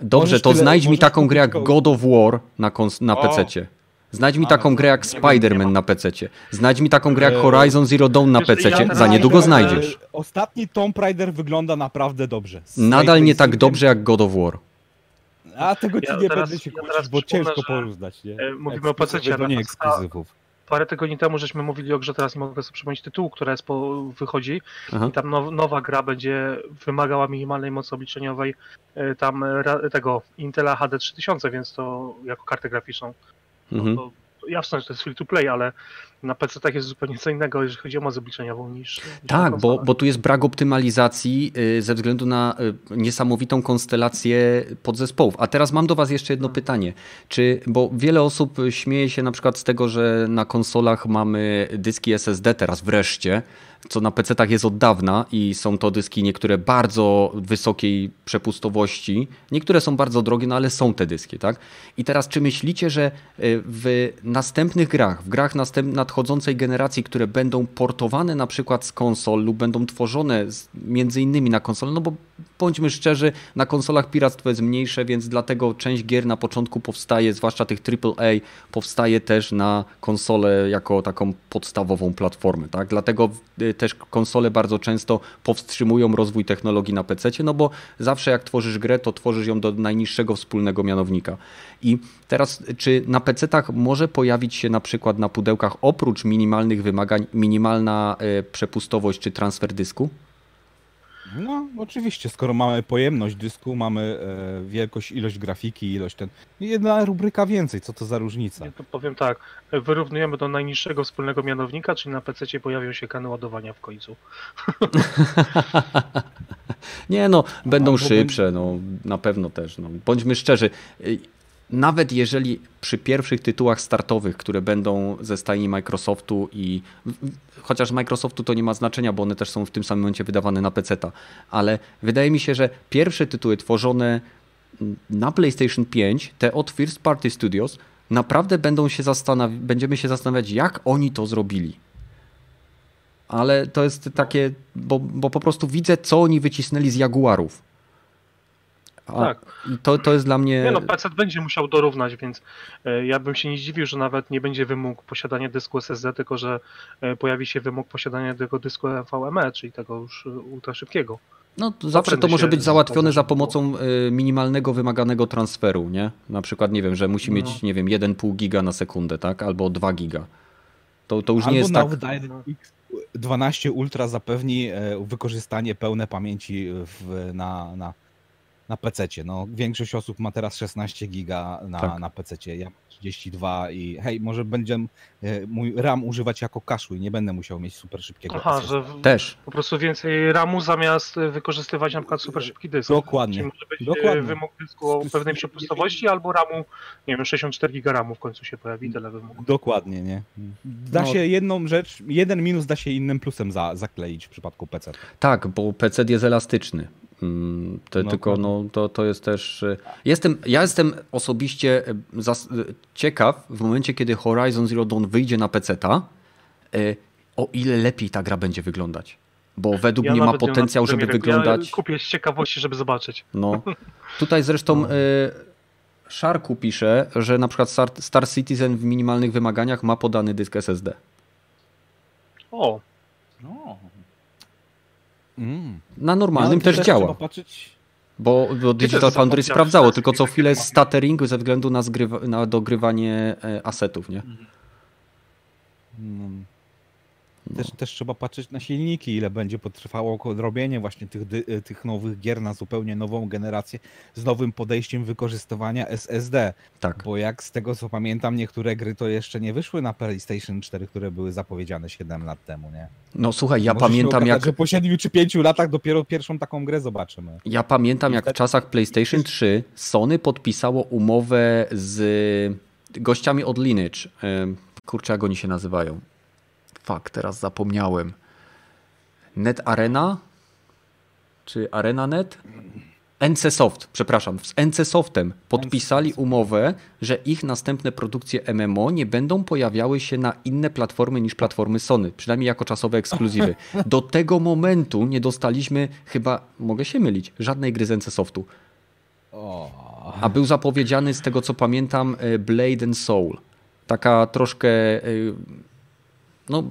Speaker 1: Dobrze,
Speaker 4: Możesz
Speaker 1: to
Speaker 4: tyle-
Speaker 1: znajdź mi taką grę jak
Speaker 4: go-
Speaker 1: God of War na, kons- na
Speaker 2: O.
Speaker 1: PC-cie. Znajdź mi taką grę jak Spider-Man
Speaker 2: ma.
Speaker 1: na PC-cie. Znajdź mi taką grę jak Horizon Zero Dawn na
Speaker 3: teraz
Speaker 1: Za niedługo znajdziesz.
Speaker 4: E, Ostatni Tomb Raider wygląda naprawdę dobrze. Z
Speaker 1: Nadal nie tak dobrze jak God of War.
Speaker 4: A tego ci
Speaker 3: Ja
Speaker 4: nie
Speaker 3: teraz-
Speaker 4: będę się
Speaker 3: ja
Speaker 4: kłócić, bo ciężko
Speaker 3: że,
Speaker 4: porównać. Nie?
Speaker 3: e, mówimy o PC-cie,
Speaker 4: To nie
Speaker 3: a-
Speaker 4: ekskluzywów.
Speaker 3: Parę tygodni temu żeśmy mówili o grze, teraz nie mogę sobie przypomnieć tytułu, która jest po, wychodzi
Speaker 1: Aha.
Speaker 3: i tam now, nowa gra będzie wymagała minimalnej mocy obliczeniowej e, tam tego Intela HD 3000, więc to jako kartę graficzną. No
Speaker 1: Mhm.
Speaker 3: to, to jasne, że to jest free to play, ale na PC tak jest zupełnie co innego, jeżeli chodzi o moc obliczeniową niż. niż na
Speaker 1: Tak, bo, bo tu jest brak optymalizacji y, ze względu na y, niesamowitą konstelację podzespołów. A teraz mam do Was jeszcze jedno pytanie. Czy, bo wiele osób śmieje się na przykład z tego, że na konsolach mamy dyski SSD teraz wreszcie, co na PC-tach jest od dawna i są to dyski niektóre bardzo wysokiej przepustowości, niektóre są bardzo drogie, no ale są te dyski, tak? I teraz czy myślicie, że y, w następnych grach, w grach następ, nadchodzącej generacji, które będą portowane na przykład z konsol lub będą tworzone z, między innymi na konsolę, no bo bądźmy szczerzy, na konsolach piractwo jest mniejsze, więc dlatego część gier na początku powstaje, zwłaszcza tych AAA, powstaje też na konsolę jako taką podstawową platformę, tak? Dlatego y, też konsole bardzo często powstrzymują rozwój technologii na PC, no bo zawsze jak tworzysz grę, to tworzysz ją do najniższego wspólnego mianownika. I teraz, czy na PC-tach może pojawić się na przykład na pudełkach oprócz minimalnych wymagań minimalna e, przepustowość czy transfer dysku?
Speaker 4: No, oczywiście, skoro mamy pojemność dysku, mamy e, wielkość, ilość grafiki, ilość ten. Jedna rubryka więcej, co to za różnica?
Speaker 3: Ja to powiem tak, wyrównujemy do najniższego wspólnego mianownika, czyli na PC pojawią się kany ładowania w końcu. <laughs>
Speaker 1: Nie no, będą
Speaker 4: Albo
Speaker 1: szybsze, no na pewno też. No. Bądźmy szczerzy, nawet jeżeli przy pierwszych tytułach startowych, które będą ze stajni Microsoftu i chociaż Microsoftu to nie ma znaczenia, bo one też są w tym samym momencie wydawane na PC-ta, ale wydaje mi się, że pierwsze tytuły tworzone na PlayStation 5, te od First Party Studios, naprawdę będą się zastanawi- będziemy się zastanawiać, jak oni to zrobili. Ale to jest takie, bo, bo po prostu widzę, co oni wycisnęli z Jaguarów. A,
Speaker 3: Tak.
Speaker 1: To, to jest dla mnie.
Speaker 3: Nie no, PC będzie musiał dorównać, więc e, ja bym się nie zdziwił, że nawet nie będzie wymóg posiadania dysku SSD, tylko że e, pojawi się wymóg posiadania tego dysku NVMe, czyli tego już e, ultra szybkiego.
Speaker 1: No, to zawsze to może być załatwione za pomocą minimalnego wymaganego transferu, nie? Na przykład, nie wiem, że musi
Speaker 3: No.
Speaker 1: mieć, nie wiem, 1,5 giga na sekundę, tak? Albo 2 giga. To, to już
Speaker 4: Albo
Speaker 1: nie jest tak.
Speaker 4: DirectX 12 Ultra zapewni wykorzystanie pełne pamięci w, na, na, na PC. No, większość osób ma teraz 16 giga na,
Speaker 1: Tak.
Speaker 4: na PC. Ja mam 32 i hej, może będę e, mój RAM używać jako kaszu i nie będę musiał mieć super szybkiego
Speaker 3: Aha, że w,
Speaker 1: Też.
Speaker 3: po prostu więcej RAMu zamiast e, wykorzystywać na przykład super szybki dysk.
Speaker 4: Dokładnie.
Speaker 3: Czyli może być
Speaker 4: Dokładnie.
Speaker 3: e, wymóg dysku o pewnej przepustowości albo RAMu, nie wiem, 64 giga RAMu w końcu się pojawi, tyle wymogów.
Speaker 4: Dokładnie, nie? Da
Speaker 1: No.
Speaker 4: się jedną rzecz, jeden minus da się innym plusem za, zakleić w przypadku PC.
Speaker 1: Tak, bo PC jest elastyczny. Mm, To,
Speaker 4: No
Speaker 1: tylko
Speaker 4: tak.
Speaker 1: no, to, to jest też. y, Jestem, ja jestem osobiście y, zas- y, ciekaw w momencie, kiedy Horizon Zero Dawn wyjdzie na y, o ile lepiej ta gra będzie wyglądać. Bo według
Speaker 3: Ja
Speaker 1: mnie ma potencjał, żeby wyglądać.
Speaker 3: Ja kupię z ciekawości, żeby zobaczyć.
Speaker 1: No. <laughs> Tutaj zresztą
Speaker 3: No.
Speaker 1: Sharku pisze, że na przykład Star, Star Citizen w minimalnych wymaganiach ma podany dysk SSD.
Speaker 3: O,
Speaker 2: No.
Speaker 4: Mm.
Speaker 1: Na normalnym
Speaker 4: No,
Speaker 1: też
Speaker 4: Trzeba
Speaker 1: działa.
Speaker 4: patrzeć,
Speaker 1: Bo, bo Digital Foundry sprawdzało, tylko co chwilę stuttering ze względu na, zgrywa, na dogrywanie e, asetów, nie?
Speaker 4: mm, też, też trzeba patrzeć na silniki, ile będzie potrwało robienie właśnie tych, dy- tych nowych gier na zupełnie nową generację z nowym podejściem wykorzystywania SSD.
Speaker 1: Tak.
Speaker 4: Bo jak z tego co pamiętam, niektóre gry to jeszcze nie wyszły na PlayStation 4, które były zapowiedziane 7 lat temu, nie?
Speaker 1: No słuchaj, ja
Speaker 4: Może się
Speaker 1: pamiętam
Speaker 4: okazać,
Speaker 1: jak
Speaker 4: że po 7 czy 5 latach dopiero pierwszą taką grę zobaczymy.
Speaker 1: ja pamiętam jak w czasach PlayStation 3 Sony podpisało umowę z gościami od Lineage. Kurczę, jak oni się nazywają? Fuck, teraz zapomniałem. Net Arena? Czy ArenaNet? NCSoft, przepraszam, z NCSoftem podpisali umowę, że ich następne produkcje MMO nie będą pojawiały się na inne platformy niż platformy Sony, przynajmniej jako czasowe ekskluzywy. <laughs> Do tego momentu nie dostaliśmy chyba, mogę się mylić, żadnej gry z NCSoftu.
Speaker 4: O,
Speaker 1: A był zapowiedziany z tego co pamiętam e, Blade and Soul. Taka troszkę e, no,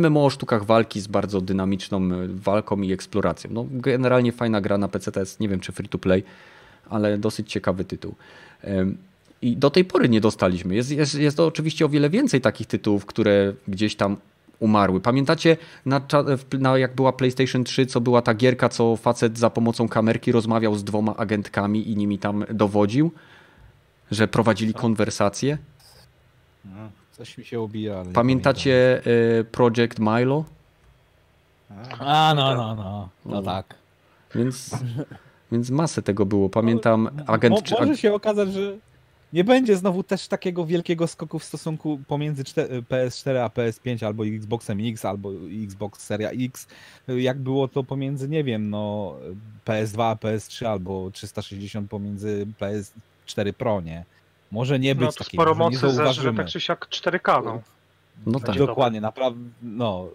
Speaker 1: MMO o sztukach walki z bardzo dynamiczną e, walką i eksploracją. No, generalnie fajna gra na PC, to jest, nie wiem czy free to play, ale dosyć ciekawy tytuł. I do tej pory nie dostaliśmy. Jest, jest, jest to oczywiście o wiele więcej takich tytułów, które gdzieś tam umarły. Pamiętacie, na, na, jak była PlayStation 3, co była ta gierka, co facet za pomocą kamerki rozmawiał z dwoma agentkami i nimi tam dowodził? Że prowadzili konwersacje?
Speaker 4: No, coś mi się obija. Ale
Speaker 1: Pamiętacie e, Project Milo?
Speaker 4: A, no, no, no. No tak.
Speaker 1: Więc, więc masę tego było. Pamiętam agent...
Speaker 4: Mo, może się okazać, że nie będzie znowu też takiego wielkiego skoku w stosunku pomiędzy czte- PS4 a PS5 albo Xboxem X albo Xbox Seria X, jak było to pomiędzy, nie wiem, no PS2 a PS3 albo 360 pomiędzy PS4 Pro, nie? Może nie być
Speaker 3: No to
Speaker 4: takiego,
Speaker 3: sporo
Speaker 4: nie
Speaker 3: mocy zeżre
Speaker 4: zauważymy.
Speaker 3: tak czy siak 4K, no.
Speaker 1: No tak.
Speaker 3: Będzie
Speaker 4: Dokładnie, naprawdę, no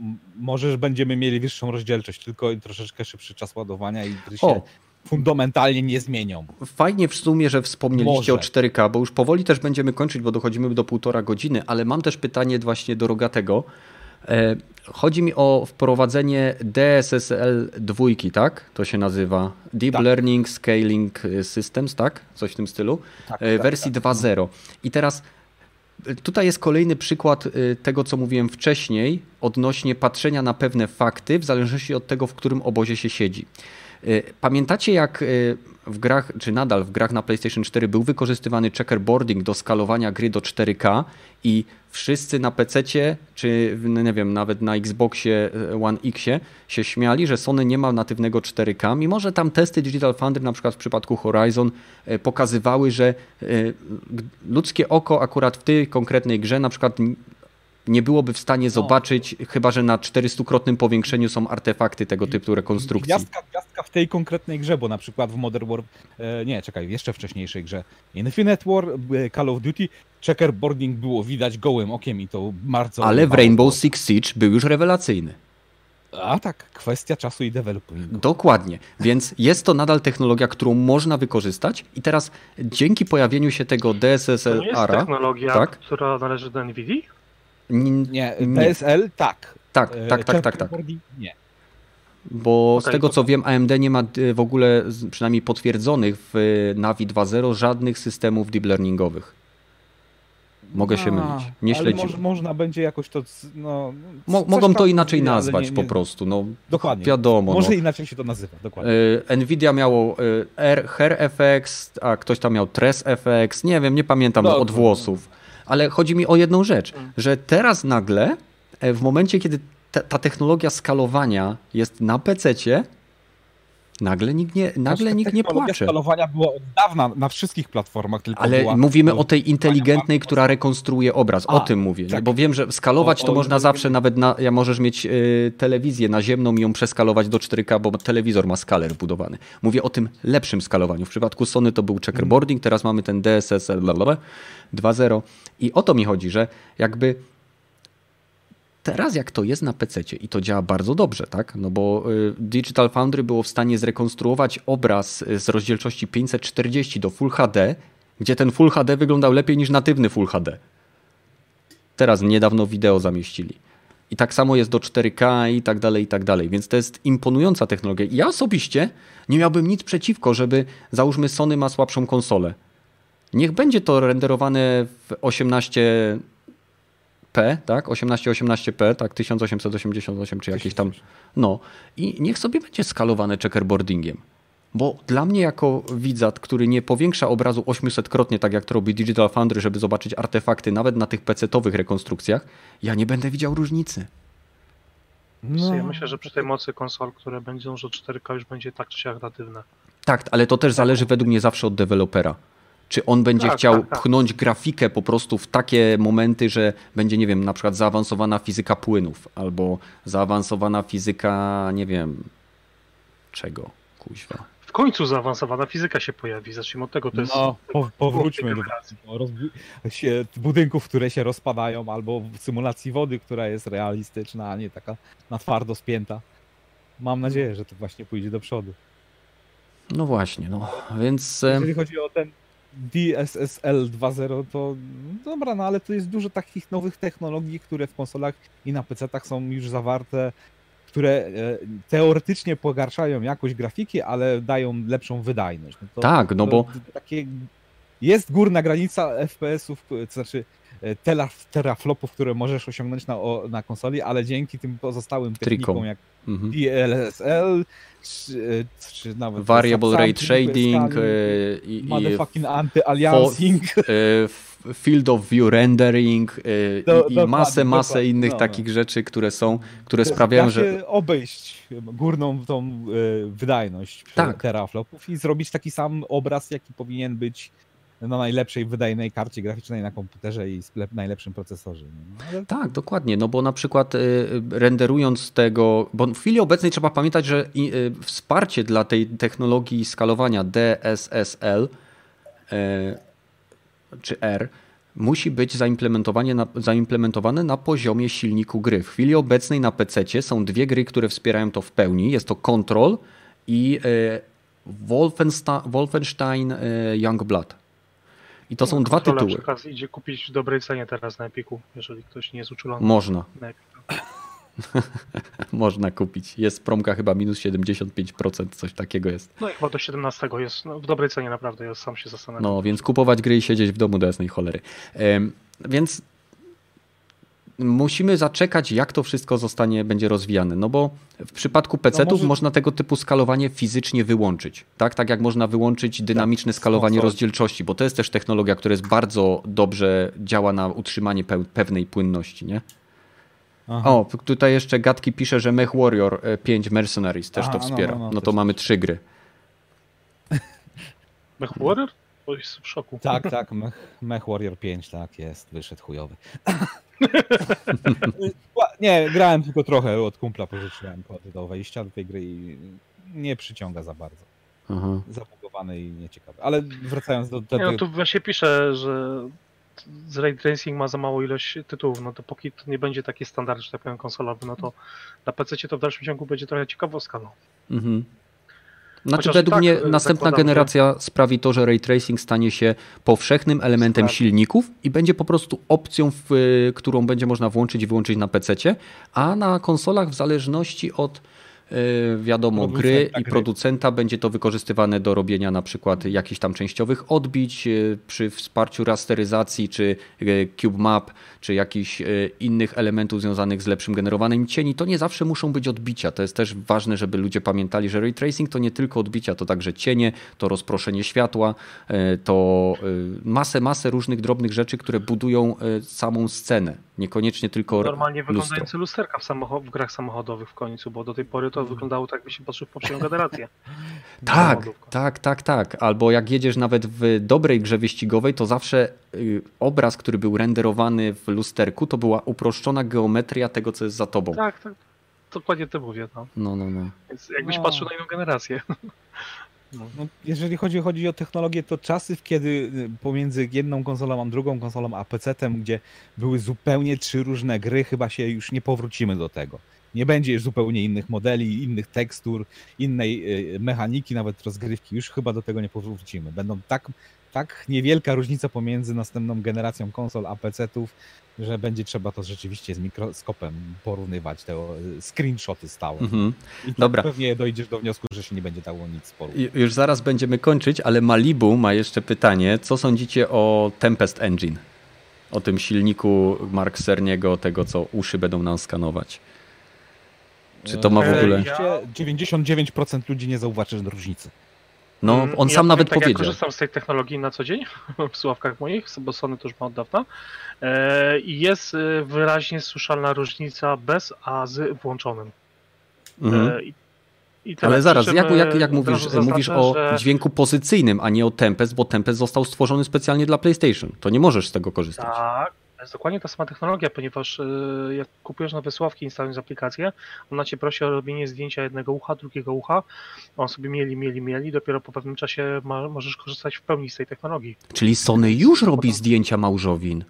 Speaker 4: m- może że będziemy mieli wyższą rozdzielczość, tylko troszeczkę szybszy czas ładowania i gry się
Speaker 1: O,
Speaker 4: fundamentalnie nie zmienią.
Speaker 1: Fajnie w sumie, że wspomnieliście
Speaker 4: Może.
Speaker 1: o 4K, bo już powoli też będziemy kończyć, bo dochodzimy do półtora godziny, ale mam też pytanie właśnie do Rogatego. E, Chodzi mi o wprowadzenie DSSL 2, tak? To się nazywa Deep
Speaker 4: Tak.
Speaker 1: Learning Scaling Systems, tak? Coś w tym stylu.
Speaker 4: Tak,
Speaker 1: E,
Speaker 4: tak,
Speaker 1: wersji
Speaker 4: tak.
Speaker 1: 2.0. I teraz e, tutaj jest kolejny przykład tego, co mówiłem wcześniej, odnośnie patrzenia na pewne fakty, w zależności od tego, w którym obozie się siedzi. Pamiętacie, jak w grach, czy nadal w grach na PlayStation 4 był wykorzystywany checkerboarding do skalowania gry do 4K i wszyscy na PC, czy no nie wiem, nawet na Xboxie e, One X się śmiali, że Sony nie ma natywnego 4K, mimo że tam testy Digital Foundry, na przykład w przypadku Horizon, e, pokazywały, że e, ludzkie oko akurat w tej konkretnej grze na przykład nie byłoby w stanie zobaczyć, chyba że na 400-krotnym powiększeniu są artefakty tego typu rekonstrukcji.
Speaker 4: Gwiazdka, tej konkretnej grze, bo na przykład w Modern War, e, nie, czekaj, w jeszcze wcześniejszej grze Infinite War, e, Call of Duty, checkerboarding było widać gołym okiem i to bardzo...
Speaker 1: Ale w Rainbow Six Siege był już rewelacyjny.
Speaker 4: A tak, kwestia czasu i developingu.
Speaker 1: Dokładnie. Więc jest to nadal technologia, którą można wykorzystać i teraz dzięki pojawieniu się tego
Speaker 3: To nie jest technologia,
Speaker 1: tak?
Speaker 3: która należy do NVIDII?
Speaker 1: n-
Speaker 4: Nie,
Speaker 1: Nie.
Speaker 4: PSL tak.
Speaker 1: tak,
Speaker 4: E,
Speaker 1: tak, tak, tak, tak.
Speaker 4: checkerboarding Nie.
Speaker 1: Bo z
Speaker 3: Okej,
Speaker 1: tego co wiem, AMD nie ma y, w ogóle, przynajmniej potwierdzonych w y, Navi 2.0 żadnych systemów deep learningowych. Mogę się
Speaker 4: A,
Speaker 1: mylić. Nie śledziłem.
Speaker 4: moż, można będzie jakoś to, no...
Speaker 1: Mo- mogą to inaczej
Speaker 4: ale
Speaker 1: nazwać
Speaker 4: nie-
Speaker 1: po
Speaker 4: nie-
Speaker 1: prostu. No,
Speaker 4: Dokładnie.
Speaker 1: wiadomo.
Speaker 4: Może
Speaker 1: no.
Speaker 4: inaczej się to nazywa, dokładnie.
Speaker 1: Y, Nvidia miało R, a ktoś tam miał Tres FX, nie wiem, nie pamiętam
Speaker 4: No,
Speaker 1: od
Speaker 4: no,
Speaker 1: włosów. Ale chodzi mi o jedną rzecz, że teraz nagle, e, w momencie kiedy ta, technologia skalowania jest na PC-cie, nagle nikt nie, nagle
Speaker 4: Znaczy,
Speaker 1: nikt nie płacze.
Speaker 4: skalowania była od dawna na wszystkich platformach, tylko
Speaker 1: Ale
Speaker 4: była...
Speaker 1: mówimy o tej inteligentnej, która rekonstruuje obraz. O
Speaker 4: A,
Speaker 1: tym mówię.
Speaker 4: tak.
Speaker 1: Bo wiem, że skalować
Speaker 4: O-
Speaker 1: to
Speaker 4: o
Speaker 1: można
Speaker 4: inteligentnej-
Speaker 1: zawsze nawet na. Ja możesz mieć y, telewizję naziemną i ją przeskalować do 4K, bo telewizor ma skaler wbudowany. Mówię o tym lepszym skalowaniu. W przypadku Sony to był checkerboarding, teraz mamy ten DSSL blablabla, 2.0. I o to mi chodzi, że jakby. Teraz jak to jest na PC i to działa bardzo dobrze, tak? No bo y, Digital Foundry było w stanie zrekonstruować obraz y, z rozdzielczości 540 do Full HD, gdzie ten Full HD wyglądał lepiej niż natywny Full HD. Teraz niedawno wideo zamieścili. I tak samo jest do 4K i tak dalej, i tak dalej. Więc to jest imponująca technologia. Ja osobiście nie miałbym nic przeciwko, żeby załóżmy Sony ma słabszą konsolę. Niech będzie to renderowane w 18 P, tak? 1818P, tak? 1888 czy jakieś tam. No. I niech sobie będzie skalowane checkerboardingiem. Bo dla mnie jako widzat, który nie powiększa obrazu 800-krotnie, tak jak to robi Digital Foundry, żeby zobaczyć artefakty nawet na tych PC-towych rekonstrukcjach, ja nie będę widział różnicy.
Speaker 3: No, ja myślę, że przy tej mocy konsol, które będą, że 4K już będzie tak czy siak natywne.
Speaker 1: Tak, ale to też zależy według mnie zawsze od dewelopera. Czy on będzie
Speaker 3: Tak,
Speaker 1: chciał
Speaker 3: tak, tak.
Speaker 1: pchnąć grafikę po prostu w takie momenty, że będzie, nie wiem, na przykład zaawansowana fizyka płynów, albo zaawansowana fizyka, nie wiem, czego, kuźwa.
Speaker 3: W końcu zaawansowana fizyka się pojawi. Zacznijmy od tego. To jest
Speaker 4: No, po, powróćmy do się, budynków, które się rozpadają, albo w symulacji wody, która jest realistyczna, a nie taka na twardo spięta. Mam nadzieję, że to właśnie pójdzie do przodu.
Speaker 1: No właśnie, no, więc...
Speaker 4: Jeżeli chodzi o ten DSSL 2.0, to dobra, no ale to jest dużo takich nowych technologii, które w konsolach i na PC-tach są już zawarte, które e, teoretycznie pogarszają jakość grafiki, ale dają lepszą wydajność. No to,
Speaker 1: Tak, no bo
Speaker 4: Takie jest górna granica FPS-ów, to znaczy teraflopów, które możesz osiągnąć na, na konsoli, ale dzięki tym pozostałym technikom
Speaker 1: Trikom.
Speaker 4: jak
Speaker 1: mhm.
Speaker 4: DLSL, czy, e, czy nawet
Speaker 1: variable
Speaker 4: subsampling,
Speaker 1: shading e, i, i
Speaker 4: motherfucking anti-aliasing.
Speaker 1: e, field of view rendering e,
Speaker 4: Do-
Speaker 1: i,
Speaker 4: dokładnie,
Speaker 1: masę, masę
Speaker 4: dokładnie,
Speaker 1: innych takich rzeczy, które są, które sprawiają, że...
Speaker 4: obejść górną tą e, wydajność
Speaker 1: Tak.
Speaker 4: teraflopów i zrobić taki sam obraz, jaki powinien być na najlepszej wydajnej karcie graficznej na komputerze i najlepszym procesorze. No, ale
Speaker 1: Tak, dokładnie, no bo na przykład y, renderując tego, bo w chwili obecnej trzeba pamiętać, że y, wsparcie dla tej technologii skalowania DSSL y, czy R musi być zaimplementowanie na, zaimplementowane na poziomie silniku gry. W chwili obecnej na PC są dwie gry, które wspierają to w pełni. Jest to Control i Wolfenstein, Wolfenstein Youngblood. I to są dwa tytuły.
Speaker 3: przy okazji idzie kupić w dobrej cenie teraz na Epiku, jeżeli ktoś nie jest uczulony
Speaker 1: Można.
Speaker 3: na. <laughs>
Speaker 1: Można kupić. Jest promka chyba minus 75%, coś takiego jest.
Speaker 3: No i chyba do 17 jest no, w dobrej cenie naprawdę, ja sam się zastanawiam.
Speaker 1: No, więc kupować gry i siedzieć w domu do jasnej cholery. Więc musimy zaczekać, jak to wszystko zostanie, będzie rozwijane. No bo w przypadku PC-ów
Speaker 4: może-
Speaker 1: można tego typu skalowanie fizycznie wyłączyć. Tak, tak jak można wyłączyć dynamiczne skalowanie
Speaker 4: konsol.
Speaker 1: rozdzielczości, bo to jest też technologia, która jest bardzo dobrze działa na utrzymanie peł- pewnej płynności, nie?
Speaker 4: Aha.
Speaker 1: O, tutaj jeszcze Gatki pisze, że Mech Warrior e, 5 Mercenaries też
Speaker 4: Aha,
Speaker 1: to
Speaker 4: no,
Speaker 1: wspiera.
Speaker 4: no,
Speaker 1: No,
Speaker 4: no,
Speaker 1: to mamy trzy gry. <laughs>
Speaker 3: Mech Warrior? Bo jest w szoku.
Speaker 4: Tak, <laughs> tak, Mech, Mech Warrior 5, tak jest, wyszedł chujowy. Nie, grałem tylko trochę, od kumpla pożyczyłem kody do wejścia do tej gry i nie przyciąga za bardzo.
Speaker 1: Aha.
Speaker 4: Zabugowany i nieciekawy. Ale wracając do
Speaker 3: Nie,
Speaker 4: tego...
Speaker 3: no tu właśnie pisze, że z Ray Tracing ma za małą ilość tytułów, no to póki to nie będzie taki standard, że tak powiem, konsolowy, no to na PC to w dalszym ciągu będzie trochę ciekawostka, no.
Speaker 1: Mhm. Znaczy,
Speaker 3: Chociaż
Speaker 1: według
Speaker 3: tak,
Speaker 1: mnie
Speaker 3: e,
Speaker 1: następna
Speaker 3: zakładam, że-
Speaker 1: generacja sprawi to, że ray tracing stanie się powszechnym elementem
Speaker 3: Tak.
Speaker 1: silników i będzie po prostu opcją, w, y, którą będzie można włączyć i wyłączyć na PC, a na konsolach w zależności od wiadomo gry
Speaker 4: Producenta
Speaker 1: i
Speaker 4: gry.
Speaker 1: producenta będzie to wykorzystywane do robienia na przykład jakichś tam częściowych odbić y, przy wsparciu rasteryzacji czy y, cube map czy jakichś y, innych elementów związanych z lepszym generowaniem cieni. To nie zawsze muszą być odbicia. To jest też ważne, żeby ludzie pamiętali, że ray tracing to nie tylko odbicia, to także cienie, to rozproszenie światła, y, to y, masę, masę różnych drobnych rzeczy, które budują y, samą scenę. Niekoniecznie tylko
Speaker 3: Normalnie
Speaker 1: lustro.
Speaker 3: wyglądające lusterka w, w grach samochodowych w końcu, bo do tej pory to wyglądało tak, jakby się patrzył w poprzednią generację. <laughs>
Speaker 1: Tak, tak, tak, tak. Albo jak jedziesz nawet w dobrej grze wyścigowej, to zawsze y, obraz, który był renderowany w lusterku, to była uproszczona geometria tego, co jest za tobą.
Speaker 3: Tak, tak. Dokładnie to mówię, no.
Speaker 1: No, no, no.
Speaker 3: Więc jakbyś
Speaker 4: No.
Speaker 3: patrzył na inną generację. <laughs> No.
Speaker 4: No, jeżeli chodzi, chodzi o technologię, to czasy, kiedy y, pomiędzy jedną konsolą a drugą konsolą, a PC-tem, gdzie były zupełnie trzy różne gry, chyba się już nie powrócimy do tego. Nie będzie już zupełnie innych modeli, innych tekstur, innej y, mechaniki, nawet rozgrywki. Już chyba do tego nie powrócimy. Będą tak, tak niewielka różnica pomiędzy następną generacją konsol a PC-ów, że będzie trzeba to rzeczywiście z mikroskopem porównywać, te y, screenshoty stałe.
Speaker 1: Mhm.
Speaker 4: I
Speaker 1: Dobra.
Speaker 4: pewnie dojdziesz do wniosku, że się nie będzie dało nic porównać.
Speaker 1: Już zaraz będziemy kończyć, ale Malibu ma jeszcze pytanie. Co sądzicie o Tempest Engine? O tym silniku Mark Cerniego, tego co uszy będą nam skanować. Czy to ma w ogóle...
Speaker 3: ja-
Speaker 4: Oczywiście 99% ludzi nie zauważy różnicy.
Speaker 1: No,
Speaker 3: Mm,
Speaker 1: on
Speaker 3: ja
Speaker 1: sam nawet
Speaker 3: tak, Ja
Speaker 1: powiedział.
Speaker 3: korzystam z tej technologii na co dzień <laughs> w słuchawkach moich, bo Sony to już ma od dawna. E, I jest e, wyraźnie słyszalna różnica bez, a z włączonym.
Speaker 1: Mhm.
Speaker 3: E, tyle.
Speaker 1: Ale zaraz, jak, jak, jak mówisz, mówisz o
Speaker 3: że-
Speaker 1: dźwięku pozycyjnym, a nie o Tempest, bo Tempest został stworzony specjalnie dla PlayStation. To nie możesz z tego korzystać.
Speaker 3: Tak, to jest dokładnie ta sama technologia, ponieważ e, jak kupujesz nowe słuchawki, instalując aplikację, ona cię prosi o robienie zdjęcia jednego ucha, drugiego ucha. On sobie mieli, mieli, mieli. Dopiero po pewnym czasie ma, możesz korzystać w pełni z tej technologii.
Speaker 1: Czyli Sony już robi zdjęcia małżowin.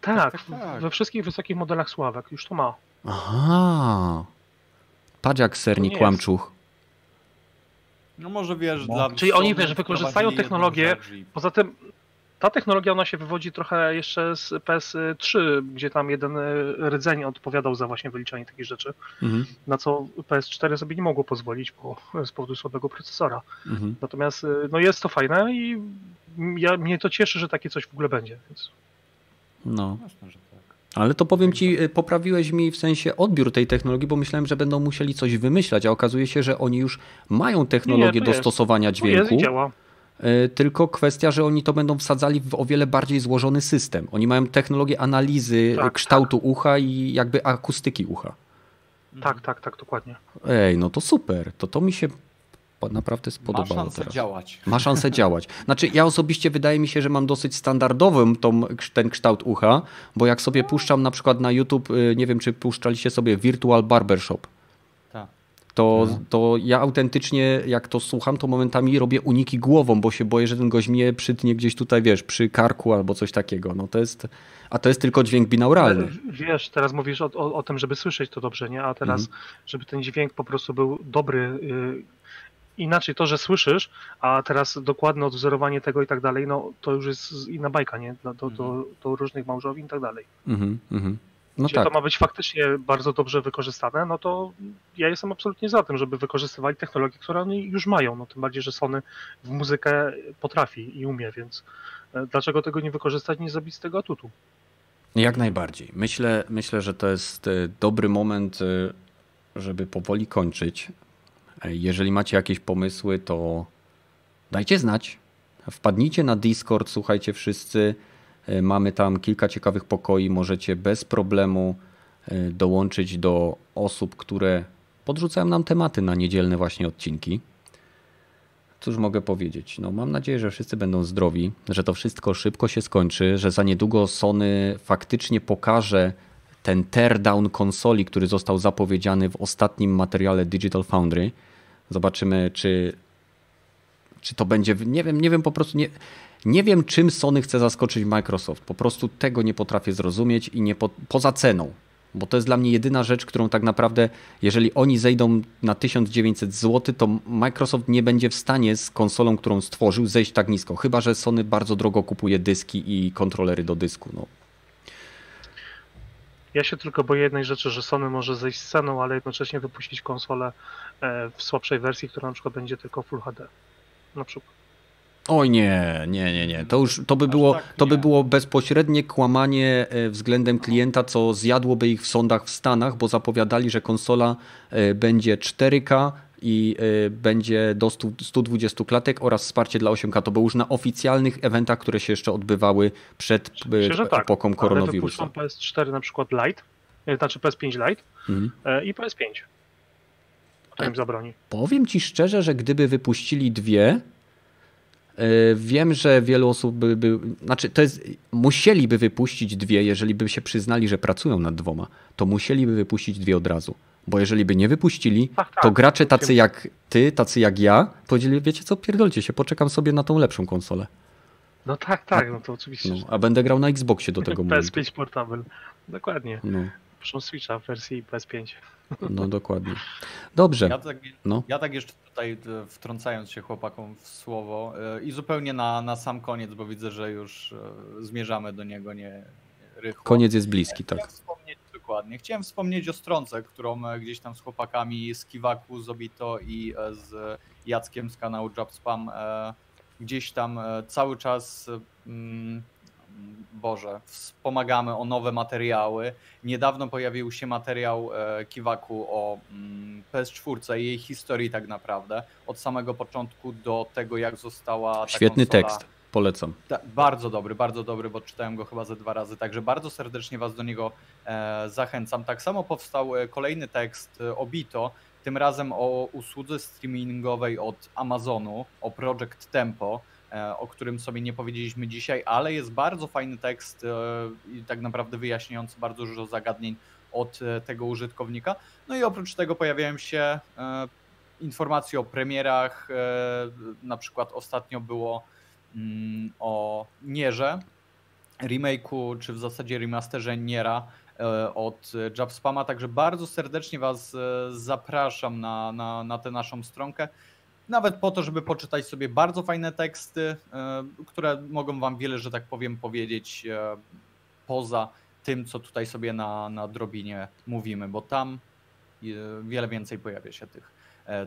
Speaker 3: Tak,
Speaker 2: tak, tak.
Speaker 3: we wszystkich wysokich modelach słuchawek już to ma.
Speaker 1: Aha.
Speaker 3: Nie jest.
Speaker 1: kłamczuch.
Speaker 2: No może wiesz,
Speaker 4: No.
Speaker 2: dla
Speaker 3: Czyli oni, wiesz, wykorzystają technologię, Poza tym ta technologia ona się wywodzi trochę jeszcze z PS3, gdzie tam jeden e, rdzeń odpowiadał za właśnie wyliczanie takich rzeczy,
Speaker 1: Mhm.
Speaker 3: na co PS4 sobie nie mogło pozwolić bo, z powodu słabego procesora.
Speaker 1: Mhm.
Speaker 3: Natomiast e, no jest to fajne i ja, mnie to cieszy, że takie coś w ogóle będzie. Więc...
Speaker 1: No.
Speaker 2: Tak.
Speaker 1: Ale to powiem ci, y, poprawiłeś mi w sensie odbiór tej technologii, bo myślałem, że będą musieli coś wymyślać, a okazuje się, że oni już mają technologię
Speaker 3: to
Speaker 1: do
Speaker 3: jest.
Speaker 1: stosowania
Speaker 3: To jest
Speaker 1: dźwięku.
Speaker 3: i działa.
Speaker 1: Y, Tylko kwestia, że oni to będą wsadzali w o wiele bardziej złożony system. Oni mają technologię analizy
Speaker 3: Tak,
Speaker 1: kształtu ucha i jakby akustyki ucha.
Speaker 3: Tak, tak, tak, dokładnie.
Speaker 1: Ej, no to super. To to mi się naprawdę
Speaker 2: Ma
Speaker 1: spodobało
Speaker 2: szansę
Speaker 1: teraz.
Speaker 2: działać.
Speaker 1: Ma szansę <laughs> działać. Znaczy, ja osobiście wydaje mi się, że mam dosyć standardowym tą, ten kształt ucha, bo jak sobie puszczam na przykład na YouTube, y, nie wiem czy puszczaliście sobie Virtual Barbershop,
Speaker 2: Tak.
Speaker 1: To,
Speaker 4: No.
Speaker 1: to ja autentycznie jak to słucham, to momentami robię uniki głową, bo się boję, że ten gość mnie przytnie gdzieś tutaj, wiesz, przy karku albo coś takiego. No to jest, a to jest tylko dźwięk binauralny.
Speaker 3: Wiesz, teraz mówisz o, o, o tym, żeby słyszeć to dobrze, nie? A teraz,
Speaker 1: Mhm.
Speaker 3: żeby ten dźwięk po prostu był dobry. y, inaczej to, że słyszysz, a teraz dokładne odwzorowanie tego i tak dalej, no to już jest inna bajka, nie? Do, do, do, do różnych małżowin i tak dalej.
Speaker 1: Mhm, mhm. No
Speaker 3: Jeśli to
Speaker 1: tak.
Speaker 3: ma być faktycznie bardzo dobrze wykorzystane, no to ja jestem absolutnie za tym, żeby wykorzystywali technologie, które oni już mają. No tym bardziej, że Sony w muzykę potrafi i umie, więc e, dlaczego tego nie wykorzystać, nie zrobić z tego atutu?
Speaker 1: Jak najbardziej. Myślę, myślę, że to jest e, dobry moment, e, żeby powoli kończyć. Jeżeli macie jakieś pomysły, to dajcie znać. Wpadnijcie na Discord, słuchajcie wszyscy. E, Mamy tam kilka ciekawych pokoi. Możecie bez problemu e, dołączyć do osób, które podrzucają nam tematy na niedzielne właśnie odcinki. Cóż mogę powiedzieć? No, mam nadzieję, że wszyscy będą zdrowi, że to wszystko szybko się skończy, że za niedługo Sony faktycznie pokaże ten teardown konsoli, który został zapowiedziany w ostatnim materiale Digital Foundry. Zobaczymy, czy, czy to będzie. Nie wiem, nie wiem po prostu. Nie, nie wiem, czym Sony chce zaskoczyć Microsoft. Po prostu tego nie potrafię zrozumieć i nie po, poza ceną. Bo to jest dla mnie jedyna rzecz, którą tak naprawdę, jeżeli oni zejdą na 1900 zł, to Microsoft nie będzie w stanie z konsolą, którą stworzył, zejść tak nisko. Chyba, że Sony bardzo drogo kupuje dyski i kontrolery do dysku. No.
Speaker 3: Ja się tylko boję jednej rzeczy, że Sony może zejść z ceną, ale jednocześnie wypuścić konsolę e, w słabszej wersji, która na przykład będzie tylko Full HD. Na przykład.
Speaker 1: Oj nie, nie, nie, nie. To już to by było,
Speaker 2: tak
Speaker 1: to by było bezpośrednie kłamanie e, względem klienta, co zjadłoby ich w sądach w Stanach, bo zapowiadali, że konsola e, będzie 4K i e, będzie do 100, 120 klatek oraz wsparcie dla 8K. To było już na oficjalnych eventach, które się jeszcze odbywały przed
Speaker 3: Myślę, tak.
Speaker 1: epoką
Speaker 3: Ale
Speaker 1: koronawirusa.
Speaker 3: wypuszczą PS4 na przykład Lite, znaczy PS5 Lite
Speaker 1: Mhm.
Speaker 3: i PS5. Kto im zabroni?
Speaker 1: Powiem ci szczerze, że gdyby wypuścili dwie, e, wiem, że wielu osób by, by znaczy to jest, musieliby wypuścić dwie, jeżeli by się przyznali, że pracują nad dwoma, to musieliby wypuścić dwie od razu. Bo jeżeli by nie wypuścili,
Speaker 3: Tak, tak.
Speaker 1: to gracze tacy jak ty, tacy jak ja, powiedzieli, wiecie co, pierdolcie się, poczekam sobie na tą lepszą konsolę.
Speaker 3: No tak, tak, no to oczywiście.
Speaker 1: No, a będę grał na Xboxie do tego <laughs> momentu.
Speaker 3: PS5 Portable. Dokładnie.
Speaker 1: No,
Speaker 3: Proszę Switcha w wersji PS5.
Speaker 1: No dokładnie. Dobrze,
Speaker 2: Ja tak,
Speaker 1: no.
Speaker 2: ja tak jeszcze tutaj e, wtrącając się chłopakom w słowo e, i zupełnie na, na sam koniec, bo widzę, że już e, zmierzamy do niego nie rychło.
Speaker 1: Koniec jest bliski, tak.
Speaker 2: Chciałem wspomnieć dokładnie. Chciałem wspomnieć o stronce, którą gdzieś tam z chłopakami z Kiwaku, z Obito i z Jackiem z kanału Job Spam e, gdzieś tam cały czas mm, Boże, wspomagamy o nowe materiały. Niedawno pojawił się materiał e, Kiwaku o mm, PS4 i jej historii tak naprawdę. Od samego początku do tego, jak została ta
Speaker 1: Świetny
Speaker 2: konsola...
Speaker 1: tekst, polecam.
Speaker 2: Ta, bardzo dobry, bardzo dobry, bo czytałem go chyba ze dwa razy, także bardzo serdecznie Was do niego e, zachęcam. Tak samo powstał e, kolejny tekst e, o Bito, tym razem o usłudze streamingowej od Amazonu, o Project Tempo, o którym sobie nie powiedzieliśmy dzisiaj, ale jest bardzo fajny tekst e, i tak naprawdę wyjaśniający bardzo dużo zagadnień od e, tego użytkownika. No i oprócz tego pojawiają się e, informacje o premierach, e, na przykład ostatnio było mm, o Nierze, remake'u, czy w zasadzie remasterze Niera e, od Jabspama, także bardzo serdecznie Was e, zapraszam na, na, na tę naszą stronkę. Nawet po to, żeby poczytać sobie bardzo fajne teksty, e, które mogą Wam wiele, że tak powiem, powiedzieć e, poza tym, co tutaj sobie na, na drobinie mówimy, bo tam e, wiele więcej pojawia się tych,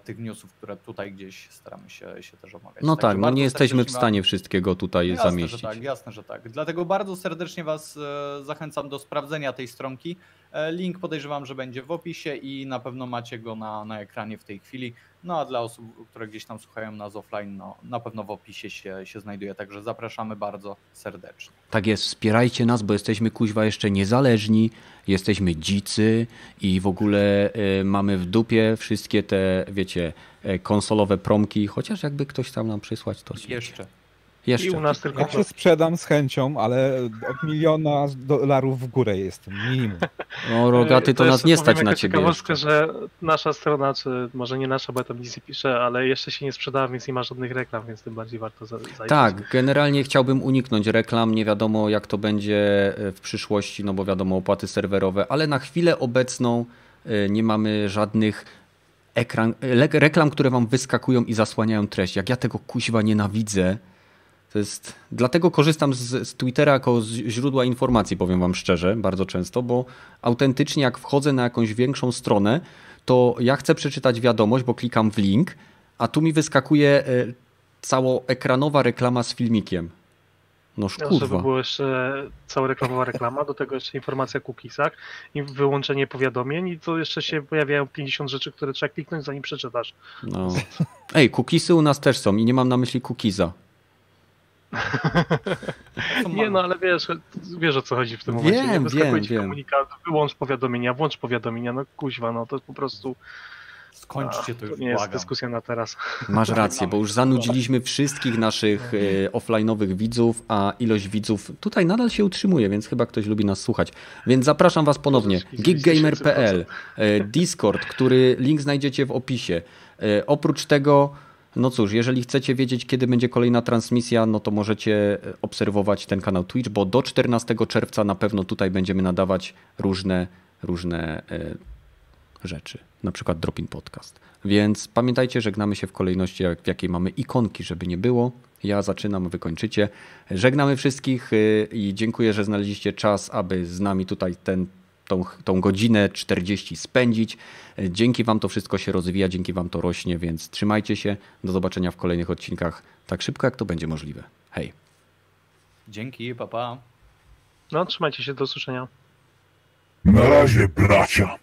Speaker 2: tych newsów, które tutaj gdzieś staramy się, się też omawiać.
Speaker 1: No
Speaker 2: Także
Speaker 1: tak, no nie jesteśmy w stanie wszystkiego tutaj
Speaker 2: Jasne,
Speaker 1: zamieścić.
Speaker 2: że tak, jasne, że tak. Dlatego bardzo serdecznie Was zachęcam do sprawdzenia tej stronki. E, Link podejrzewam, że będzie w opisie i na pewno macie go na, na ekranie w tej chwili. No a dla osób, które gdzieś tam słuchają nas offline, no, na pewno w opisie się, się znajduje. Także zapraszamy bardzo serdecznie.
Speaker 1: Tak jest, wspierajcie nas, bo jesteśmy kuźwa jeszcze niezależni, jesteśmy dzicy i w ogóle y, mamy w dupie wszystkie te, wiecie, y, konsolowe promki, chociaż jakby ktoś tam nam przysłać, to się...
Speaker 2: Jeszcze.
Speaker 1: Jeszcze.
Speaker 3: I u nas tylko
Speaker 4: Ja się sprzedam z chęcią, ale od miliona dolarów w górę jestem, minimum. <laughs>
Speaker 1: No rogaty, to, nas
Speaker 3: jeszcze
Speaker 1: nie
Speaker 3: powiem
Speaker 1: stać na ciebie
Speaker 3: ciekawostkę,
Speaker 1: jeszcze.
Speaker 3: że nasza strona, czy może nie nasza, bo ja tam nic nie piszę, ale jeszcze się nie sprzedała, więc nie ma żadnych reklam, więc tym bardziej warto za- zajrzeć.
Speaker 1: Tak, generalnie chciałbym uniknąć reklam, nie wiadomo jak to będzie e, w przyszłości, no bo wiadomo opłaty serwerowe, ale na chwilę obecną e, nie mamy żadnych ekran, reklam, które wam wyskakują i zasłaniają treść. Jak ja tego kuźwa nienawidzę, to jest... Dlatego korzystam z, z Twittera jako z źródła informacji, powiem wam szczerze, bardzo często, bo autentycznie jak wchodzę na jakąś większą stronę, to ja chcę przeczytać wiadomość, bo klikam w link, a tu mi wyskakuje e, całoekranowa reklama z filmikiem.
Speaker 3: No, żeby
Speaker 1: kurwa.
Speaker 3: była jeszcze cała reklamowa reklama, do tego jeszcze informacja o cookiesach i wyłączenie powiadomień i to jeszcze się pojawiają 50 rzeczy, które trzeba kliknąć zanim przeczytasz.
Speaker 1: No. Ej, cookiesy u nas też są i nie mam na myśli cookiesa.
Speaker 3: Nie no, ale wiesz, wiesz o co chodzi w tym
Speaker 1: Wiem,
Speaker 3: momencie. nie? Wyskakuje
Speaker 1: wiem, wiem.
Speaker 3: komunikat, wyłącz powiadomienia, włącz powiadomienia, no kuźwa, no to po prostu
Speaker 2: Skończcie
Speaker 3: a,
Speaker 2: to już,
Speaker 3: nie jest
Speaker 2: błagam.
Speaker 3: dyskusja na teraz.
Speaker 1: Masz rację, bo już zanudziliśmy wszystkich naszych e, offline'owych widzów, a ilość widzów tutaj nadal się utrzymuje, więc chyba ktoś lubi nas słuchać. Więc zapraszam was ponownie. Giggamer.pl, e, Discord, który link znajdziecie w opisie. E, Oprócz tego, no cóż, jeżeli chcecie wiedzieć, kiedy będzie kolejna transmisja, no to możecie e, obserwować ten kanał Twitch, bo do 14 czerwca na pewno tutaj będziemy nadawać różne, różne e, rzeczy, na przykład Dropin Podcast. Więc pamiętajcie, żegnamy się w kolejności, jak- w jakiej mamy ikonki, żeby nie było. Ja zaczynam, wy kończycie. Żegnamy wszystkich y, i dziękuję, że znaleźliście czas, aby z nami tutaj ten, tą, tą godzinę 40 spędzić. Dzięki wam to wszystko się rozwija, dzięki wam to rośnie, więc trzymajcie się. Do zobaczenia w kolejnych odcinkach tak szybko, jak to będzie możliwe. Hej.
Speaker 2: Dzięki, papa. Pa.
Speaker 3: No, trzymajcie się, do usłyszenia.
Speaker 5: Na razie, bracia.